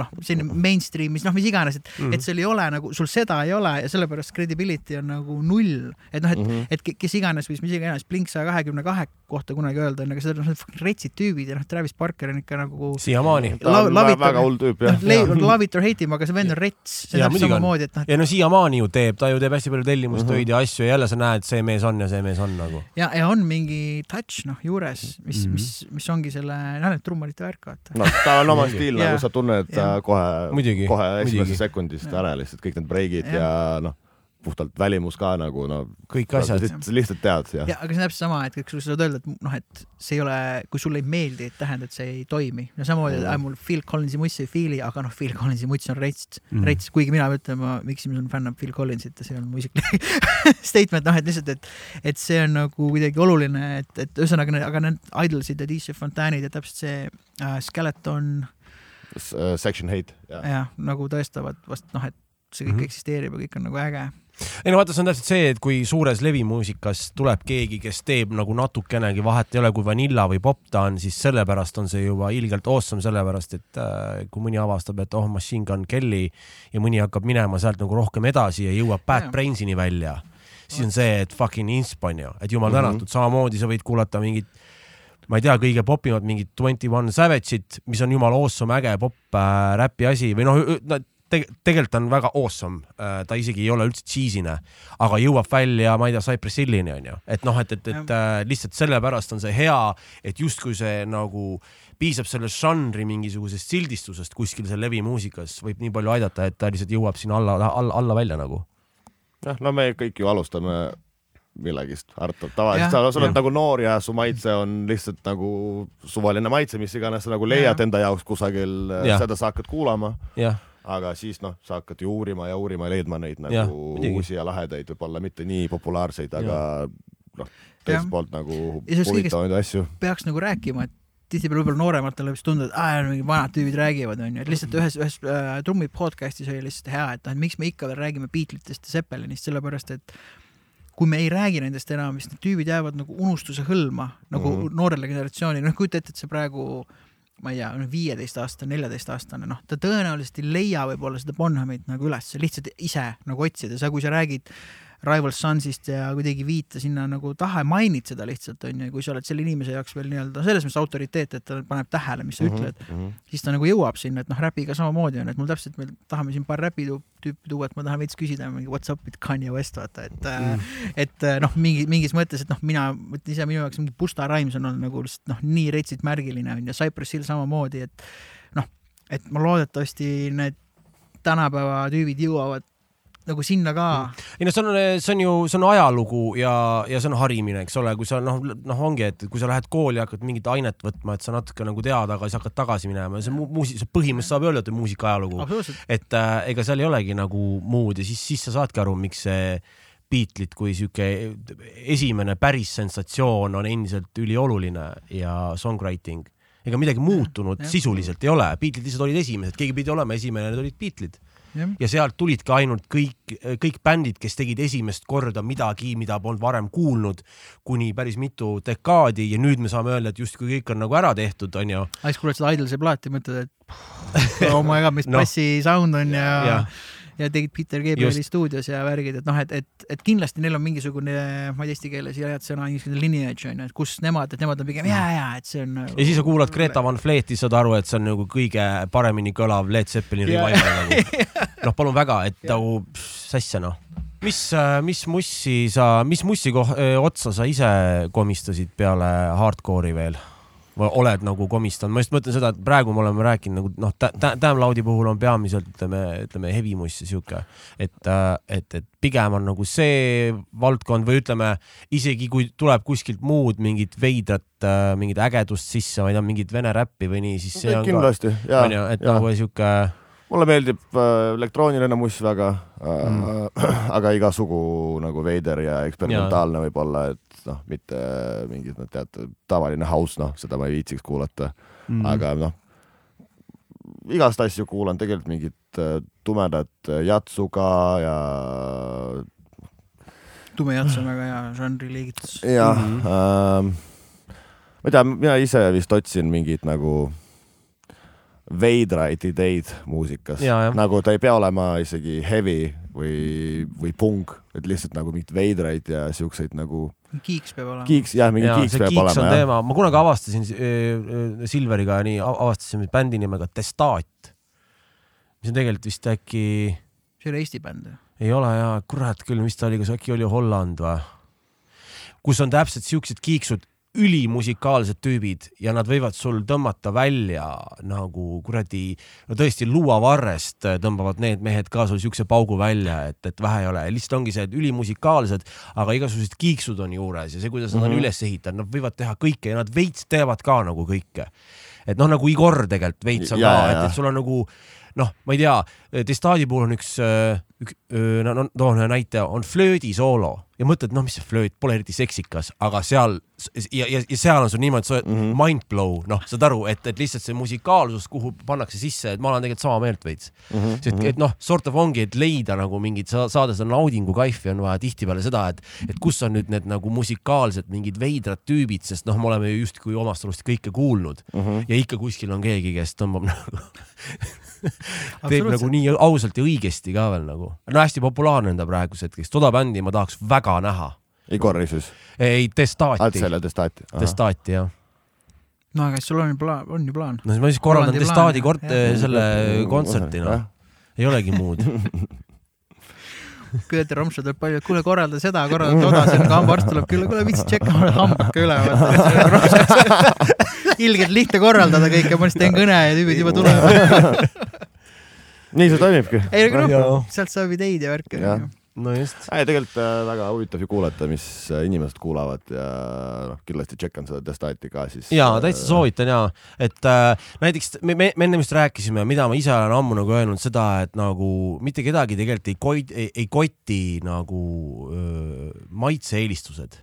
noh, selline mainstream, mis noh, mis iganes, et mm., et seal ei ole nagu, sul seda ei ole ja sellepärast credibility on nagu null. et noh, et mm, -hmm. et kes iganes võis mis iganes Blink saja kahekümne kahe kohta kunagi öelda, on, aga seda noh, retsid tüübid ja noh, Travis Parker on ikka nagu siiamaani. väga hull tüüp jah no,. Love it or hate him, aga see vend on rets, see on samamoodi, et noh. ja no siiamaani ju teeb, ta ju teeb hästi palju tellimustöid mm -hmm. ja asju ja jälle sa näed, see mees on ja see mees on nagu. ja, ja on mingi touch noh juures, mis mm, -hmm. mis, mis ongi selle, noh need trummarite värk vaata. noh, ta on oma stiil nagu sa tunned kohe, kohe esimesest sekundist ära lihtsalt kõik need breigid ja, ja noh puhtalt välimus ka nagu no kõik asjad lihtsalt, tead ja. ja aga see on täpselt sama, et kui sa saad öelda, et noh, et see ei ole, kui sulle ei meeldi, et tähendab, et see ei toimi. no samamoodi mm., mul Phil Collinsi muts ei feel'i, aga noh, Phil Collinsi muts on rets mm., rets, kuigi mina ütlen, ma miks ma olen fänn Phil Collinsit ja see on mu isiklik statement, noh, et lihtsalt, et, et see on nagu kuidagi oluline, et, et ühesõnaga, aga need Idolsid ja DJ Fontane'id ja täpselt see äh, Skeleton uh,. Section Hate. jah, nagu tõestavad vast noh, et see kõik mm -hmm. eksisteerib ja kõik on nagu äge ei no vaata, see on täpselt see, et kui suures levimuusikas tuleb keegi, kes teeb nagu natukenegi vahet ei ole, kui Vanilla või Pop ta on, siis sellepärast on see juba ilgelt awesome, sellepärast et äh, kui mõni avastab, et oh, Machine Gun Kelly ja mõni hakkab minema sealt nagu rohkem edasi ja jõuab Bad Brainsini välja, siis on see, et fucking insp on ju, et jumal mm -hmm. tänatud, samamoodi sa võid kuulata mingit ma ei tea, kõige popimad mingid Twenty One Savage'it, mis on jumala awesome, äge pop äh, räpi asi või noh, te tegelikult on väga awesome, äh, ta isegi ei ole üldse cheese'ine, aga jõuab välja, ma ei tea, Cypress Hillini onju, et noh, et, et, et äh, lihtsalt sellepärast on see hea, et justkui see nagu piisab sellest žanri mingisugusest sildistusest kuskil seal levimuusikas. Võib nii palju aidata, et ta lihtsalt jõuab sinna alla, alla, alla välja nagu. jah, no me kõik ju alustame millegist, Artur, tavaliselt sa, sa oled nagu noor ja su maitse on lihtsalt nagu suvaline maitse, mis iganes sa nagu leiad ja. enda jaoks kusagil, seda sa hakkad kuulama. jah aga siis noh, sa hakkad ju uurima ja uurima ja leidma neid nagu ja, uusi ja lahedaid, võib-olla mitte nii populaarseid, aga noh, teiselt poolt nagu huvitavaid asju. peaks nagu rääkima, et tihtipeale võib-olla noorematele võiks tunda, et aa, mingid vanad tüübid räägivad, onju, et lihtsalt ühes, ühes äh, trummi podcast'is oli lihtsalt hea, et noh, et miks me ikka veel räägime Beatlesitest ja Zeppelinist, sellepärast et kui me ei räägi nendest enam, siis need tüübid jäävad nagu unustuse hõlma nagu mm -hmm. noorele generatsioonile, noh kujuta ette, et see praegu äh, ma ei tea, viieteistaastane, neljateistaastane, noh, ta tõenäoliselt ei leia võib-olla seda Bonhamit nagu üles, lihtsalt ise nagu otsida, sa, kui sa räägid Rival Sunsist ja kuidagi viita sinna nagu taha ja mainid seda lihtsalt onju, kui sa oled selle inimese jaoks veel nii-öelda selles mõttes autoriteet, et ta paneb tähele, mis sa mm -hmm, ütled mm, -hmm. siis ta nagu jõuab sinna, et noh, räpiga samamoodi on, et mul täpselt, me tahame siin paar räpi tüüpi tuua, et ma tahan veits küsida mingi what's up with Kanye West vaata, et mm. et äh, noh, mingi mingis mõttes, et noh, mina mõtlen ise minu jaoks mingi Busta Rhymes on olnud nagu lihtsalt noh, nii retsit märgiline on ja Cypress Hill samamoodi, et noh, et ma loodetavasti need tänapäeva tüübid jõuavad nagu sinna ka ei no see on, see on ju, see on ajalugu ja, ja see on harimine, eks ole, kui sa noh, noh, ongi, et kui sa lähed kooli ja hakkad mingit ainet võtma, et sa natuke nagu tead, aga siis hakkad tagasi minema ja see mu- muusik, see põhimõtteliselt saab öelda, et muusika ajalugu. et äh, ega seal ei olegi nagu muud ja siis, siis sa saadki aru, miks see Beatlit kui sihuke esimene päris sensatsioon on endiselt ülioluline ja songwriting. ega midagi muutunud jah. sisuliselt ei ole, Beatlid lihtsalt olid esimesed, keegi pidi olema esimene, need olid Beatlid jah, ja sealt tulidki ainult kõik, kõik bändid, kes tegid esimest korda midagi, mida polnud varem kuulnud, kuni päris mitu dekaadi ja nüüd me saame öelda, et justkui kõik on nagu ära tehtud, onju. aga siis kuulad seda Idolsi plaati, mõtled, et oh my god, mis Noh. bassi sound on ja Jah., ja tegid Peter Gabrieli stuudios ja värgid, et noh, et, et, et kindlasti neil on mingisugune, ma ei tea eesti keeles head sõna, niisugune lineage on ju, et kus nemad, et nemad on pigem ja, ja, et see on. ja siis sa kuulad Greta Van Fleeti, saad aru, et see on nagu kõige paremini kõlav Led Zeppelini revival nagu. noh, palun väga, et nagu pff, sassia noh. mis, mis mussi sa, mis mussi koh-, otsa sa ise komistasid peale hardcore'i veel? Oled nagu komistanud, ma just mõtlen seda, et praegu me oleme rääkinud nagu noh, Damn Loud'i puhul on peamiselt ütleme, ütleme heavy muss ja sihuke, et, et, et pigem on nagu see valdkond või ütleme isegi kui tuleb kuskilt muud mingit veidrat, mingit ägedust sisse, ma ei tea, mingit vene räppi või nii, siis see on ka, kindlasti, ja, onju, et ja. nagu sihuke, mulle meeldib äh, elektrooniline muss väga äh, mm. aga igasugu nagu veider ja eksperimentaalne võib olla, et noh, mitte mingid, no teate, tavaline house, noh, seda ma ei viitsiks kuulata mm., aga noh, igast asju kuulan, tegelikult mingit äh, tumedat äh, jatsu ka ja tume jats on väga hea žanriliigitus. jah mm, -hmm. äh, ma ei tea, mina ise vist otsin mingit nagu veidraid ideid muusikas nagu ta ei pea olema isegi heavy või, või punk, et lihtsalt nagu mingit veidraid ja siukseid nagu kiiks peab olema. kiiks, jah, mingi ja kiiks peab kiiks on olema jah. teema, ma kunagi avastasin äh, Silveriga nii, avastasime bändi nimega Testat, mis on tegelikult vist äkki see oli Eesti bänd ju. ei ole ja kurat küll, mis ta oli, kas äkki oli Holland või? kus on täpselt siuksed kiiksud, ülimusikaalsed tüübid ja nad võivad sul tõmmata välja nagu kuradi, no tõesti luuavarrest tõmbavad need mehed ka sul siukse paugu välja, et, et vähe ei ole, lihtsalt ongi see, et ülimusikaalsed, aga igasugused kiiksud on juures ja see, kuidas nad mm -hmm. Mhm. on üles ehitanud, nad võivad teha kõike ja nad veits teevad ka nagu kõike. et noh, nagu Igor tegelikult veits on Ja, ka, et, et sul on nagu noh, ma ei tea, Testadi puhul on üks, üks, no, no toon ühe näite, on flöödisoolo ja mõtled, noh, mis see flööt, pole eriti seksikas, aga seal ja, ja, ja seal on sul niimoodi, sa oled mm Mhm. -hmm. mind blow, noh, saad aru, et, et lihtsalt see musikaalsus, kuhu pannakse sisse, et ma olen tegelikult sama meelt veits mm. Mhm, -hmm. et, et noh, sort of ongi, et leida nagu mingit, saada seda naudingu kaifi on vaja tihtipeale seda, et, et kus on nüüd need nagu musikaalsed mingid veidrad tüübid, sest noh, me oleme ju justkui omast arust kõike kuulnud mm Mhm. -hmm. ja ikka kuskil on keegi, kes tõmbab nagu teeb nagu nii ausalt ja õigesti ka veel nagu. no hästi populaarne on ta praeguseks hetkeks, toda bändi ma tahaks väga näha. Igori siis, ei, Testati, Altsele Testati. Testati jah. no aga siis sul on ju plaan, on ju plaan. no siis ma siis korraldan plaan, kort- selle kontserti noh, ei olegi muud. Peeter Romsa tuleb palju, kuule, korralda seda, korralda toda, siin hambaarst tuleb külla, kuule vitsi tšekkame hambad ka üle. ilgelt lihtne korraldada kõike, ma lihtsalt teen kõne ja tüübid juba tulevad. nii see toimibki. ei, aga noh sealt saab ideid ja värke. Jah. no just. ei, tegelikult äh, väga huvitav ju kuulata, mis äh, inimesed kuulavad ja noh, kindlasti tšekkan seda Testati ka siis. ja täitsa soovitan ja, et äh, näiteks me, me, me enne vist rääkisime, mida ma ise olen ammu nagu öelnud seda, et nagu mitte kedagi tegelikult ei koi-, ei, ei koti nagu öö, maitse-eelistused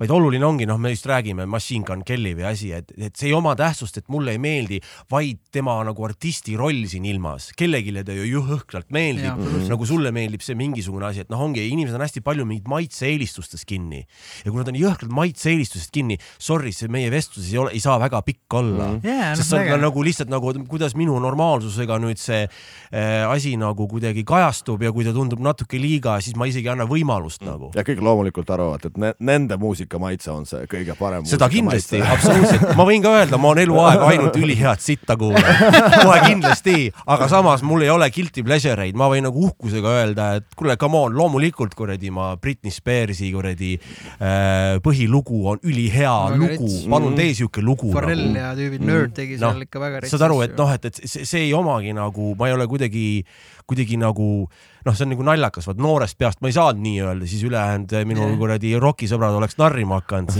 vaid oluline ongi, noh, me just räägime Machine Gun Kelly või asi, et, et see ei oma tähtsust, et mulle ei meeldi, vaid tema nagu artisti roll siin ilmas. kellelegi ta ju jõhkralt meeldib, absoluutselt. nagu sulle meeldib see mingisugune asi, et noh, ongi, inimesed on hästi palju mingit maitse-eelistustes kinni ja kui nad on jõhkralt maitse-eelistustest kinni, sorry, see meie vestluses ei ole, ei saa väga pikk olla mm. Jaa, noh, sest see on ka nagu lihtsalt nagu, kuidas minu normaalsusega nüüd see äh, asi nagu kuidagi kajastub ja kui ta tundub natuke liiga, siis ma isegi ei anna võimalust mm. nagu. ja kõik loomulikult arvavad, et ne, nende muusika muusikamaitse on see kõige parem seda kindlasti, absoluutselt, ma võin ka öelda, ma olen eluaeg ainult ülihead sitta kuulanud, kohe kindlasti, aga samas mul ei ole guilty pleasure eid, ma võin nagu uhkusega öelda, et kuule, come on, loomulikult kuradi ma Britney Spearsi kuradi äh, põhilugu on ülihea Väga lugu. palun Mhm. tee siuke lugu. Farrell ja tüübid, Nerd tegi Noh, seal ikka väga saad aru, et noh, et, et see, see ei omagi nagu, ma ei ole kuidagi, kuidagi nagu noh, see on nagu naljakas, vaat noorest peast ma ei saanud nii öelda, siis ülejäänud minu Jah. kuradi rokisõbrad oleks narrima hakanud.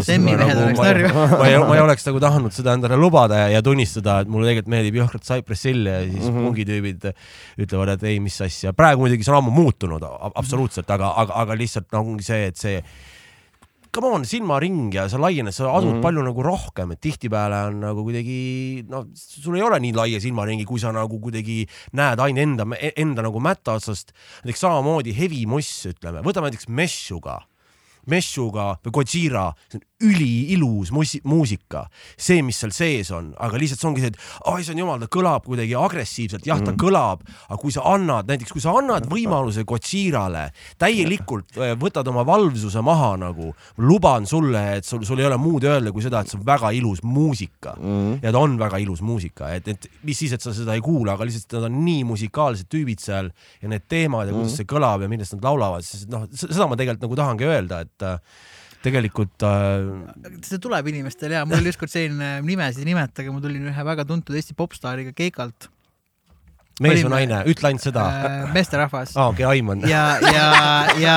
Mehed oleks narrima. ma ei, ma ei oleks nagu tahtnud seda endale lubada ja, ja tunnistada, et mulle tegelikult meeldib jõhkralt Cypress Hill ja siis mm Mhm. -hmm. pungitüübid ütlevad, et ei, mis asja. praegu muidugi see on ammu muutunud absoluutselt, aga, aga, aga lihtsalt ongi see, et see come on, silmaring ja sa laiened, sa adud mm. -hmm. palju nagu rohkem, et tihtipeale on nagu kuidagi noh, sul ei ole nii laia silmaringi, kui sa nagu kuidagi näed ainult enda, enda nagu mätta otsast. näiteks samamoodi heavy moss, ütleme, võtame näiteks Meshuga, Meshuga või Gojira, see on üliilus muusika, see, mis seal sees on, aga lihtsalt see ongi see, et oi, issand jumal, ta kõlab kuidagi agressiivselt, jah, ta mm. kõlab, aga kui sa annad, näiteks kui sa annad võimaluse Gojirale täielikult äh, võtad oma valvsuse maha nagu, luban sulle, et sul, sul ei ole muud öelda kui seda, et see on väga ilus muusika Mhm. ja ta on väga ilus muusika, et, et mis siis, et sa seda ei kuula, aga lihtsalt nad on nii musikaalsed tüübid seal ja need teemad ja kuidas Mhm. see kõlab ja millest nad laulavad, siis noh, seda ma tegelikult nagu tahangi öelda, et äh, tegelikult äh, see tuleb inimestel ja mul oli ükskord selline nimesid ei nimeta, aga ma tulin ühe väga tuntud Eesti popstaariga Keikalt mees või Olime- naine, ütle ainult seda. äh,, meesterahvas aa, okei, aiman. ja, ja, ja,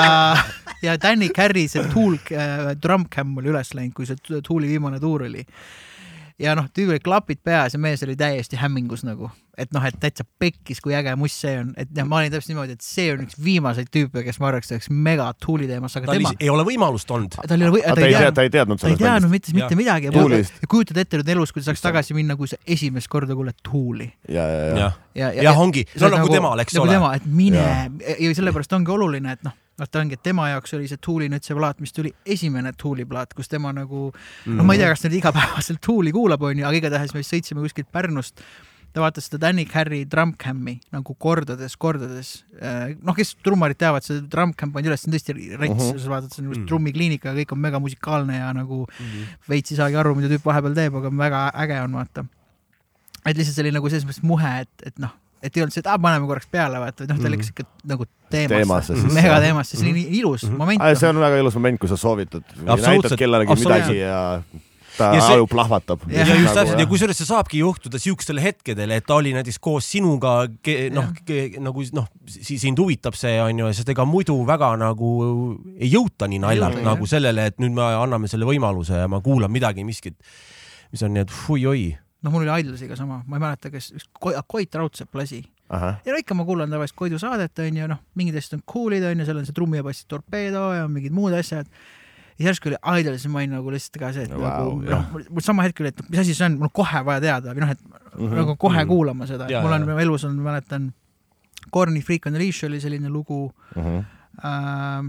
ja Danny Carey see Tool äh, drumcam oli üles läinud, kui see t- Tooli viimane tuur oli. Ja noh, tüübil olid klapid peas ja mees oli täiesti hämmingus nagu, et noh, et täitsa pekkis, kui äge muss see on, et ja ma olin täpselt niimoodi, et see on üks viimaseid tüüpe, kes ma arvaks, et oleks mega Tooli teemas, aga tal tema, ei ole võimalust olnud. tal ei ole või-, ta ta ei ei tea, teadnud ta ei teadnud ta ei sellest teadnud mitte, mitte midagi ja, ja kujutad ette nüüd elus, kui ta saaks tagasi minna, kui sa esimest korda kuuled Tooli. ja, ja, ja. jah, ja, ongi, see no nagu temal, eks nagu ole. tema, et mine Jaa. ja sellepärast ongi oluline, et noh, vaata ongi, et tema jaoks oli see Tooli nüüd see plaat, mis tuli esimene Tooli plaat, kus tema nagu Mhm. noh, ma ei tea, kas ta nüüd igapäevaselt Tooli kuulab, onju, aga igatahes me sõitsime kuskilt Pärnust. ta vaatas seda Danny Carey drumcam'i nagu kordades, kordades. noh, kes trummarid teavad, see drumcam pandi üles, see on tõesti rets uh, Mhm. -huh. sa vaatad, see on just Mhm. trummikliinika, kõik on mega musikaalne ja nagu Mhm. veits ei saagi aru, mida tüüp vahepeal teeb, aga väga äge on vaata. et lihtsalt see oli nagu selles mõttes muhe, et, et noh, et ei olnud see, et aa, paneme korraks peale, vaata, noh, ta Mhm. läks ikka nagu teemasse, Teemasse sisse. mega teemasse, see oli nii ilus Mhm. moment. see on väga ilus moment, kui sa soovitad, Absoluutselt, näitad kellelegi midagi ja ta Ja see- aju plahvatab. Ja ja just Nagu, täpselt ja kusjuures see saabki juhtuda siukestel hetkedel, et ta oli näiteks koos sinuga, noh, nagu noh, sind huvitab see onju, sest ega muidu väga nagu ei jõuta nii naljalt nagu sellele, et nüüd me anname selle võimaluse ja ma kuulan midagi, miskit, mis on nii, et fui-oi. noh, mul oli Idolsiga sama, ma ei mäleta, kes, Koit Raudsepp lasi. ja no ikka ma kuulan tavaliselt Koidu saadet, onju, noh, mingid asjad on cool'id, onju, seal on see trummi ja bassi torpeedo ja mingid muud asjad. ja järsku oli Idolis ja ma olin nagu lihtsalt ka see, et Vau, nagu noh, mul sama hetk oli, et mis asi see on, mul on kohe vaja teada või noh, et Mhm. nagu kohe Mhm. kuulama seda, et Jaa, mul on jaa. elus on, mäletan, Corny Freak on the Leash oli selline lugu äh,.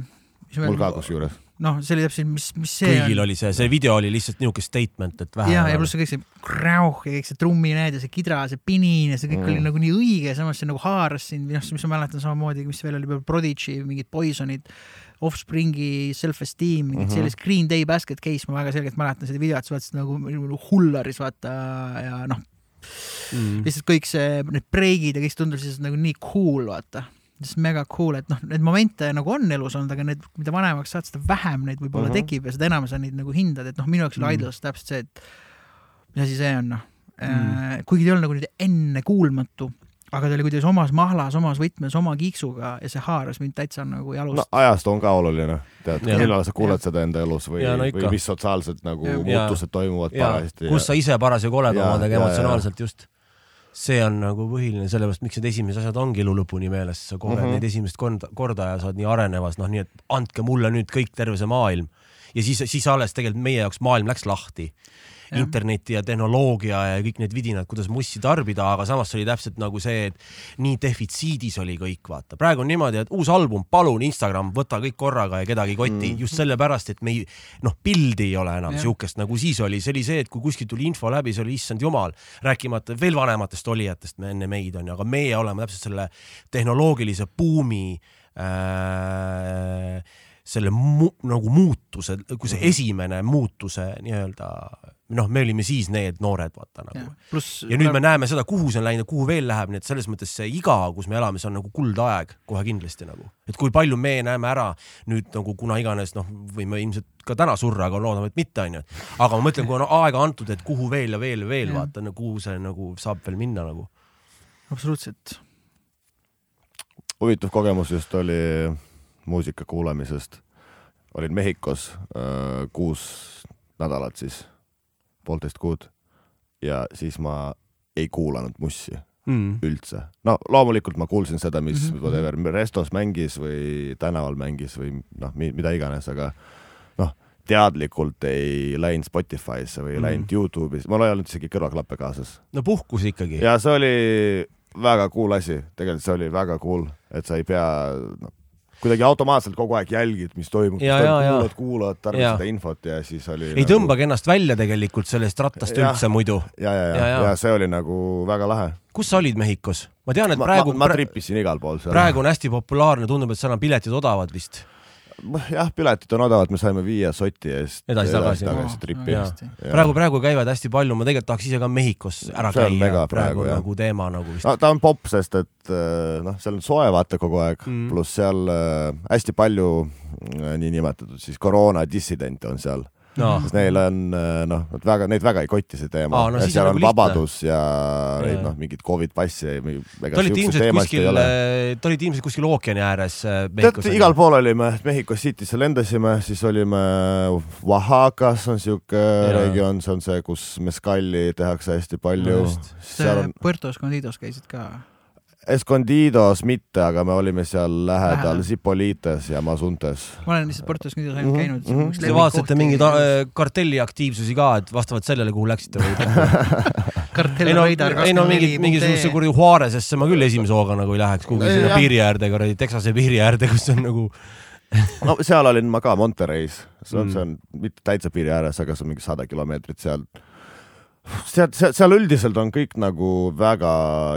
Mul ka kusjuures. noh, see oli täpselt, mis, mis see kõigil on. oli see, see video oli lihtsalt niisugune statement, et vähe. ja, ja pluss see kõik see krauh ja kõik see trumminäed ja see kidra, see pinin ja see kõik Mm. oli nagu nii õige, samas see nagu haaras sind noh, mis ma mäletan samamoodi, mis veel oli, Prodigy, mingid Poisonid, Offspringi Self-Esteem, mingid mm. -hmm. sellist Green Day Basket Case, ma väga selgelt mäletan seda videot, sa vaatasid nagu, nagu hullaris vaata ja noh, mm.. lihtsalt kõik see, need breigid ja kõik see tundus lihtsalt nagu nii cool, vaata. Lihtsalt mega cool, et noh, neid momente nagu on elus olnud, aga need, mida vanemaks saad, seda vähem neid võib-olla mm Mhm. -hmm. tekib ja seda enam sa neid nagu hindad, et noh, minu jaoks oli mm. Idols täpselt see, et mis asi see on, noh mm.. kuigi ta ei olnud nagu nüüd ennekuulmatu, aga ta oli kuidagi omas mahlas, omas võtmes, oma kiiksuga ja see haaras mind täitsa nagu jalust no ajastu on ka oluline, tead, millal sa kuuled seda enda elus või no, ikka. või mis sotsiaalsed nagu Ja. muutused toimuvad ja parajasti. kus sa ise parasjagu oled omadega emotsionaalselt just. See on nagu põhiline, sellepärast miks need esimesed asjad ongi elu lõpuni meeles, sa koged mm. -hmm. neid esimest korda, korda ja sa oled nii arenevas, noh, nii et andke mulle nüüd kõik terve see maailm. ja siis, siis alles tegelikult meie jaoks maailm läks lahti. Interneti ja tehnoloogia ja kõik need vidinad, kuidas mussi tarbida, aga samas oli täpselt nagu see, et nii defitsiidis oli kõik, vaata. praegu on niimoodi, et uus album, palun Instagram, võta kõik korraga ja kedagi ei koti. Mm., just sellepärast, et me ei, noh, pildi ei ole enam siukest. Nagu siis oli, see oli see, et kui kuskilt tuli info läbi, see oli issand jumal, rääkimata veel vanematest olijatest me enne meid on ju, aga meie oleme täpselt selle tehnoloogilise buumi äh, selle mu, nagu muutuse, kui see esimene muutuse nii-öelda, noh, me olime siis need noored, vaata nagu. ja nüüd me näeme seda, kuhu see on läinud ja kuhu veel läheb, nii et selles mõttes see iga, kus me elame, see on nagu kuldaeg kohe kindlasti nagu. et kui palju me näeme ära nüüd nagu kuna iganes noh, võime ilmselt ka täna surra, aga loodame, et mitte onju. aga ma mõtlen, kui on aega antud, et kuhu veel ja veel ja veel Jah. vaata, kuhu see nagu saab veel minna nagu. absoluutselt. huvitav kogemus just oli muusika kuulamisest. olin Mehhikos äh, kuus nädalat siis, poolteist kuud ja siis ma ei kuulanud mussi Mm. üldse. no loomulikult ma kuulsin seda, mis mm. -hmm. whatever restos mängis või tänaval mängis või noh, mida iganes, aga noh, teadlikult ei läinud Spotify'sse või Mhm. läinud Youtube'is, mul ei olnud isegi kõrvaklappe kaasas. no puhkus ikkagi. ja see oli väga cool asi, tegelikult see oli väga cool, et sa ei pea no, kuidagi automaatselt kogu aeg jälgid, mis toimub, Ja, ja, ja. kuulad, kuulad, tarbid Ja. seda infot ja siis oli ei tõmbagi ennast välja tegelikult sellest rattast Jah. üldse muidu. ja, ja, Ja, ja, ja. ja see oli nagu väga lahe. kus sa olid Mehhikos? ma tean, et ma, praegu, ma, ma tripisin igal pool seal. praegu on hästi populaarne, tundub, et seal on piletid odavad vist. jah, piletid on odavad, me saime viie soti eest Edasi-tagasi. tagasi tripi. Jaa. praegu, praegu käivad hästi palju, ma tegelikult tahaks ise ka Mehhikos ära See on käia mega, praegu praegu, jah. nagu teema nagu vist no ta on popp, sest et äh, noh, seal on soe vaata kogu aeg Mm. pluss seal äh, hästi palju äh, niinimetatud siis koroona dissidente on seal, no.. sest neil on äh, noh, nad väga, neid väga ei koti see teema Aa, no ja seal on on nagu lihtne. vabadus ja neid noh, mingit Covid passi olite siukseid ilmselt teemasid kuskil ei, ole. te olite ilmselt kuskil ookeani ääres äh, tead igal pool olime, Mehhiko City'sse lendasime, siis olime Oaxacas on siuke regioon, see on see, kus meskalli tehakse hästi palju No just.. seal on Puerto Escondidos käisid ka. Escondidos mitte, aga me olime seal lähedal. Zipolites ja Mazuntes. ma olen lihtsalt Puerto Escondidos ainult Mhm, käinud mhm. Te vaatasite mingeid äh, kartelli aktiivsusi ka, et vastavalt sellele, kuhu läksite või? ei no, ei no mingi, mingisuguse kuradi Juarezesse ma küll esimese hooga nagu ei läheks kuhugi sinna piiri äärde, kuradi Texase piiri äärde, kus on nagu no seal olin ma ka Monterey's, see on Mm. mm., see on mitte täitsa piiri ääres, aga see on mingi sada kilomeetrit seal. seal, seal, seal üldiselt on kõik nagu väga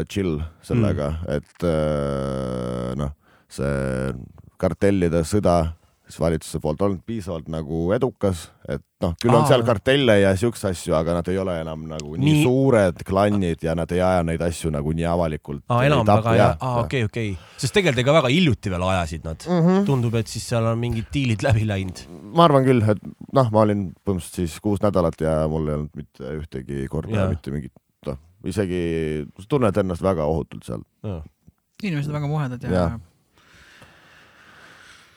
chill sellega mm., et äh, noh, see kartellide sõda siis valitsuse poolt olnud piisavalt nagu edukas, et noh, küll on Aa. seal kartelle ja siukseid asju, aga nad ei ole enam nagu nii, Nii- suured klannid ja nad ei aja neid asju nagu nii avalikult. aa, enam väga hea, aa okei, okei, sest tegelikult ega väga hiljuti veel ajasid nad mm. -hmm. tundub, et siis seal on mingid diilid läbi läinud. ma arvan küll, et noh, ma olin põhimõtteliselt siis kuus nädalat ja mul ei olnud mitte ühtegi korda ja. mitte mingit, noh, isegi tunned ennast väga ohutult seal. inimesed on väga muhedad ja, Jah.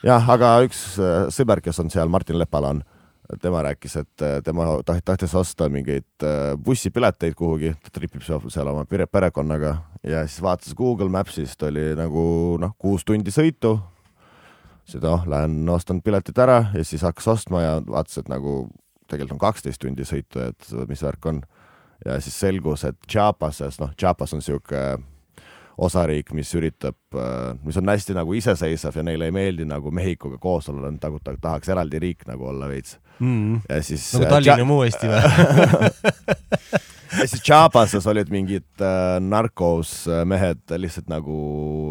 jah, aga üks äh, sõber, kes on seal, Martin Lepalan, tema rääkis, et äh, tema taht- tahtis osta mingeid äh, bussipileteid kuhugi, ta tripib seal oma pere- perekonnaga ja siis vaatas Google Maps'ist oli nagu noh, kuus tundi sõitu. siis noh, lähen ostan piletid ära ja siis hakkas ostma ja vaatas, et nagu tegelikult on kaksteist tundi sõitu, et mis värk on. ja siis selgus, et Chiapases, noh, Chiapas on sihuke osariik, mis üritab, mis on hästi nagu iseseisev ja neile ei meeldi nagu Mehhikoga koos olla, nad nagu ta- tahaks eraldi riik nagu olla veits. Mm. ja siis. nagu Tallinn ja muu Eesti või? ja siis Chiapases olid mingid äh, narkos äh, mehed lihtsalt nagu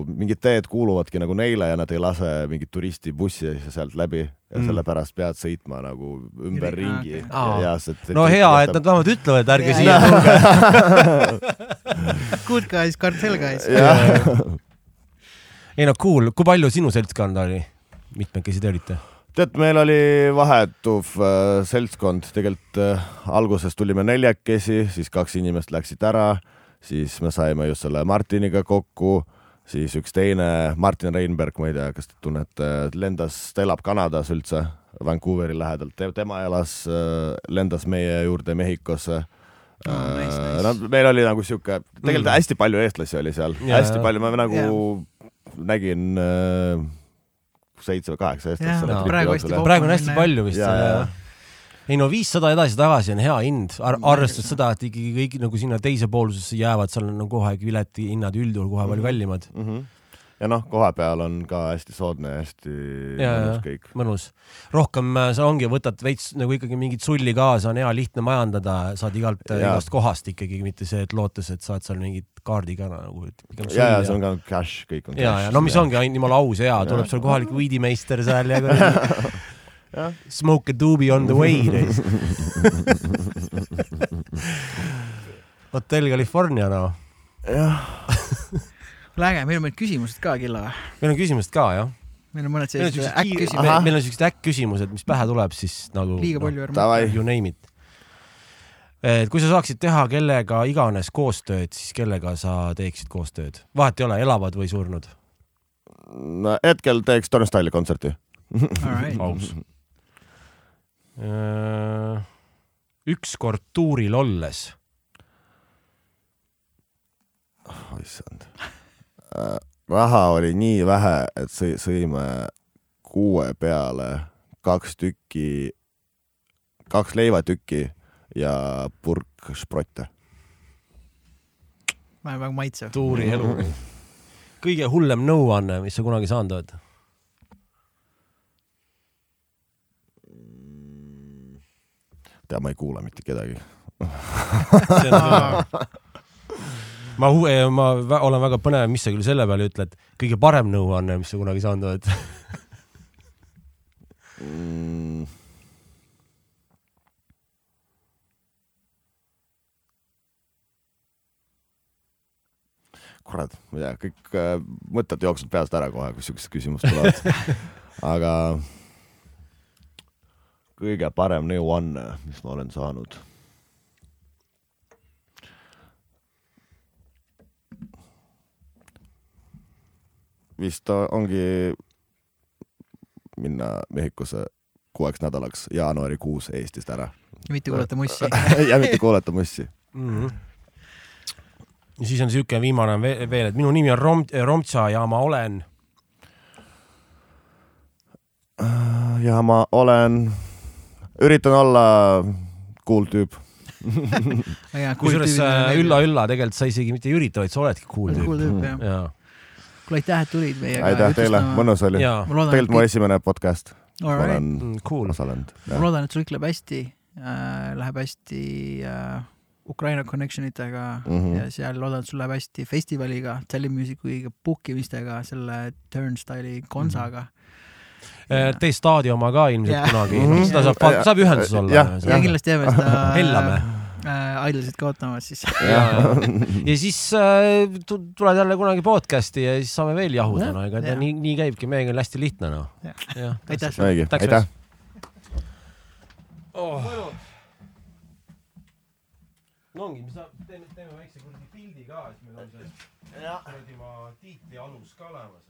mingid teed kuuluvadki nagu neile ja nad ei lase mingit turistibussi sealt läbi ja Mm. sellepärast pead sõitma nagu ümber Aa, ringi okei. Aa. ja see no hea, et nad vähemalt ütlevad, et ärge siia tulge. Good guys, cartel guys. Ei no cool, kui palju sinu seltskond oli? mitmekesi te olite? tead, meil oli vahetuv äh, seltskond, tegelikult äh, alguses tulime neljakesi, siis kaks inimest läksid ära, siis me saime just selle Martiniga kokku, siis üks teine, Martin Reinberg, ma ei tea, kas te tunnete, lendas, ta elab Kanadas üldse, Vancouveri lähedalt, tema elas, lendas meie juurde Mehhikosse Oh, nice, nice. no meil oli nagu sihuke, tegelikult Mm. hästi palju eestlasi oli seal, hästi palju, ma nagu Jaa. Nägin äh, seitse või kaheksa eestlast praegu hästi praegu on hästi palju vist. ja, ei no viissada edasi-tagasi on hea hind Ar, arvestades seda, et ikkagi kõik nagu sinna teise poolsusesse jäävad, seal on nagu kohe piletihinnad üldjuhul kohe palju kallimad. Mhm. Ja noh, kohapeal on ka hästi soodne ja hästi Ja, mõnus ja. kõik. mõnus. rohkem äh, sa ongi, võtad veits nagu ikkagi mingit sulli kaasa, on hea lihtne majandada, saad igalt, Jaa. igast kohast ikkagi, mitte see, et lootes, et saad seal mingit kaardi ka nagu. ja, ja see on ka cash, kõik on ja, cash. ja no mis ongi ainult jumala aus ja tuleb seal kohalik weedimeister seal ja kuradi smoke a doobie on the way. hotell California noh, jah, äge, meil on mõned küsimused ka, Killa meil on küsimused ka jah. meil on mõned sellised äkk-küsimused, meil on siuksed äkk-küsimused, mis pähe tuleb, siis nagu liiga palju ärme. davai, you name it. et kui sa saaksid teha kellega iganes koostööd, siis kellega sa teeksid koostööd? vahet ei ole, elavad või surnud. no hetkel teeks Tony Style'i kontserti. aus. ükskord tuuril olles, oh issand. Raha oli nii vähe, et sõi-, sõime kuue peale kaks tükki, kaks leivatükki ja purk šprotte. väga maitsev. tuuri elu. kõige hullem nõuanne, mis sa kunagi saanud oled? tea, ma ei kuula mitte kedagi. ma, ma vä- olen väga põnev, mis sa küll selle peale ütled, kõige parem nõuanne, mis sa kunagi saanud oled? Mm. kurat, ma ei tea, kõik äh, mõtted jooksevad peast ära kohe, kui siuksed küsimused tulevad. aga kõige parem nõuanne, mis ma olen saanud. Vist ongi minna Mehhikosse kuueks nädalaks jaanuarikuus Eestist ära mitte kuulata mussi. ja mitte kuulata mussi. mm. -hmm. ja siis on siuke viimane ve- veel, et minu nimi on Rom-, Romtsa ja ma olen. ja ma olen, üritan olla cool tüüp. kusjuures äh, ülla-ülla, tegelikult sa isegi mitte ei ürita, vaid sa oledki cool tüüp. cool tüüp jah. jaa, kuule aitäh, et tulid meiega. aitäh teile, mõnus oli. jaa, ma loodan, tegelikult mu esimene podcast, ma olen Mm, cool. osalenud. ma loodan, et sul kõik läheb hästi äh,, läheb hästi äh, Ukraina connection itega mm. -hmm. ja seal loodan, et sul läheb hästi festivaliga, Tallinn Musicuga, book imistega, selle Turnstile'i konsaga tee staadi oma ka ilmselt Jaa. kunagi Mhm., seda saab, saab ühenduses olla. Jah, ja, ja kindlasti jääme seda Hellame. Äh, Idlesit ka ootama siis. ja siis äh, tu- tuled jälle kunagi podcast'i ja siis saame veel jahuda, Jah, no ega ta nii, nii käibki, meiega on hästi lihtne noh. Aitäh aitäh. oh.. no ongi, me saame, teeme, teeme väikse kuradi pildi ka, et meil on see kuradi ma Tiiti alus ka olemas.